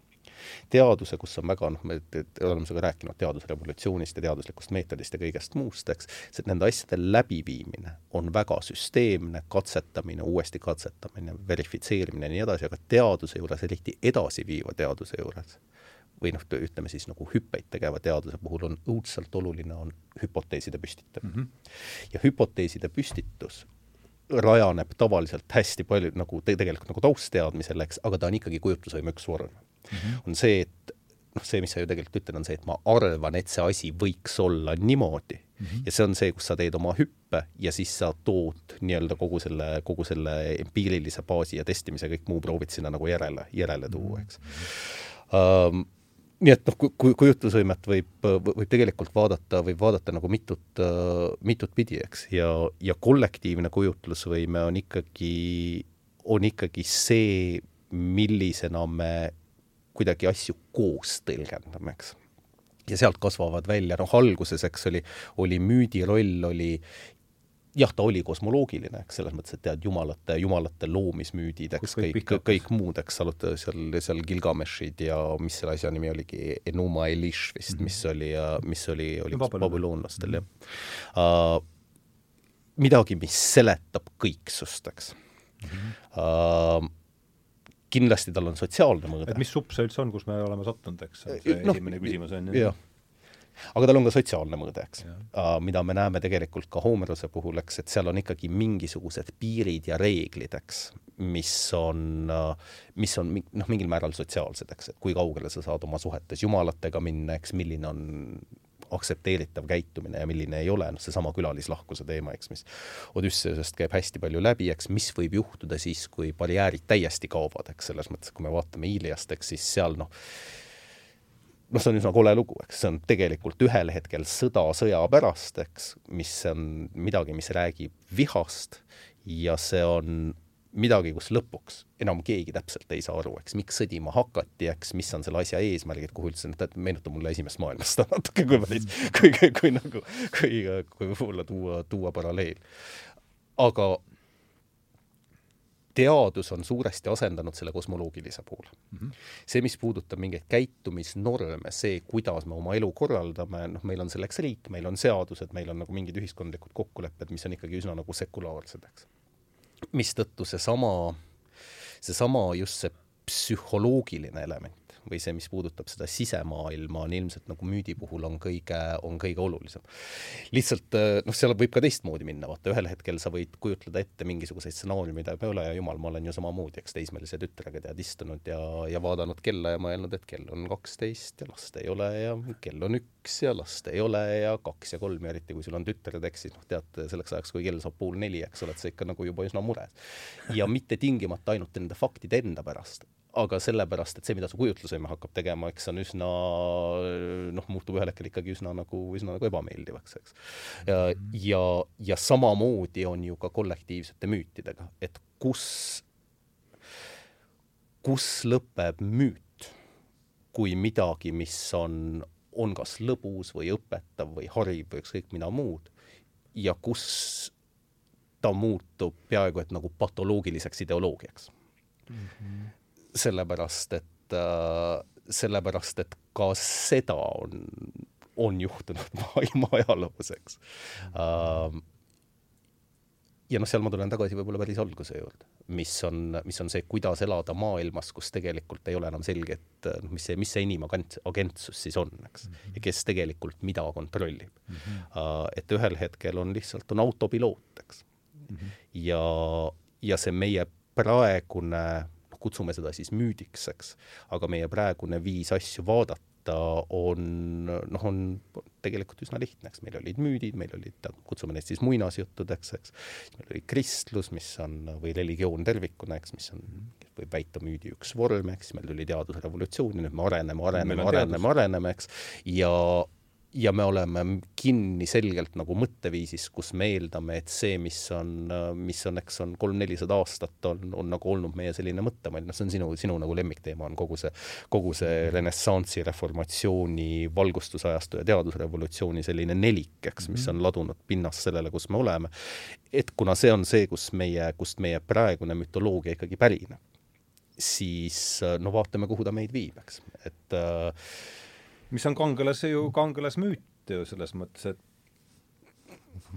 teaduse, kus on väga noh, me oleme sinuga rääkinud teadusrevolutsioonist ja teaduslikust meetodist ja kõigest muust, eks, see nende asjade läbiviimine on väga süsteemne, katsetamine, uuesti katsetamine, verifitseerimine ja nii edasi, aga teaduse juures, eriti edasiviiva teaduse juures, või noh, ütleme siis nagu hüppeid tegeva teaduse puhul on õudselt oluline, on hüpoteeside püstitamine mm. -hmm. ja hüpoteeside püstitus rajaneb tavaliselt hästi palju nagu te tegelikult nagu taustteadmisel, eks, aga ta on ikkagi kujutlusvõime üks vorm mm. -hmm. on see, et noh, see, mis sa ju tegelikult ütled, on see, et ma arvan, et see asi võiks olla niimoodi mm. -hmm. ja see on see, kus sa teed oma hüppe ja siis sa tood nii-öelda kogu selle, kogu selle empiirilise baasi ja testimise, kõik muu proovid sinna nagu järele, järele tuua, eks um, nii et noh, kui kujutlusvõimet võib, võib tegelikult vaadata, võib vaadata nagu mitut, mitut pidi, eks, ja, ja kollektiivne kujutlusvõime on ikkagi, on ikkagi see, millisena me kuidagi asju koos tõlgendame, eks. ja sealt kasvavad välja, noh alguses, eks oli, oli müüdi roll oli jah, ta oli kosmoloogiline, eks selles mõttes, et tead, jumalate, jumalate loomismüüdid, eks kõik, kõik, kõik muud, eks seal, seal Gilgameshid ja mis selle asja nimi oligi, Enuma Elish vist mm, -hmm. mis oli, mis oli, oli babüloonlastel mm, -hmm. jah uh,. midagi, mis seletab kõiksust, eks mm. -hmm. Uh, kindlasti tal on sotsiaalne mõõde. et mis supp see üldse on, kus me oleme sattunud, eks, see no, esimene küsimus on ju. jah aga tal on ka sotsiaalne mõõde, eks, mida me näeme tegelikult ka Homeruse puhul, eks, et seal on ikkagi mingisugused piirid ja reeglid, eks, mis on, mis on noh, mingil määral sotsiaalsed, eks, et kui kaugele sa saad oma suhetes jumalatega minna, eks, milline on aktsepteeritav käitumine ja milline ei ole, noh, seesama külalislahkuse teema, eks, mis Odüsseusest käib hästi palju läbi, eks, mis võib juhtuda siis, kui barjäärid täiesti kaovad, eks, selles mõttes, kui me vaatame Iliast, eks siis seal noh, noh, see on üsna kole lugu, eks see on tegelikult ühel hetkel sõda sõja pärast, eks, mis on midagi, mis räägib vihast ja see on midagi, kus lõpuks enam keegi täpselt ei saa aru, eks, miks sõdima hakati, eks, mis on selle asja eesmärgid, kuhu üldse, noh, meenutab mulle esimest maailmasõda natuke, kui päris, kui, kui, kui nagu, kui, kui võib-olla tuua, tuua paralleel. aga teadus on suuresti asendanud selle kosmoloogilise poole mm. -hmm. see, mis puudutab mingeid käitumisnorme, see, kuidas me oma elu korraldame, noh, meil on selleks riik, meil on seadused, meil on nagu mingid ühiskondlikud kokkulepped, mis on ikkagi üsna nagu sekulaarsed, eks. mistõttu seesama, seesama just see psühholoogiline element või see, mis puudutab seda sisemaailma, on ilmselt nagu müüdi puhul on kõige, on kõige olulisem. lihtsalt äh, noh, seal võib ka teistmoodi minna, vaata ühel hetkel sa võid kujutleda ette mingisuguseid stsenaariume, mida ei ole ja jumal, ma olen ju samamoodi, eks teismelise tütrega tead istunud ja, ja vaadanud kella ja mõelnud, et kell on kaksteist ja last ei ole ja kell on üks ja last ei ole ja kaks ja kolm ja eriti kui sul on tütred, eks siis noh, tead selleks ajaks, kui kell saab pool neli, eks oled sa ikka nagu juba üsna mures. ja mitte tingimata ainult nende faktide enda pärast, aga sellepärast, et see, mida su kujutlusvõime hakkab tegema, eks on üsna noh, muutub ühel hetkel ikkagi üsna nagu, üsna nagu ebameeldivaks, eks. ja, ja, ja samamoodi on ju ka kollektiivsete müütidega, et kus, kus lõpeb müüt, kui midagi, mis on, on kas lõbus või õpetav või hariv või ükskõik mida muud, ja kus ta muutub peaaegu et nagu patoloogiliseks ideoloogiaks mm. -hmm sellepärast et äh,, sellepärast et ka seda on, on juhtunud maailma ajaloos, eks äh,. ja noh, seal ma tulen tagasi võib-olla päris alguse juurde, mis on, mis on see, kuidas elada maailmas, kus tegelikult ei ole enam selge, et noh, mis see, mis see inimagentsus siis on, eks mm, -hmm. ja kes tegelikult mida kontrollib mm. -hmm. Uh, et ühel hetkel on lihtsalt, on autopiloot, eks mm. -hmm. ja, ja see meie praegune kutsume seda siis müüdiks, eks. aga meie praegune viis asju vaadata on, noh, on tegelikult üsna lihtne, eks meil olid müüdid, meil olid, kutsume neid siis muinasjuttudeks, eks. meil oli kristlus, mis on, või religioon tervikuna, eks, mis on, võib väita müüdi üks vorm, eks, meil tuli teadusrevolutsioon ja nüüd me areneme, areneme, areneme, areneme, eks, ja ja me oleme kinni selgelt nagu mõtteviisis, kus me eeldame, et see, mis on, mis on, eks on kolm-nelisada aastat, on, on nagu olnud meie selline mõttemall, noh, see on sinu, sinu nagu lemmikteema on kogu see, kogu see renessansi, reformatsiooni, valgustusajastu ja teadusrevolutsiooni selline nelik, eks, mis on ladunud pinnast sellele, kus me oleme. et kuna see on see, kus meie, kust meie praegune mütoloogia ikkagi pärineb, siis no vaatame, kuhu ta meid viib, eks, et äh, mis on kangelase ju, kangelasmüüt ju selles mõttes, et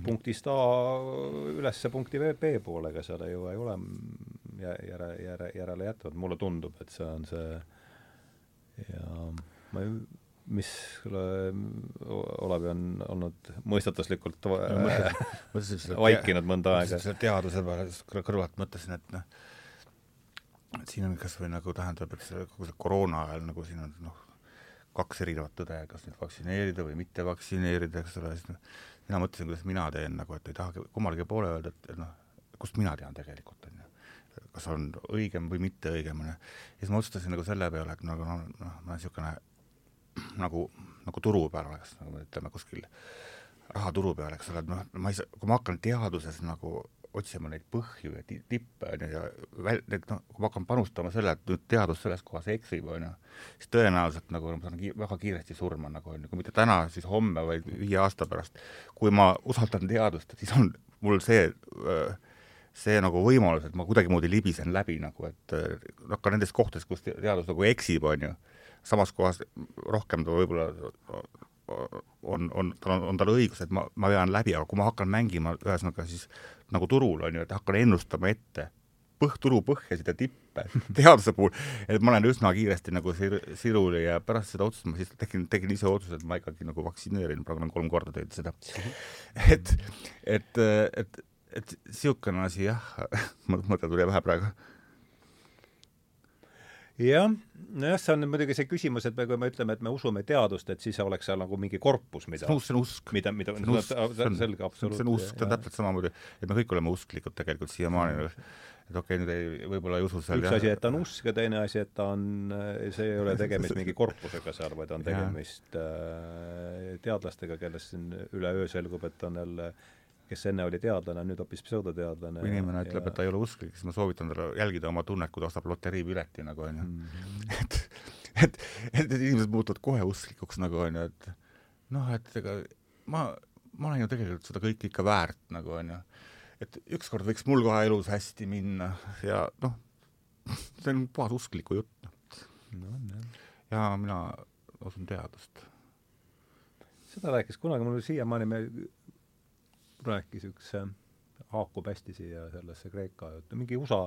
punktist A ülesse punkti B poolega seal ju ei ole järe, järe, järele jätvad, mulle tundub, et see on see ja ma ei mis Olavi on olnud mõistatuslikult vaikinud mõnda aega. teaduse peale kõrvalt mõtlesin, et noh, et siin on kas või nagu tähendab, et see kogu see koroona ajal nagu siin on noh, kaks erinevat tõde, kas nüüd vaktsineerida või mitte vaktsineerida, eks ole, siis noh, mina mõtlesin, kuidas mina teen nagu, et ei tahagi kummalegi poole öelda, et, et noh, kust mina tean tegelikult, on ju. kas on õigem või mitte õigem, on ju. ja siis ma otsustasin nagu selle peale, et nagu noh, noh, ma olen niisugune nagu, nagu turu peal oleks, nagu ütleme kuskil rahaturu peal, eks ole, et noh, ma ei saa, kui ma hakkan teaduses nagu otsima neid põhju ja tippe, on ju, ja väl-, need noh, kui ma hakkan panustama selle, et nüüd teadus selles kohas eksib, on ju, siis tõenäoliselt nagu ma saan ki väga kiiresti surma, nagu on ju, kui mitte täna, siis homme või viie aasta pärast. kui ma usaldan teadust, et siis on mul see see nagu võimalus, et ma kuidagimoodi libisen läbi nagu, et noh, ka nendes kohtades, kus teadus nagu eksib, on ju, samas kohas rohkem ta võib-olla on, on, tal on, on tal õigus, et ma, ma vean läbi, aga kui ma hakkan mängima ühesõnaga siis nagu turul, on ju, et hakkan ennustama ette. Põh-, turu põhjasid ja tippe teaduse puhul, et ma olen üsna kiiresti nagu sir-, siruli ja pärast seda otsust ma siis tegin, tegin ise otsuse, et ma ikkagi nagu vaktsineerin, praegu olen kolm korda teinud seda. et, et, et, et niisugune asi jah, mõte tuli pähe praegu jah, nojah, see on muidugi see küsimus, et me, kui me ütleme, et me usume teadust, et siis oleks seal nagu mingi korpus, mida see on usk. mida, mida see on usk, selge, absoluutselt. see on usk, see on täpselt samamoodi, et me kõik oleme usklikud tegelikult siiamaani, et okei okay,, nüüd ei, võib-olla ei usu seal üks asi, et ta on usk ja teine asi, et ta on, see ei ole tegemist mingi korpusega seal, vaid on tegemist äh, teadlastega, kellest siin üleöö selgub, et on jälle äh, kes enne oli teadlane, nüüd hoopis pseudoteadlane. kui inimene ja... ütleb, et ta ei ole usklik, siis ma soovitan talle jälgida oma tunnet, kui ta ostab loteriipileti nagu onju mm. -hmm. et, et, et need inimesed muutuvad kohe usklikuks nagu onju, et noh, et ega ma, ma olen ju tegelikult seda kõike ikka väärt nagu onju. et ükskord võiks mul kohe elus hästi minna ja noh, see on puhas uskliku jutt no,. ja mina usun teadust. seda rääkis kunagi mul siiamaani me rääkis üks, haakub hästi siia sellesse Kreeka, mingi USA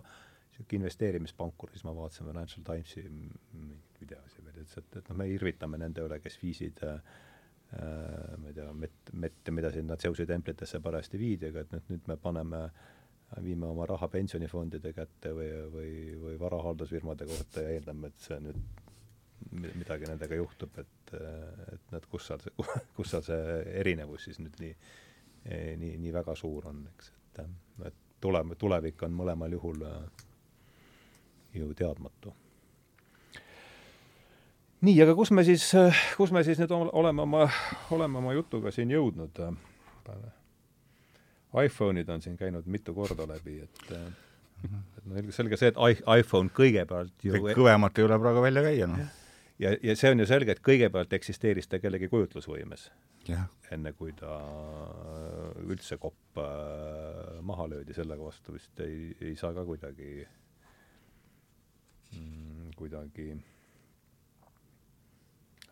niisugune investeerimispankur, siis ma vaatasin Financial Timesi mingit videosi veel, ütles, et, et noh, me irvitame nende üle, kes viisid äh, ma ei tea, mett, mette, mida sinna Zeusi templitesse parajasti viidi, aga et nüüd, nüüd me paneme, viime oma raha pensionifondide kätte või, või, või varahaldusfirmade kohta ja eeldame, et see nüüd midagi nendega juhtub, et, et näed, kus seal see, kus seal see erinevus siis nüüd nii nii, nii väga suur on, eks, et, et tule, tulevik on mõlemal juhul äh, ju teadmatu. nii, aga kus me siis, kus me siis nüüd oleme oma, oleme oma jutuga siin jõudnud? iPhone'id on siin käinud mitu korda läbi, et et no selge see, et iPhone kõigepealt ju kõvemat ei ole praegu välja käia, noh. Ja, ja see on ju selge, et kõigepealt eksisteeris ta kellegi kujutlusvõimes. Enne kui ta üldse kopp äh, maha löödi, sellega vastu vist ei, ei saa ka kuidagi mm,, kuidagi.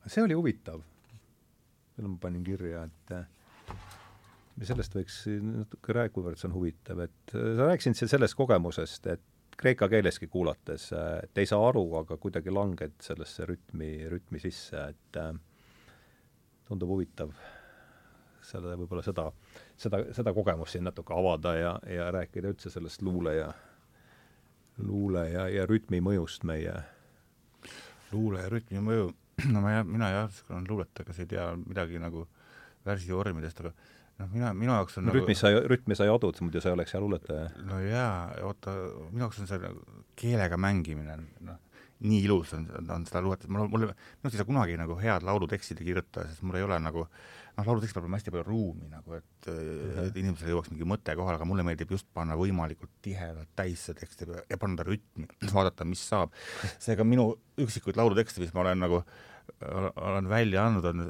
See oli huvitav. selle ma panin kirja, et ja sellest võiks natuke rääkida, kuivõrd see on huvitav, et sa rääkisid sellest kogemusest, et kreeka keeleski kuulates, et ei saa aru, aga kuidagi langed sellesse rütmi, rütmi sisse, et äh, tundub huvitav selle, võib-olla seda, seda, seda kogemust siin natuke avada ja, ja rääkida üldse sellest luule ja, luule ja, ja rütmi mõjust meie luule ja rütmi mõju, no ma, mina jah, olen luuletaja, kes ei tea midagi nagu värsivormidest, aga noh, mina, minu jaoks on no, nagu rütmis sa, rütmi sa ei adud, muidu sa ei oleks hea luuletaja. no jaa, oota, minu jaoks on see nagu keelega mängimine, noh, nii ilus on, on seda luuletada, mul, mul, minust ei saa kunagi nagu head laulutekstide kirjutada, sest mul ei ole nagu noh, laulutekstil peab olema hästi palju ruumi nagu, et et inimesele jõuaks mingi mõte kohale, aga mulle meeldib just panna võimalikult tihedalt täis see tekst ja panna ta rütmi, vaadata, mis saab. seega minu üksikuid laulutekste, mis ma olen nagu olen välja andnud, on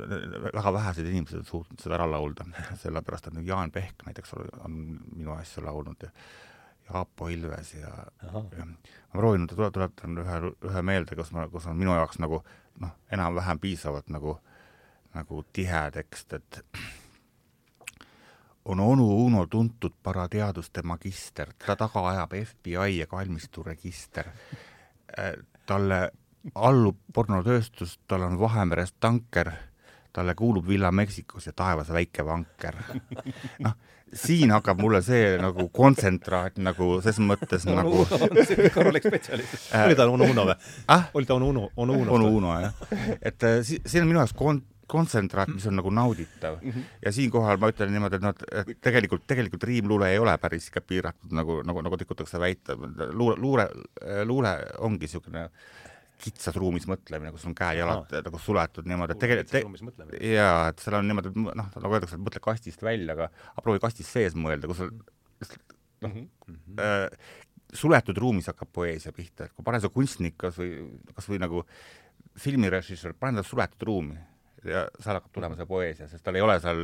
väga vähesed inimesed suutnud seda ära laulda, sellepärast et nüüd Jaan Pehk näiteks on minu asju laulnud ja Aapo Ilves ja, ja ma proovin, tuletan ühe, ühe meelde, kus ma, kus on minu jaoks nagu noh, enam-vähem piisavalt nagu, nagu tihe tekst, et on onu Uno tuntud parateaduste magister, ta taga ajab FBI ja kalmisturegister. Äh, talle allub pornotööstus, tal on Vahemeres tanker, talle kuulub villa Meksikos ja taevas väike vanker. noh siin hakkab mulle see nagu kontsentraat nagu ses mõttes nagu korralik-spetsialist äh, oli ta onu Uno või ah?? oli ta onu Uno, onu Uno? onu Uno, jah. et äh, see on minu jaoks kon-, kontsentraat, mis on nagu nauditav mm. -hmm. ja siinkohal ma ütlen niimoodi, et noh, et tegelikult, tegelikult riimluule ei ole päris ikka piiratud, nagu, nagu, nagu tikutakse väita. luule, luule, luule ongi niisugune kitsas ruumis mõtlemine, kus on käe-jalad nagu suletud niimoodi, et tegelikult te, jaa, et seal on niimoodi, et noh, nagu öeldakse, et mõtle kastist välja, aga aga proovi kastist sees mõelda, kus sul noh mm -hmm. äh, suletud ruumis hakkab poeesia pihta, et kui pane see kunstnik kas või, kas või nagu filmirežissöör, pane ta suletud ruumi ja seal hakkab tulema see poeesia, sest tal ei ole seal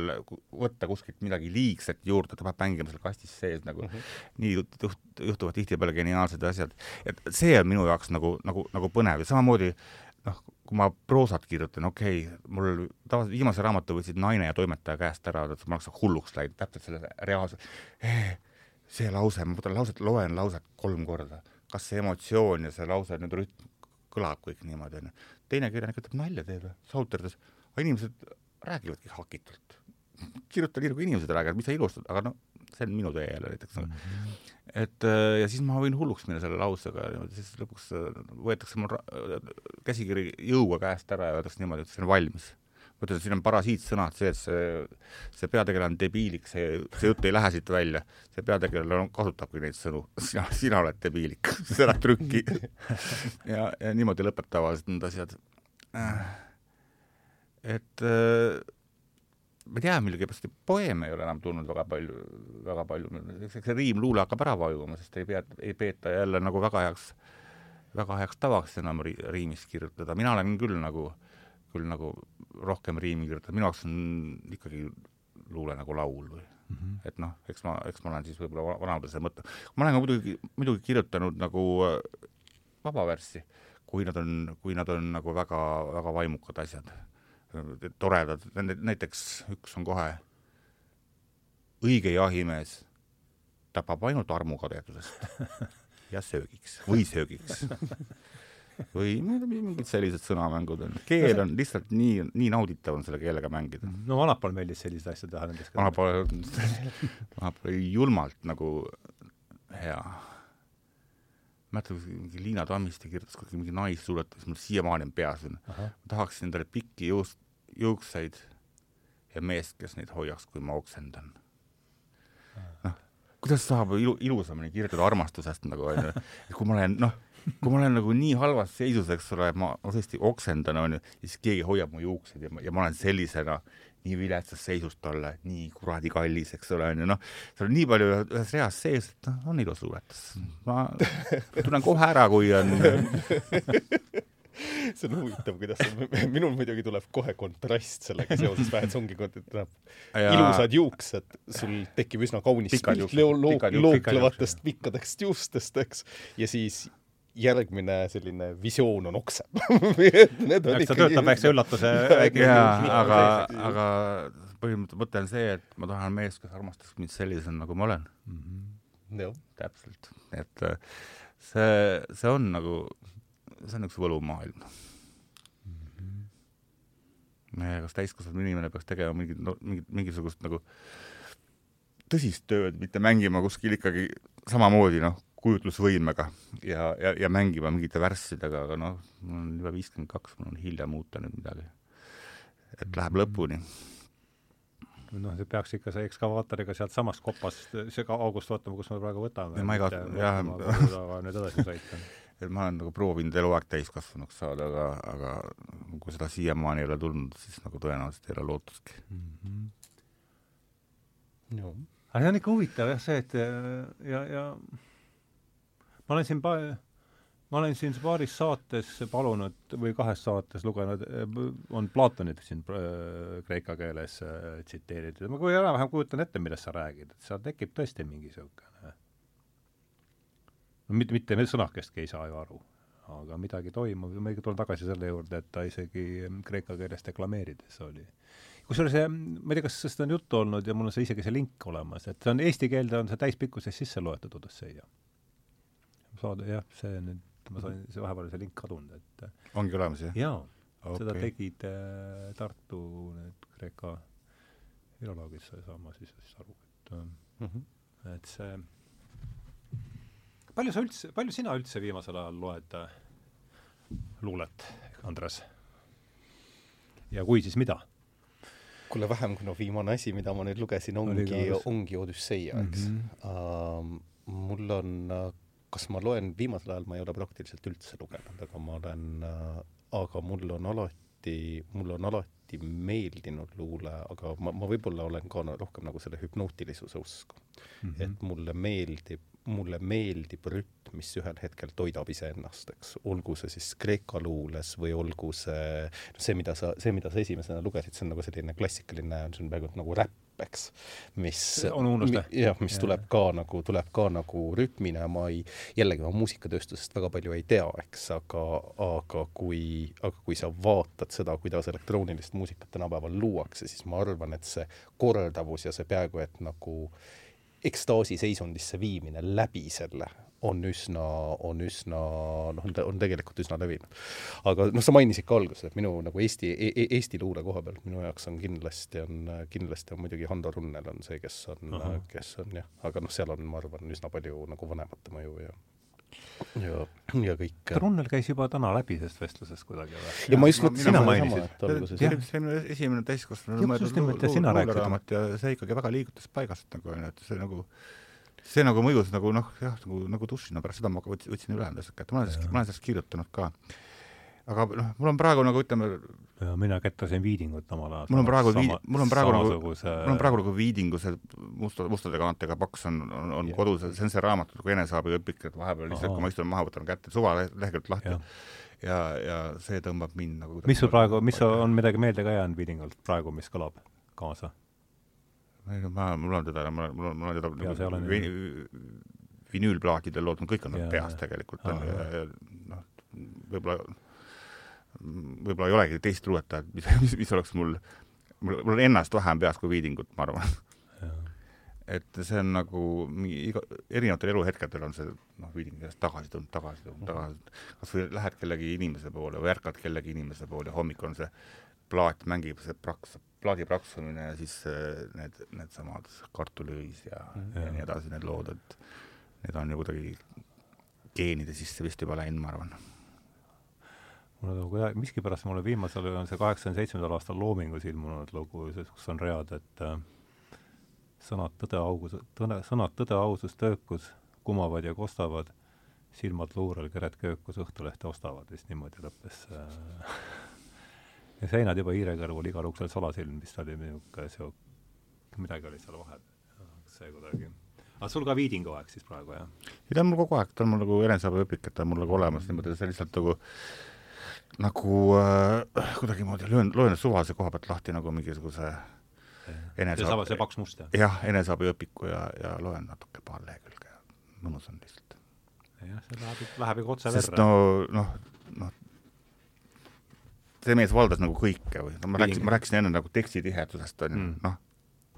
võtta kuskilt midagi liigset juurde, ta peab mängima seal kastis sees nagu mm. -hmm. nii juht, juhtuvad tihtipeale geniaalsed asjad. et see on minu jaoks nagu, nagu, nagu põnev ja samamoodi noh, kui ma proosat kirjutan, okei okay,, mul tavaliselt viimase raamatu võtsid naine ja toimetaja käest ära, ma oleks hulluks läinud, täpselt selle reaalse eh,, see lause, ma võtan lauset, loen lauset kolm korda, kas see emotsioon ja see lause, nüüd rütm kõlab kõik niimoodi, onju. teine kirjanik ütleb, nalja teed või? ütles, aga inimesed räägivadki hakitult. kirjuta nii, nagu inimesed räägivad, mis sa ilustad, aga noh, see on minu tee jälle näiteks mm. -hmm. et äh, ja siis ma võin hulluks minna selle lausega siis lõpuks äh, võetakse mul käsikiri jõuga käest ära ja öeldakse niimoodi, et see on valmis mõtled, et siin on parasiitsõnad, see, et see, see peategelane on debiilik, see, see jutt ei lähe siit välja. see peategelane kasutabki neid sõnu, sina, sina oled debiilik, ära trükki ja, ja niimoodi lõpeb tavaliselt need asjad äh et äh, ma ei tea, millegipärast poeeme ei ole enam tulnud väga palju, väga palju, eks see riimluule hakkab ära vajuma, sest ei pea, ei peeta jälle nagu väga heaks, väga heaks tavaks enam ri, riimist kirjutada, mina olen küll nagu, küll nagu rohkem riimi kirjutanud, minu jaoks on ikkagi luule nagu laul või mm -hmm. et noh, eks ma, eks ma olen siis võib-olla vanaduse mõtte, ma olen ka muidugi, muidugi kirjutanud nagu äh, vabaverssi, kui nad on, kui nad on nagu väga, väga vaimukad asjad toredad, näiteks üks on kohe õige jahimees tapab ainult armukadedusest ja söögiks või söögiks või mingid sellised sõnamängud on. keel on lihtsalt nii, nii nauditav on selle keelega mängida. no vanapäeval meeldis selliseid asju teha näiteks. vanapäeval, vanapäeval julmalt nagu hea. mäletan, mingi Liina Tammiste kirjutas kuidagi mingi naissuuletus, mul siiamaani on peas on. ma tahaksin endale pikki juust, juukseid ja meest, kes neid hoiaks, kui ma oksendan. noh, kuidas saab ilu, ilusamini kirjutada armastusest nagu onju, et kui ma olen noh, kui ma olen nagu nii halvas seisus, eks ole, ma, ma tõesti oksendan onju, siis keegi hoiab mu juukseid ja ma, ja ma olen sellisena nii viletsas seisus talle, nii kuradi kallis, eks ole, onju, noh, seal on nii palju ühes reas sees, et noh, on ilus luuletus. ma tunnen kohe ära, kui on see on huvitav, kuidas see, minul muidugi tuleb kohe kontrast sellega seoses, vähe, et see ongi, ilusad juuksed, sul tekib üsna kaunis pilt looklevatest pikkadest juustest, eks, ja siis järgmine selline visioon on oksem. Eks ta töötab väikse üllatuse jaa, aga, aga põhimõtteliselt mõte on see, et ma tahan meest, kes armastaks mind sellisena, nagu ma olen. Mm. -hmm. täpselt, et äh, see, see on nagu see on üks võlumaailm mm. -hmm. kas täiskasvanud inimene peaks tegema mingit no,, mingit, mingisugust nagu tõsist tööd, mitte mängima kuskil ikkagi samamoodi noh, kujutlusvõimega ja, ja, ja mängima mingite värssidega, aga noh, mul on juba viiskümmend kaks, mul on hilja muuta nüüd midagi. et läheb lõpuni noh, see peaks ikka see ekskavaatoriga sealtsamast kopast, see august vaatama, kus me praegu võtame. ma iga, jah. nüüd edasi sõita et ma olen nagu proovinud eluaeg täiskasvanuks saada, aga, aga kui seda siiamaani ei ole tulnud, siis nagu tõenäoliselt ei ole lootustki mm. -hmm. No. aga see on ikka huvitav jah, see, et ja, ja ma olen siin pa-, ma olen siin paaris saates palunud või kahes saates lugenud, on Platonit siin kreeka keeles tsiteeritud ma enam-vähem kujutan ette, millest sa räägid, et seal tekib tõesti mingi niisugune no mitte, mitte sõnakestki ei saa ju aru, aga midagi toimub ja ma tulen tagasi selle juurde, et ta isegi kreeka keeles deklameerides oli. kusjuures ma ei tea, kas sellest on juttu olnud ja mul on see isegi see link olemas, et see on eesti keelde on see täispikkuses sisse loetud Odüsseia. saada, jah, see nüüd, ma sain, see vahepeal see link kadunud, et ongi olemas, jah? jaa okay., seda tegid äh, Tartu need Kreeka filoloogid, saan ma siis, siis aru, et mm -hmm. et see palju sa üldse, palju sina üldse viimasel ajal loed äh, luulet, Andres? ja kui, siis mida? kuule, vähem kui no viimane asi, mida ma nüüd lugesin, ongi, ongi Odüsseia, eks mm. -hmm. Uh, mul on, äh, kas ma loen, viimasel ajal ma ei ole praktiliselt üldse lugenud, aga ma olen uh,, aga mul on alati mulle on alati meeldinud luule, aga ma, ma võib-olla olen ka rohkem nagu selle hüpnootilisuse usku mm. -hmm. et mulle meeldib, mulle meeldib rütm, mis ühel hetkel toidab iseennast, eks, olgu see siis Kreeka luules või olgu see, see, mida sa, see, mida sa esimesena lugesid, see on nagu selline klassikaline, see on peaaegu nagu räpp eks, mis on unust või? jah, mis ja, tuleb ka nagu, tuleb ka nagu rütmina, ma ei, jällegi ma muusikatööstusest väga palju ei tea, eks, aga, aga kui, aga kui sa vaatad seda, kuidas elektroonilist muusikat tänapäeval luuakse, siis ma arvan, et see kordavus ja see peaaegu et nagu ekstaasi seisundisse viimine läbi selle on üsna, on üsna noh, on tegelikult üsna levinud. aga noh, sa mainisid ka alguses, et minu nagu Eesti e, e Eesti luule koha pealt minu jaoks on kindlasti on, kindlasti on muidugi Hando Runnel on see, kes on, kes on jah, aga noh, seal on, ma arvan, üsna palju nagu vanemate mõju ja ja, ja kõik. Runnel käis juba täna läbi sellest vestlusest kuidagi või? ja ma just mõtlesin sina mainisid. see oli esimene täiskasvanu raamat ja see ikkagi väga liigutas paigast nagu onju, et see nagu see nagu mõjus nagu noh, jah, nagu, nagu dušina, pärast seda ma võtsin, võtsin ülejäänud asjad kätte, ma olen sellest, ma olen sellest kirjutanud ka. Aga noh, mul on praegu nagu ütleme ja mina kättasin Viidingut omal ajal. mul on praegu vii-, mul on praegu nagu, mul on praegu nagu Viidingu see musta, mustade kaantega paks on, on, on yeah. kodus, see on see raamat nagu eneseabiõpik, et vahepeal lihtsalt, kui ma istun maha, võtan kätte suvaleheküljelt lahti ja, ja, ja see tõmbab mind nagu mis sul praegu, mis on midagi meelde ka jäänud Viidingult praegu, mis kõlab kaasa? ma, mul on teda, mul on, mul on teda nagu vi, vinüülplaatidel loodud, kõik on nagu peas tegelikult on ja, ja noh, võib-olla, võib-olla ei olegi teist luuletajat, mis, mis, mis oleks mul, mul, mul on ennast vähem peas kui Viidingut, ma arvan. et see on nagu mingi iga, erinevatel eluhetkedel on see noh, Viiding käest tagasi tulnud, tagasi tulnud, tagasi, kas või lähed kellegi inimese poole või ärkad kellegi inimese poole ja hommik on see plaat mängib, see praks, plaadi praksumine ja siis äh, need, needsamad kartuliõis ja mm, -hmm. ja nii edasi, need lood, et need on ju kuidagi geenide sisse vist juba läinud, ma arvan. Mulle nagu kuidagi, miskipärast mulle viimasel ajal on see kaheksakümne seitsmendal aastal Loomingus ilmunud lugu, kus on read, et äh, sõnad tõde, augus, tõde, sõnad tõde, ausus, töökus kumavad ja kostavad, silmad luurel, kered köökus, Õhtulehte ostavad, vist niimoodi lõppes äh, ja seinad juba hiirekõrvul, igal uksel salasilm vist oli niisugune sihuke, midagi oli seal vahepeal, see kuidagi aga sul ka Viidingu aeg siis praegu, jah? ei, ta on mul kogu aeg, ta on mul nagu eneseabiõpik, et ta on mul nagu olemas niimoodi, see lihtsalt nagu nagu äh, kuidagimoodi löön, löön suvalise koha pealt lahti nagu mingisuguse enese see, see paks must, jah? jah, eneseabiõpiku ja, ja loen natuke paar lehekülge ja mõnus on lihtsalt. jah, see läheb, läheb ikka otse verre. no, noh, noh, see mees valdas nagu kõike või no ma rääkisin, ma rääkisin enne nagu tekstitihedusest on ju mm., noh,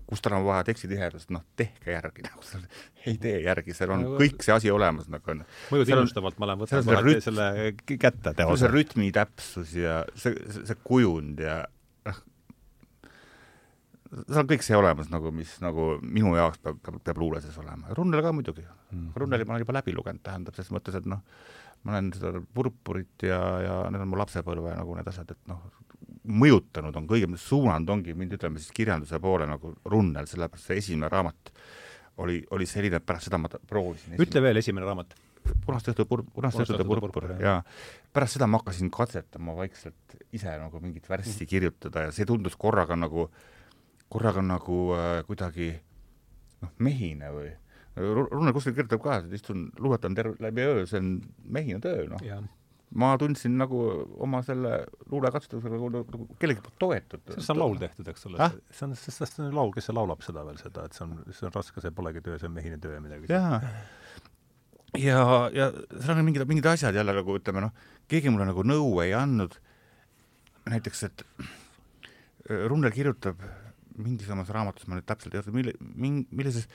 kus tal on vaja tekstitihedust, noh, tehke järgi nagu seal, ei tee järgi, seal on nagu, kõik see asi olemas nagu on. mõjud innustavalt, ma lähen võtan kohe rüt... selle kätte. see rütmi täpsus ja see, see, see kujund ja noh, seal on kõik see olemas nagu, mis nagu minu jaoks peab, peab, peab luule sees olema. Runnel ka muidugi mm.. Runneli ma olen juba läbi lugenud, tähendab, ses mõttes, et noh, ma olen seda Purpurit ja, ja need on mu lapsepõlve nagu need asjad, et noh, mõjutanud on kõige, suunanud ongi mind, ütleme siis kirjanduse poole nagu Runnel, sellepärast see esimene raamat oli, oli selline, et pärast seda ma proovisin. ütle veel esimene raamat. punast õhtu pur-, punast õhtu purpur ja pärast seda ma hakkasin katsetama vaikselt ise nagu mingit värssi mm. kirjutada ja see tundus korraga nagu, korraga nagu äh, kuidagi noh, mehine või Runnel kuskil kirjutab ka, et istun, luuletan terve läbi öö, see on mehine töö, noh. Ma tundsin nagu oma selle luulekatsetusega nagu, nagu kellegi poolt toetud. sellest on laul tehtud, eks ole äh?? see on, sellest on laul, kes see laulab seda veel, seda, et see on, see on raske, see polegi töö, see on mehine töö ja midagi. jaa. ja, ja seal on mingid, mingid asjad jälle nagu ütleme noh, keegi mulle nagu nõu ei andnud, näiteks, et Runnel kirjutab mingis omas raamatus, ma nüüd täpselt ei oska, mille, ming-, millises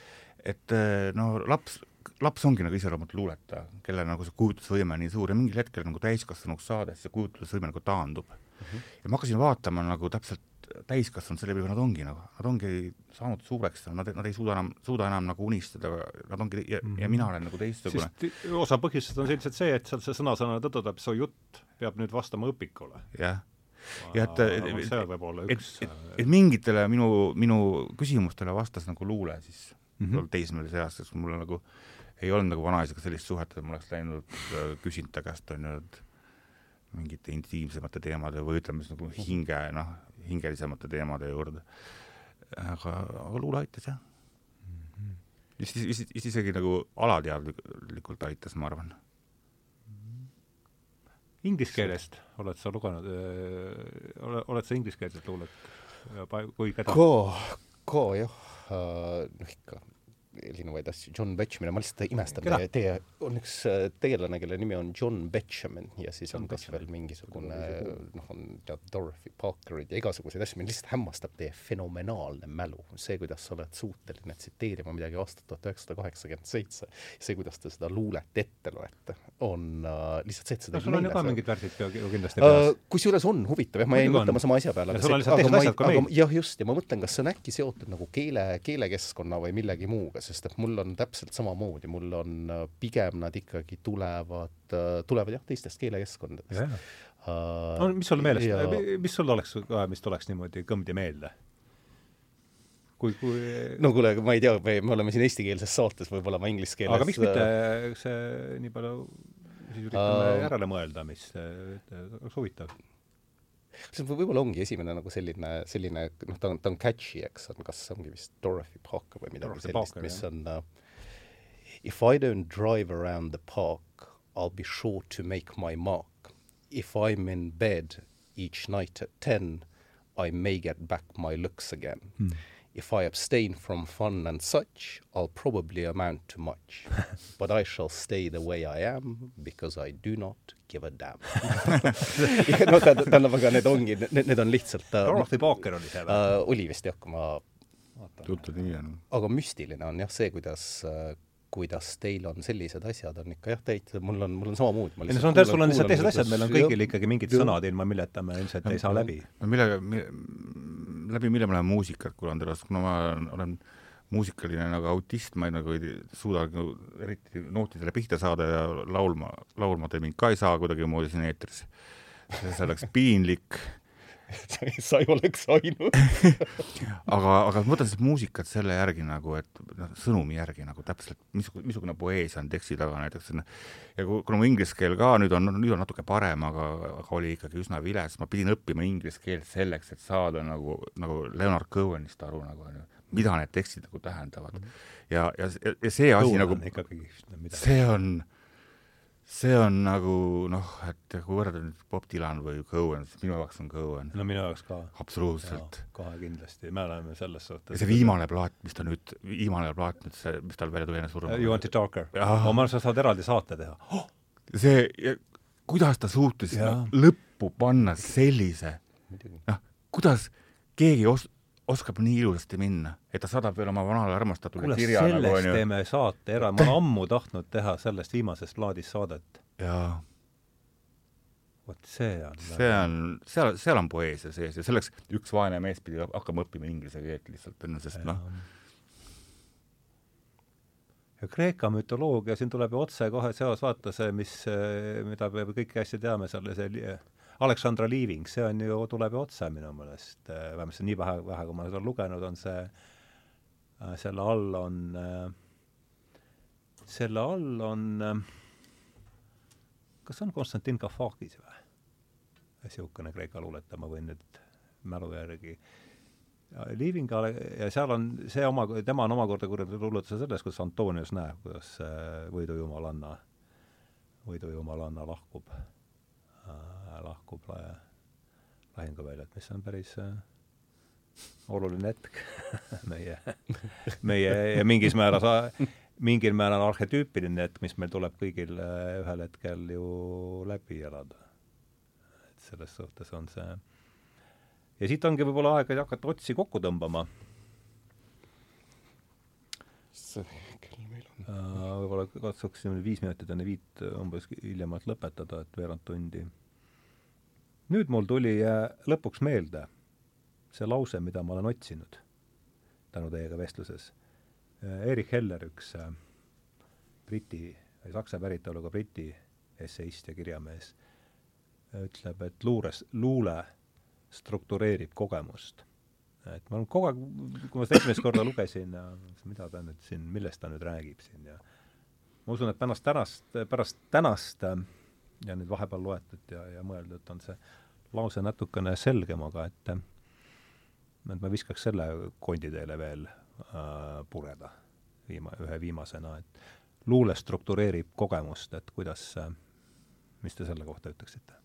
et eh, no laps, laps ongi nagu iseloomult luuletaja, kellel nagu see kujutlusvõime on nii suur ja mingil hetkel nagu täiskasvanuks saades see kujutlusvõime nagu taandub mm. -hmm. ja ma hakkasin vaatama nagu täpselt täiskasvanud selle peale, nad ongi nagu, nad ongi saanud suureks, nad, nad ei suuda enam, suuda enam nagu unistada, nad ongi ja, mm -hmm. ja mina olen nagu teistsugune. osa põhjustest on lihtsalt see, et seal see sõna-sõna tõdodab, su jutt peab nüüd vastama õpikule. jah ja et, et, et, et, et, et mingitele minu, minu küsimustele vastas nagu luule siis mm -hmm. teismelise eas, sest mul nagu ei olnud nagu vanaisaga sellist suhet, et ma oleks läinud äh, küsinud ta käest, on ju, et mingite intiimsemate teemade või ütleme siis nagu hinge, noh, hingelisemate teemade juurde. aga, aga luule aitas jah mm. -hmm. vist, vist, vist isegi nagu alateadlikult aitas, ma arvan. Inglise keelest oled sa lugenud, ole, oled sa ingliskeelset luulet kui keda? ka, ka jah, noh ikka erinevaid asju, John Betjamin, ma lihtsalt imestan, teie, teie, on üks äh, tegelane, kelle nimi on John Betjamin ja siis John on kas veel mingisugune noh, on tead Dorothy Parkerid ja igasuguseid asju, mind lihtsalt hämmastab teie fenomenaalne mälu. see, kuidas sa oled suuteline tsiteerima midagi aastat tuhat üheksasada kaheksakümmend seitse, see, kuidas te seda luulet ette loete, on uh, lihtsalt see, et seda no sul on ju ka mingid värsid ju kindlasti peas uh,. kusjuures on huvitav, jah, ma jäin mõtlema sama asja peale. jah, just, ja ma mõtlen, kas see on äkki seotud nagu keele, keelekeskkonna või millegi muuga, sest et mul on täpselt samamoodi, mul on äh, pigem nad ikkagi tulevad, äh, tulevad jah, teistest keelekeskkondadest. Yeah.. Uh, no mis sul meelest ja..., mis sul oleks, mis tuleks niimoodi kõmdi meelde? kui, kui no kuule, ma ei tea, me, me oleme siin eestikeelses saates, võib-olla ma inglise keeles aga miks mitte see nii palju, siis üritame uh, järele mõelda, mis oleks huvitav see võib-olla ongi esimene nagu selline, selline noh, ta on, ta on catchy, eks, on kas ongi vist Dorothy Parker või midagi Dorothy sellist, mis jah. on uh, If I don't drive around the park, I'll be sure to make my mark. If I'm in bed each night at ten, I may get back my looks again. Mm. If I abstain from fun and such, I'll probably amount to much. but I shall stay the way I am because I do not give a damn no tähendab, aga need ongi, need, need on lihtsalt uh, Dorothy Parker oli see või uh,? oli vist jah, kui ma tuntud nimi on. aga müstiline on jah see, kuidas uh, kuidas teil on sellised asjad, on ikka jah, täitsa, mul on, mul on samamoodi. ei no sul on, sul on lihtsalt teised asjad, meil on kõigil ikkagi mingid sõnad, ilma milleta me ilmselt ei saa läbi. no millega, läbi mille ma lähen muusikat kuulanud, kuna ma olen muusikaline nagu autist, ma ei, nagu ei suuda nagu eriti nootidele pihta saada ja laulma, laulma te mind ka ei saa kuidagimoodi siin eetris. see oleks piinlik sa ei oleks ainus. Aga, aga ma mõtlen seda muusikat selle järgi nagu, et noh, sõnumi järgi nagu täpselt, missugune, missugune poeesia on teksti taga näiteks, ja kuna mu inglise keel ka nüüd on, nüüd on natuke parem, aga, aga oli ikkagi üsna vilets, ma pidin õppima inglise keelt selleks, et saada nagu, nagu Leonard Cohenist aru nagu, mida need tekstid nagu tähendavad. ja, ja, ja see asi Cohen nagu, see on see on nagu noh, et kui võrrelda nüüd Bob Dylan või Cohen, siis minu jaoks on Cohen. no minu jaoks ka. absoluutselt. kohe kindlasti, me oleme selles suhtes. see viimane plaat, mis ta nüüd, viimane plaat nüüd, see, mis tal välja tuli enne surma. You want it darker? ma arvan, sa saad eraldi saate teha oh!. see, kuidas ta suutis lõppu panna sellise, noh, kuidas keegi os-, oskab nii ilusasti minna, et ta saadab veel oma vanale armastatule kirja nagu sellest nagu, teeme saate era-, ma olen ammu tahtnud teha sellest viimasest plaadist saadet. jaa. vot see on see on, seal, seal on poeesia sees ja selleks üks vaene mees pidi hakkama õppima inglise keelt lihtsalt, on ju, sest noh ja Kreeka mütoloogia, siin tuleb ju otse kohe seos, vaata see, mis, mida me kõiki asju teame, seal see Aleksandra Liiving, see on ju, tuleb ju otse minu meelest, äh, vähemalt see nii vähe, vähe kui ma seda lugenud, on see, äh, selle all on, äh, selle all on, kas on Konstantin Kafakis või? niisugune Kreeka luuletaja, ma võin nüüd mälu järgi Liiving ja seal on see oma, tema on omakorda kuulutuse selles, kuidas Antonius näeb, kuidas võidujumalanna, võidujumalanna lahkub lahkub lahinguväljalt, mis on päris äh, oluline hetk meie, meie ja mingis määras, mingil määral arhetüüpiline hetk, mis meil tuleb kõigil äh, ühel hetkel ju läbi elada. et selles suhtes on see ja siit ongi võib-olla aeg hakata otsi kokku tõmbama. võib-olla katsuksime viis minutit enne viit umbes hiljemalt lõpetada, et veerand tundi nüüd mul tuli äh, lõpuks meelde see lause, mida ma olen otsinud tänu teiega vestluses. Äh, Erich Heller, üks äh, Briti, saksa päritoluga Briti esseist ja kirjamees, ütleb, et luures, luule struktureerib kogemust. et ma olen kogu aeg, kui ma seda esimest korda lugesin mida ta nüüd siin, millest ta nüüd räägib siin ja ma usun, et pärast tänast, pärast tänast ja nüüd vahepeal loetud ja, ja mõeldud, on see lause natukene selgem, aga et et ma viskaks selle kondi teile veel äh, pureda viima-, ühe viimasena, et luule struktureerib kogemust, et kuidas, mis te selle kohta ütleksite?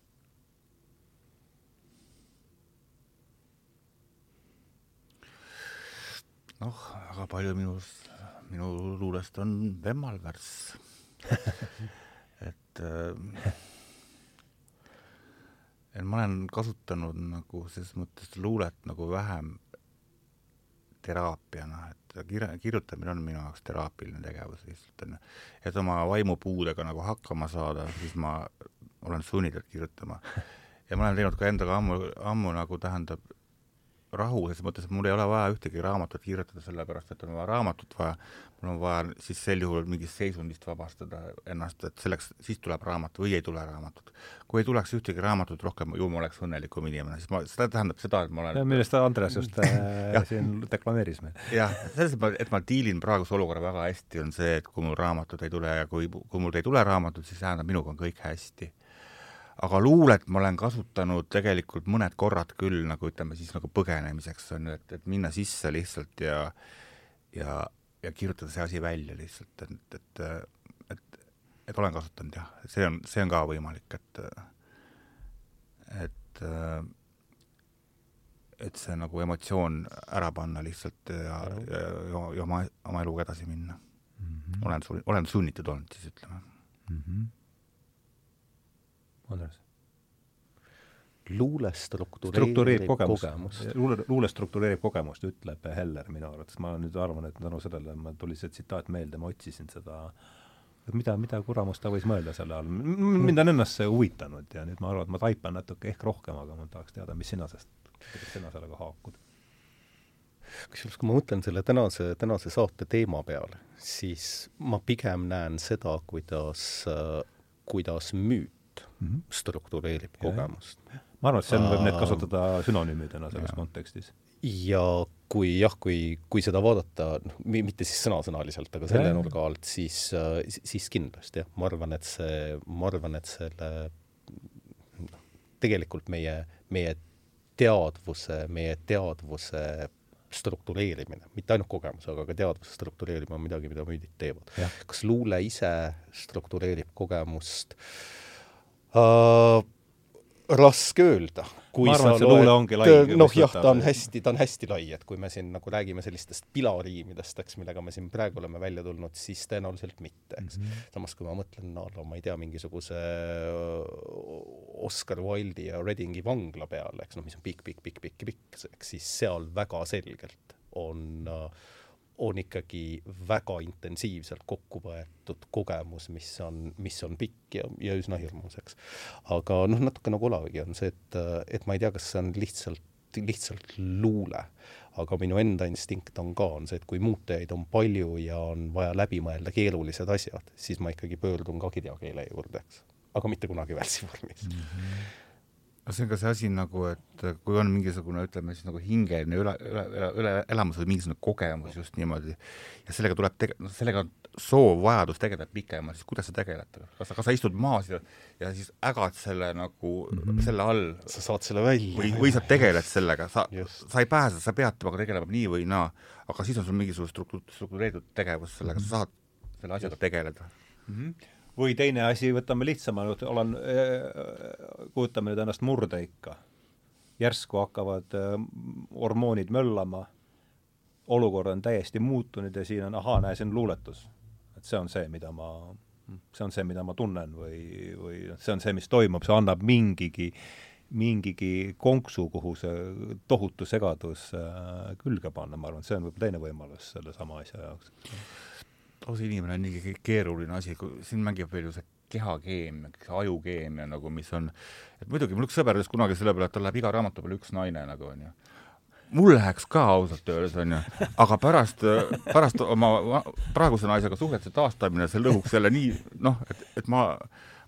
noh, väga palju minust, minu luulest on vemmalvärss et äh, et ma olen kasutanud nagu selles mõttes luulet nagu vähem teraapiana, et kir-, kirjutamine on minu jaoks teraapiline tegevus lihtsalt, on ju. et oma vaimupuudega nagu hakkama saada, siis ma olen sunnitud kirjutama. ja ma olen teinud ka endaga ammu, ammu nagu tähendab, rahu, selles mõttes, et mul ei ole vaja ühtegi raamatut kirjutada, sellepärast et on vaja raamatut vaja, mul on vaja siis sel juhul mingist seisundist vabastada ennast, et selleks, siis tuleb raamat või ei tule raamatut. kui ei tuleks ühtegi raamatut rohkem, ju ma oleks õnnelikum inimene, siis ma, seda tähendab seda, et ma olen millest Andres just äh, siin deklameeris meil. jah, selles mõttes, et ma diilin praeguse olukorra väga hästi, on see, et kui mul raamatut ei tule ja kui, kui mul ei tule raamatut, siis tähendab, minuga on kõik hästi aga luulet ma olen kasutanud tegelikult mõned korrad küll nagu ütleme siis nagu põgenemiseks on ju, et, et minna sisse lihtsalt ja ja, ja kirjutada see asi välja lihtsalt, et, et, et, et olen kasutanud jah, see on, see on ka võimalik, et et et see nagu emotsioon ära panna lihtsalt ja, ja, ja, ja oma, oma eluga edasi minna mm. -hmm. olen, olen sunnitud olnud siis ütleme mm. -hmm Andres? luule struktureerib, struktureerib kogemust, kogemust.. luule, luule struktureerib kogemust, ütleb Heller minu arvates, ma nüüd arvan, et tänu sellele mul tuli see tsitaat meelde, ma otsisin seda, et mida, mida kuramust ta võis mõelda selle all. mind on ennast see huvitanud ja nüüd ma arvan, et ma taipan natuke ehk rohkem, aga ma tahaks teada, mis sina sellest, kuidas sina sellega haakud kusjuures, kui ma mõtlen selle tänase, tänase saate teema peale, siis ma pigem näen seda, kuidas, kuidas müüt mm -hmm. struktureerib kogemust. ma arvan, et seal võib need kasutada sünonüümidena selles ja. kontekstis. ja kui jah, kui, kui seda vaadata, noh, mitte siis sõnasõnaliselt, aga selle nurga alt, siis, siis kindlasti jah, ma arvan, et see, ma arvan, et selle noh, tegelikult meie, meie teadvuse, meie teadvuse struktureerimine, mitte ainult kogemus, aga ka teadvuse struktureerimine on midagi, mida müüdid teevad. kas luule ise struktureerib kogemust äh, uh, raske öelda. ma arvan, ongi lai. noh jah, ta on hästi, ta on hästi lai, et kui me siin nagu räägime sellistest pilariimidest, eks, millega me siin praegu oleme välja tulnud, siis tõenäoliselt mitte, eks mm. -hmm. samas kui ma mõtlen, no, no ma ei tea, mingisuguse Oscar Wilde'i ja Readingi vangla peale, eks noh, mis on pikk, pikk, pikk, pikk, pikk, eks siis seal väga selgelt on uh, on ikkagi väga intensiivselt kokku võetud kogemus, mis on, mis on pikk ja, ja üsna hirmus, eks. aga noh, natuke nagu Olavigi on see, et, et ma ei tea, kas see on lihtsalt, lihtsalt luule, aga minu enda instinkt on ka, on see, et kui muutujaid on palju ja on vaja läbi mõelda keerulised asjad, siis ma ikkagi pöördun ka kirjakeele juurde, eks. aga mitte kunagi värssivormis mm. -hmm see on ka see asi nagu, et kui on mingisugune, ütleme siis nagu hingeline üle, üle, üle, üle elamus või mingisugune kogemus just niimoodi ja sellega tuleb tege-, noh, sellega on soov, vajadus tegeleda pikemalt, siis kuidas sa tegeled? kas sa, kas sa istud maas ja, ja siis ägad selle nagu mm, -hmm. selle all? sa saad selle välja. või, või sa tegeled sellega, sa, sa ei pääse, sa pead temaga tegelema nii või naa, aga siis on sul mingisugune struktu-, struktureeritud tegevus sellega mm, -hmm. sa saad selle asjaga tegeleda mm. -hmm või teine asi, võtame lihtsama, olen, äh, kujutame nüüd ennast murde ikka. järsku hakkavad äh, hormoonid möllama, olukord on täiesti muutunud ja siin on, ahaa, näe, see on luuletus. et see on see, mida ma, see on see, mida ma tunnen või, või see on see, mis toimub, see annab mingigi mingigi konksu, kuhu see tohutu segadus äh, külge panna, ma arvan, et see on võib-olla teine võimalus sellesama asja jaoks lause inimene on nii keeruline asi, siin mängib veel ju see kehakeemia, ajukeemia nagu, mis on, et muidugi mul üks sõber ütles kunagi selle peale, et tal läheb iga raamatu peale üks naine nagu onju. mul läheks ka ausalt öeldes onju, aga pärast, pärast oma praeguse naisega suhete taastamine, see lõhuks jälle nii noh, et, et ma,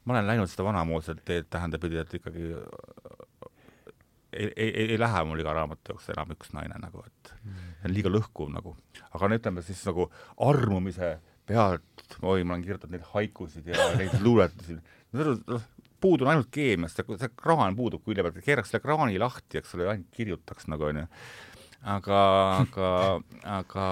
ma olen läinud seda vanamoodset teed, tähendab, et ikkagi ei, ei, ei lähe mul iga raamatu jaoks enam üks naine nagu, et see on liiga lõhkuv nagu. aga no ütleme siis nagu armumise pealt, oi, ma olen kirjutanud neid haikusid ja neid luuletusi, noh, puudu on ainult keemiast, see kraan puudub külje pealt, keeraks selle kraani lahti, eks ole, ainult kirjutaks nagu onju. aga, aga, aga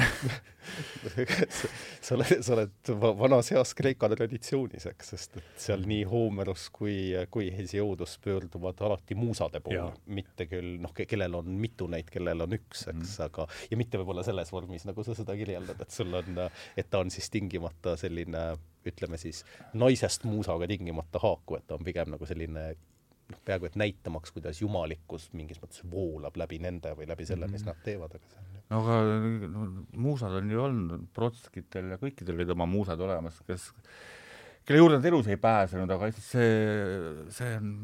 sa oled, sa oled vanas heas Kreeka traditsioonis, eks, sest et seal nii Homerus kui, kui Hesiodus pöörduvad alati muusade poole, mitte küll noh, kellel on mitu neid, kellel on üks, eks mm., aga ja mitte võib-olla selles vormis, nagu sa seda kirjeldad, et sul on, et ta on siis tingimata selline ütleme siis naisest muusaga tingimata haaku, et ta on pigem nagu selline noh, peaaegu et näitamaks, kuidas jumalikkus mingis mõttes voolab läbi nende või läbi selle, mis mm. nad teevad, aga see no aga muusad on ju olnud, Trotskitel ja kõikidel olid oma muusad olemas, kes, kelle juurde nad elus ei pääsenud, aga lihtsalt see, see on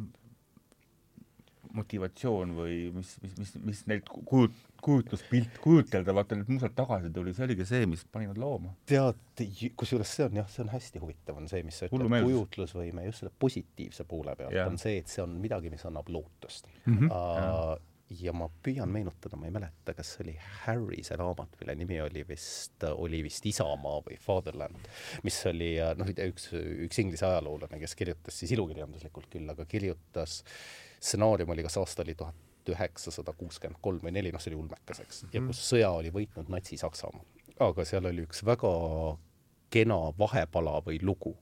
motivatsioon või mis, mis, mis, mis neilt kujut-, kujutluspilt, kujutelda, vaata need muusad tagasi tuli, see oligi see, mis pani nad looma. tead, kusjuures see on jah, see on hästi huvitav, on see, mis sa ütled, kujutlusvõime just selle positiivse poole pealt yeah. on see, et see on midagi, mis annab lootust mm. -hmm. Uh, ja ma püüan meenutada, ma ei mäleta, kas see oli Harry, see raamat, mille nimi oli vist, oli vist Isamaa või Fatherland, mis oli noh, üks, üks inglise ajaloolane, kes kirjutas siis ilukirjanduslikult küll, aga kirjutas, stsenaarium oli, kas aasta oli tuhat üheksasada kuuskümmend kolm või neli, noh, see oli ulmekas, eks, ja mhm. kus sõja oli võitnud Natsi-Saksamaa. aga seal oli üks väga kena vahepala või lugu.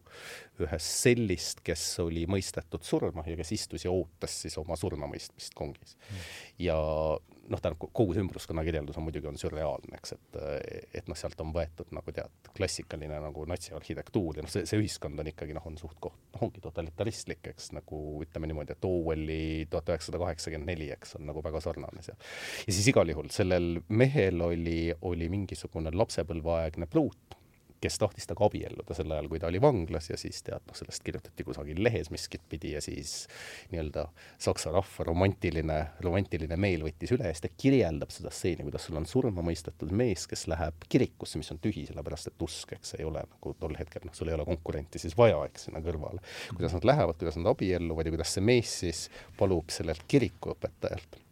Ühest sellist, kes oli mõistetud surma ja kes istus ja ootas siis oma surmamõistmist kongis. Mm.. ja noh, tähendab kogu see ümbruskonna kirjeldus on muidugi on sürreaalne, eks, et et noh, sealt on võetud nagu tead, klassikaline nagu natsiarhitektuur ja noh, see, see ühiskond on ikkagi noh, on suht koht, noh, ongi totalitaristlik, eks, nagu ütleme niimoodi, et Orwelli tuhat üheksasada kaheksakümmend neli, eks, on nagu väga sarnane seal. ja siis igal juhul sellel mehel oli, oli mingisugune lapsepõlveaegne pruut kes tahtis temaga abielluda sel ajal, kui ta oli vanglas ja siis tead, noh, sellest kirjutati kusagil lehes miskit pidi ja siis nii-öelda saksa rahva romantiline, romantiline meel võttis üle ja siis ta kirjeldab seda stseeni, kuidas sul on surma mõistetud mees, kes läheb kirikusse, mis on tühi, sellepärast et usk, eks ei ole nagu tol hetkel, noh, sul ei ole konkurenti siis vaja, eks, sinna kõrvale. kuidas nad lähevad, kuidas nad abielluvad ja kuidas see mees siis palub sellelt kirikuõpetajalt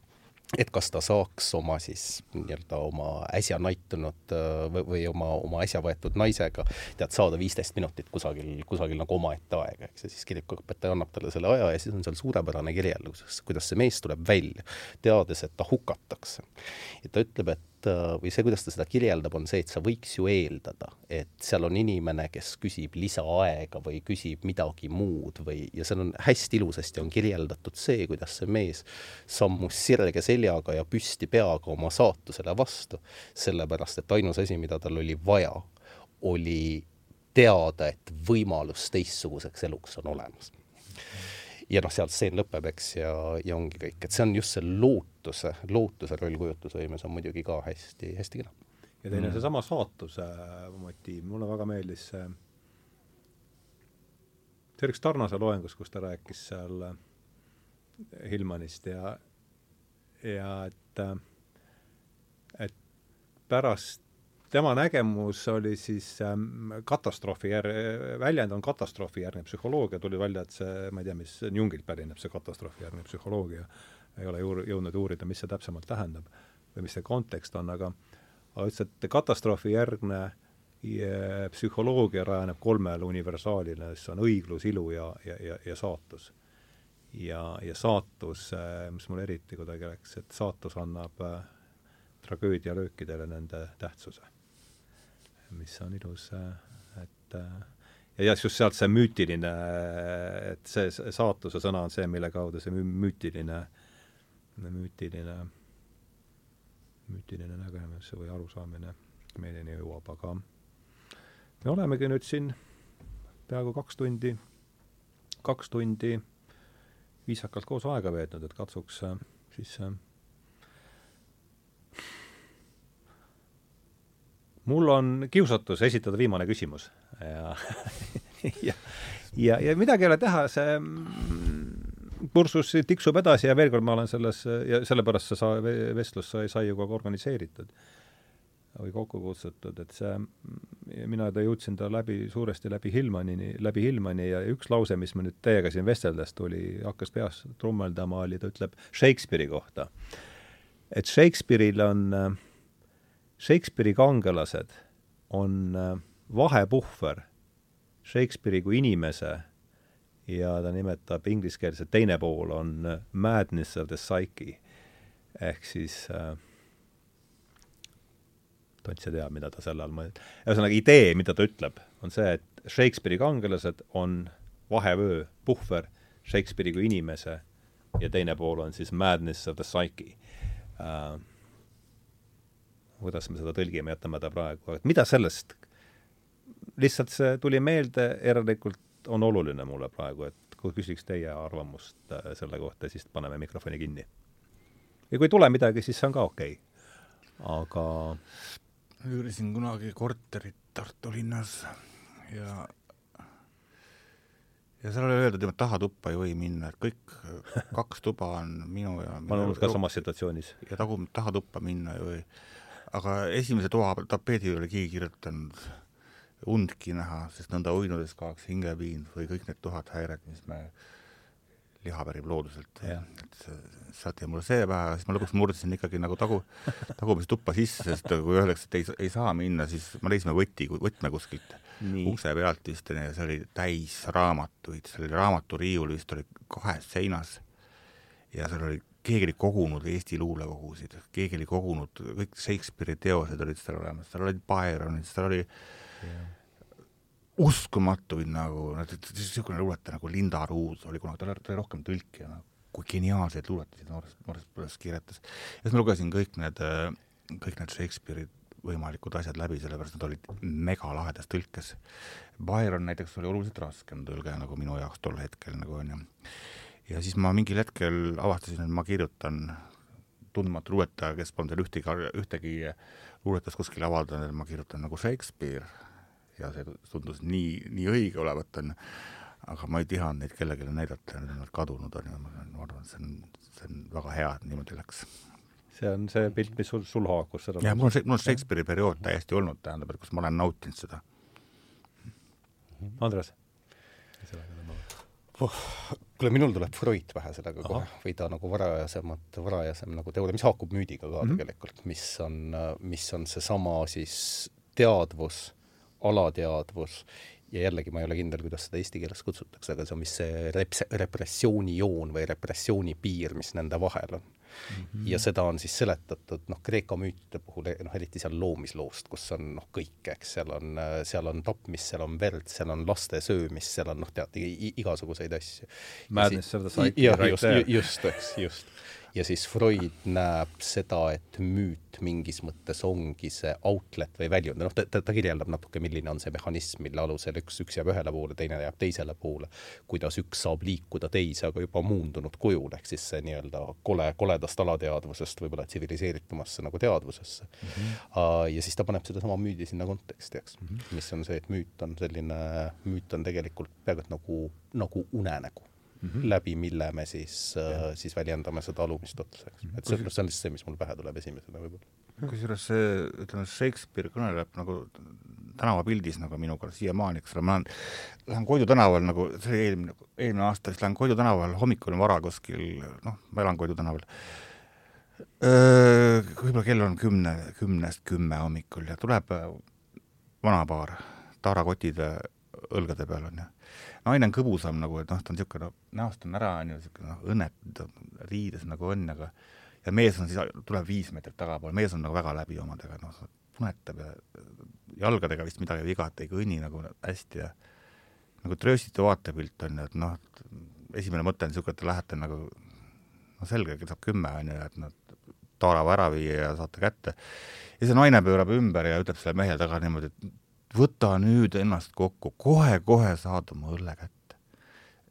et kas ta saaks oma siis nii-öelda oma äsja naitunud äh, või, või oma, oma äsja võetud naisega tead, saada viisteist minutit kusagil, kusagil nagu omaette aega, eks, ja siis kirikuõpetaja annab talle selle aja ja siis on seal suurepärane kirjeldus, kuidas see mees tuleb välja, teades, et ta hukatakse. ja ta ütleb, et või see, kuidas ta seda kirjeldab, on see, et sa võiks ju eeldada, et seal on inimene, kes küsib lisaaega või küsib midagi muud või, ja seal on hästi ilusasti on kirjeldatud see, kuidas see mees sammus sirge seljaga ja püsti peaga oma saatusele vastu, sellepärast et ainus asi, mida tal oli vaja, oli teada, et võimalus teistsuguseks eluks on olemas ja noh, sealt stseen lõpeb, eks, ja, ja ongi kõik, et see on just see lootuse, lootuse roll kujutlusvõimes on muidugi ka hästi, hästi kena. ja teine mm. seesama saatuse motiiv, mulle väga meeldis see, see oli üks Tarnase loengus, kus ta rääkis seal Hillmanist ja, ja et, et pärast tema nägemus oli siis ähm, katastroofi jär-, väljend on katastroofijärgne psühholoogia, tuli välja, et see, ma ei tea, mis Jungilt pärineb, see katastroofijärgne psühholoogia, ei ole juur-, jõudnud uurida, mis see täpsemalt tähendab või mis see kontekst on, aga aga ütles, et katastroofijärgne psühholoogia rajaneb kolmele universaalile, mis on õiglus, ilu ja, ja, ja, ja saatus. ja, ja saatus, äh, mis mulle eriti kuidagi läks, et saatus annab äh, tragöödialöökidele nende tähtsuse mis on ilus, et ja jah, just sealt see müütiline, et see saatuse sõna on see, mille kaudu see müütiline, müütiline, müütiline nägemus või arusaamine meieni jõuab, aga me olemegi nüüd siin peaaegu kaks tundi, kaks tundi viisakalt koos aega veetnud, et katsuks siis mul on kiusatus esitada viimane küsimus ja ja, ja, ja midagi ei ole teha, see mm, kursus tiksub edasi ja veel kord, ma olen selles ja sellepärast see sa-, vestlus sai, sai ju ka organiseeritud või kokku kutsutud, et see, mm, mina ta jõudsin ta läbi, suuresti läbi Hillmanini, läbi Hillmani ja üks lause, mis me nüüd teiega siin vesteldes tuli, hakkas peas trummeldama, oli, ta ütleb Shakespeare'i kohta. et Shakespeare'il on äh, Shakespeare'i kangelased on äh, vahepuhver Shakespeare'i kui inimese ja ta nimetab ingliskeelse, teine pool on Madness of the Psyche ehk siis äh, Tonts ei tea, mida ta selle all mõtleb. ühesõnaga, idee, mida ta ütleb, on see, et Shakespeare'i kangelased on vahevöö, puhver Shakespeare'i kui inimese ja teine pool on siis Madness of the Psyche äh,. Kuidas me seda tõlgime, jätame ta praegu, et mida sellest, lihtsalt see tuli meelde, järelikult on oluline mulle praegu, et kui küsiks teie arvamust äh, selle kohta, siis paneme mikrofoni kinni. ja kui ei tule midagi, siis see on ka okei okay.. aga üürisin kunagi korterit Tartu linnas ja ja seal oli öeldud, et tahatuppa ei või minna, et kõik kaks tuba on minu ja ma olen olnud ka samas situatsioonis. ja tagum-, tahatuppa minna ei või. Aga esimese toa tapeedile oli keegi kirjutanud undki näha, sest nõnda uinudes kaoks hingepiin või kõik need tuhat häiret, mis me liha pärib looduselt. et sealt jäi mulle see pähe, siis ma lõpuks murdsin ikkagi nagu tagu, tagumist tuppa sisse, sest kui öeldakse, et ei, ei saa minna, siis me leidsime võti, võtme kuskilt Nii. ukse pealt vist ja see oli täis raamatuid, seal oli raamaturiiul vist oli kahes seinas ja seal oli, keegi oli kogunud Eesti luulekogusid, keegi oli kogunud, kõik Shakespeare'i teosed olid seal olemas, seal olid Byronid, seal oli ja uskumatuid nagu, niisugune luuletaja nagu Linda Ruus oli kunagi, ta oli rohkem tõlkija nagu,, kui geniaalseid luuletusi noores, noores põlves kirjutas. ja siis ma lugesin kõik need, kõik need Shakespeare'i võimalikud asjad läbi, sellepärast nad olid megalahedas tõlkes. Byron näiteks oli oluliselt raskem tõlge nagu minu jaoks tol hetkel nagu onju. Ja siis ma mingil hetkel avastasin, et ma kirjutan tundmatu luuletaja, kes polnud veel ühtegi, ühtegi luuletust kuskil avaldanud, et ma kirjutan nagu Shakespeare ja see tundus nii, nii õige olevat, on aga ma ei tihanud neid kellelegi näidata, need on kadunud, on ju, ma arvan, et see on, see on väga hea, et niimoodi läks. see on see pilt, mis sul, sul haakus seda jah, mul on see, mul on Shakespeare'i periood täiesti olnud, tähendab, et kus ma olen nautinud seda. Andres? oh, kuule, minul tuleb Freud pähe sellega Aha. kohe või ta nagu varajasemat, varajasem nagu teooria, mis haakub müüdiga ka mm -hmm. tegelikult, mis on, mis on seesama siis teadvus alateadvus ja jällegi ma ei ole kindel, kuidas seda eesti keeles kutsutakse, aga see on vist see reps-, repressioonijoon või repressiooni piir, mis nende vahel on mm. -hmm. ja seda on siis seletatud noh, Kreeka müütide puhul, noh eriti seal loomisloost, kus on noh, kõik, eks, seal on, seal on tapmist, seal on verd, seal on laste söömist, seal on noh, tead, igasuguseid asju. Madness of the right just, just, eks, just ja siis Freud näeb seda, et müüt mingis mõttes ongi see outlet või väljund, noh, ta, ta, kirjeldab natuke, milline on see mehhanism, mille alusel üks, üks jääb ühele poole, teine jääb teisele poole, kuidas üks saab liikuda teise, aga juba muundunud kujul, ehk siis see nii-öelda kole, koledast alateadvusest võib-olla tsiviliseeritumasse nagu teadvusesse mm. -hmm. ja siis ta paneb sedasama müüdi sinna konteksti, eks mm, -hmm. mis on see, et müüt on selline, müüt on tegelikult peaaegu et nagu, nagu unenägu mm, -hmm. läbi mille me siis äh,, siis väljendame seda alumist otsa, eks. et see, see on lihtsalt see, mis mul pähe tuleb esimesena võib-olla. kusjuures see, ütleme, Shakespeare kõneleb nagu tänavapildis nagu minuga siiamaani, eks ole, ma lähen, lähen Koidu tänaval nagu, see oli eelmine, eelmine aasta, siis lähen Koidu tänaval hommikul vara kuskil, noh, ma elan Koidu tänaval, võib-olla kell on kümne, kümnest kümme hommikul ja tuleb vanapaar taarakotid õlgade peal, on ju naine on kõbusam nagu, et noh, ta on niisugune, noh, näost on ära, on ju, niisugune noh, õnnetu, riides nagu on, aga ja mees on siis, tuleb viis meetrit tagapool, mees on nagu väga läbi omadega, noh, punetab ja jalgadega vist midagi vigat ei kõnni nagu hästi ja nagu trööstitu vaatepilt on ju, et noh, esimene mõte on niisugune, et te lähete nagu no selge, saab kümme, on ju, et noh, taarava ära viia ja saate kätte. ja see naine pöörab ümber ja ütleb selle mehele taga niimoodi, et võta nüüd ennast kokku kohe,, kohe-kohe saad oma õlle kätte.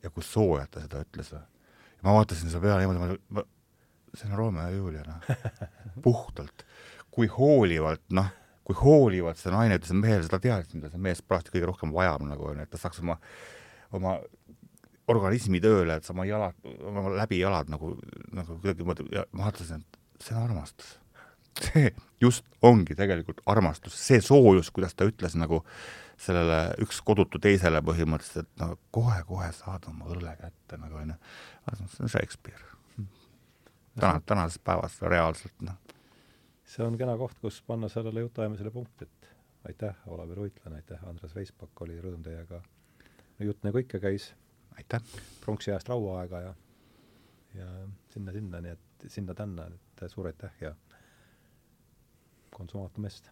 ja kui soojalt ta seda ütles või. ma vaatasin selle peale niimoodi, ma, ma, see on Romeo ja Julia, noh, puhtalt. kui hoolivalt, noh, kui hoolivalt see naine ütles mehele, seda teadis, mida see mees parajasti kõige rohkem vajab nagu onju, et ta saaks oma, oma organismi tööle, et sa oma jalad, oma läbijalad nagu, nagu kuidagimoodi, ja ma vaatasin, et see on armastus see just ongi tegelikult armastus, see soojus, kuidas ta ütles nagu sellele üks kodutu teisele põhimõtteliselt, et no kohe-kohe saad oma õlle kätte nagu onju. see on Shakespeare. täna, tänases päevas reaalselt noh. see on kena koht, kus panna sellele jutuajamisele punkt, et aitäh, Olavi Ruitlane, aitäh, Andres Veispak, oli rõõm teiega no jutt nagu ikka käis aitäh! pronksiajast rauaaega ja, ja sinna-sinna, nii et sinna-tänna, et suur aitäh ja konsumat mest.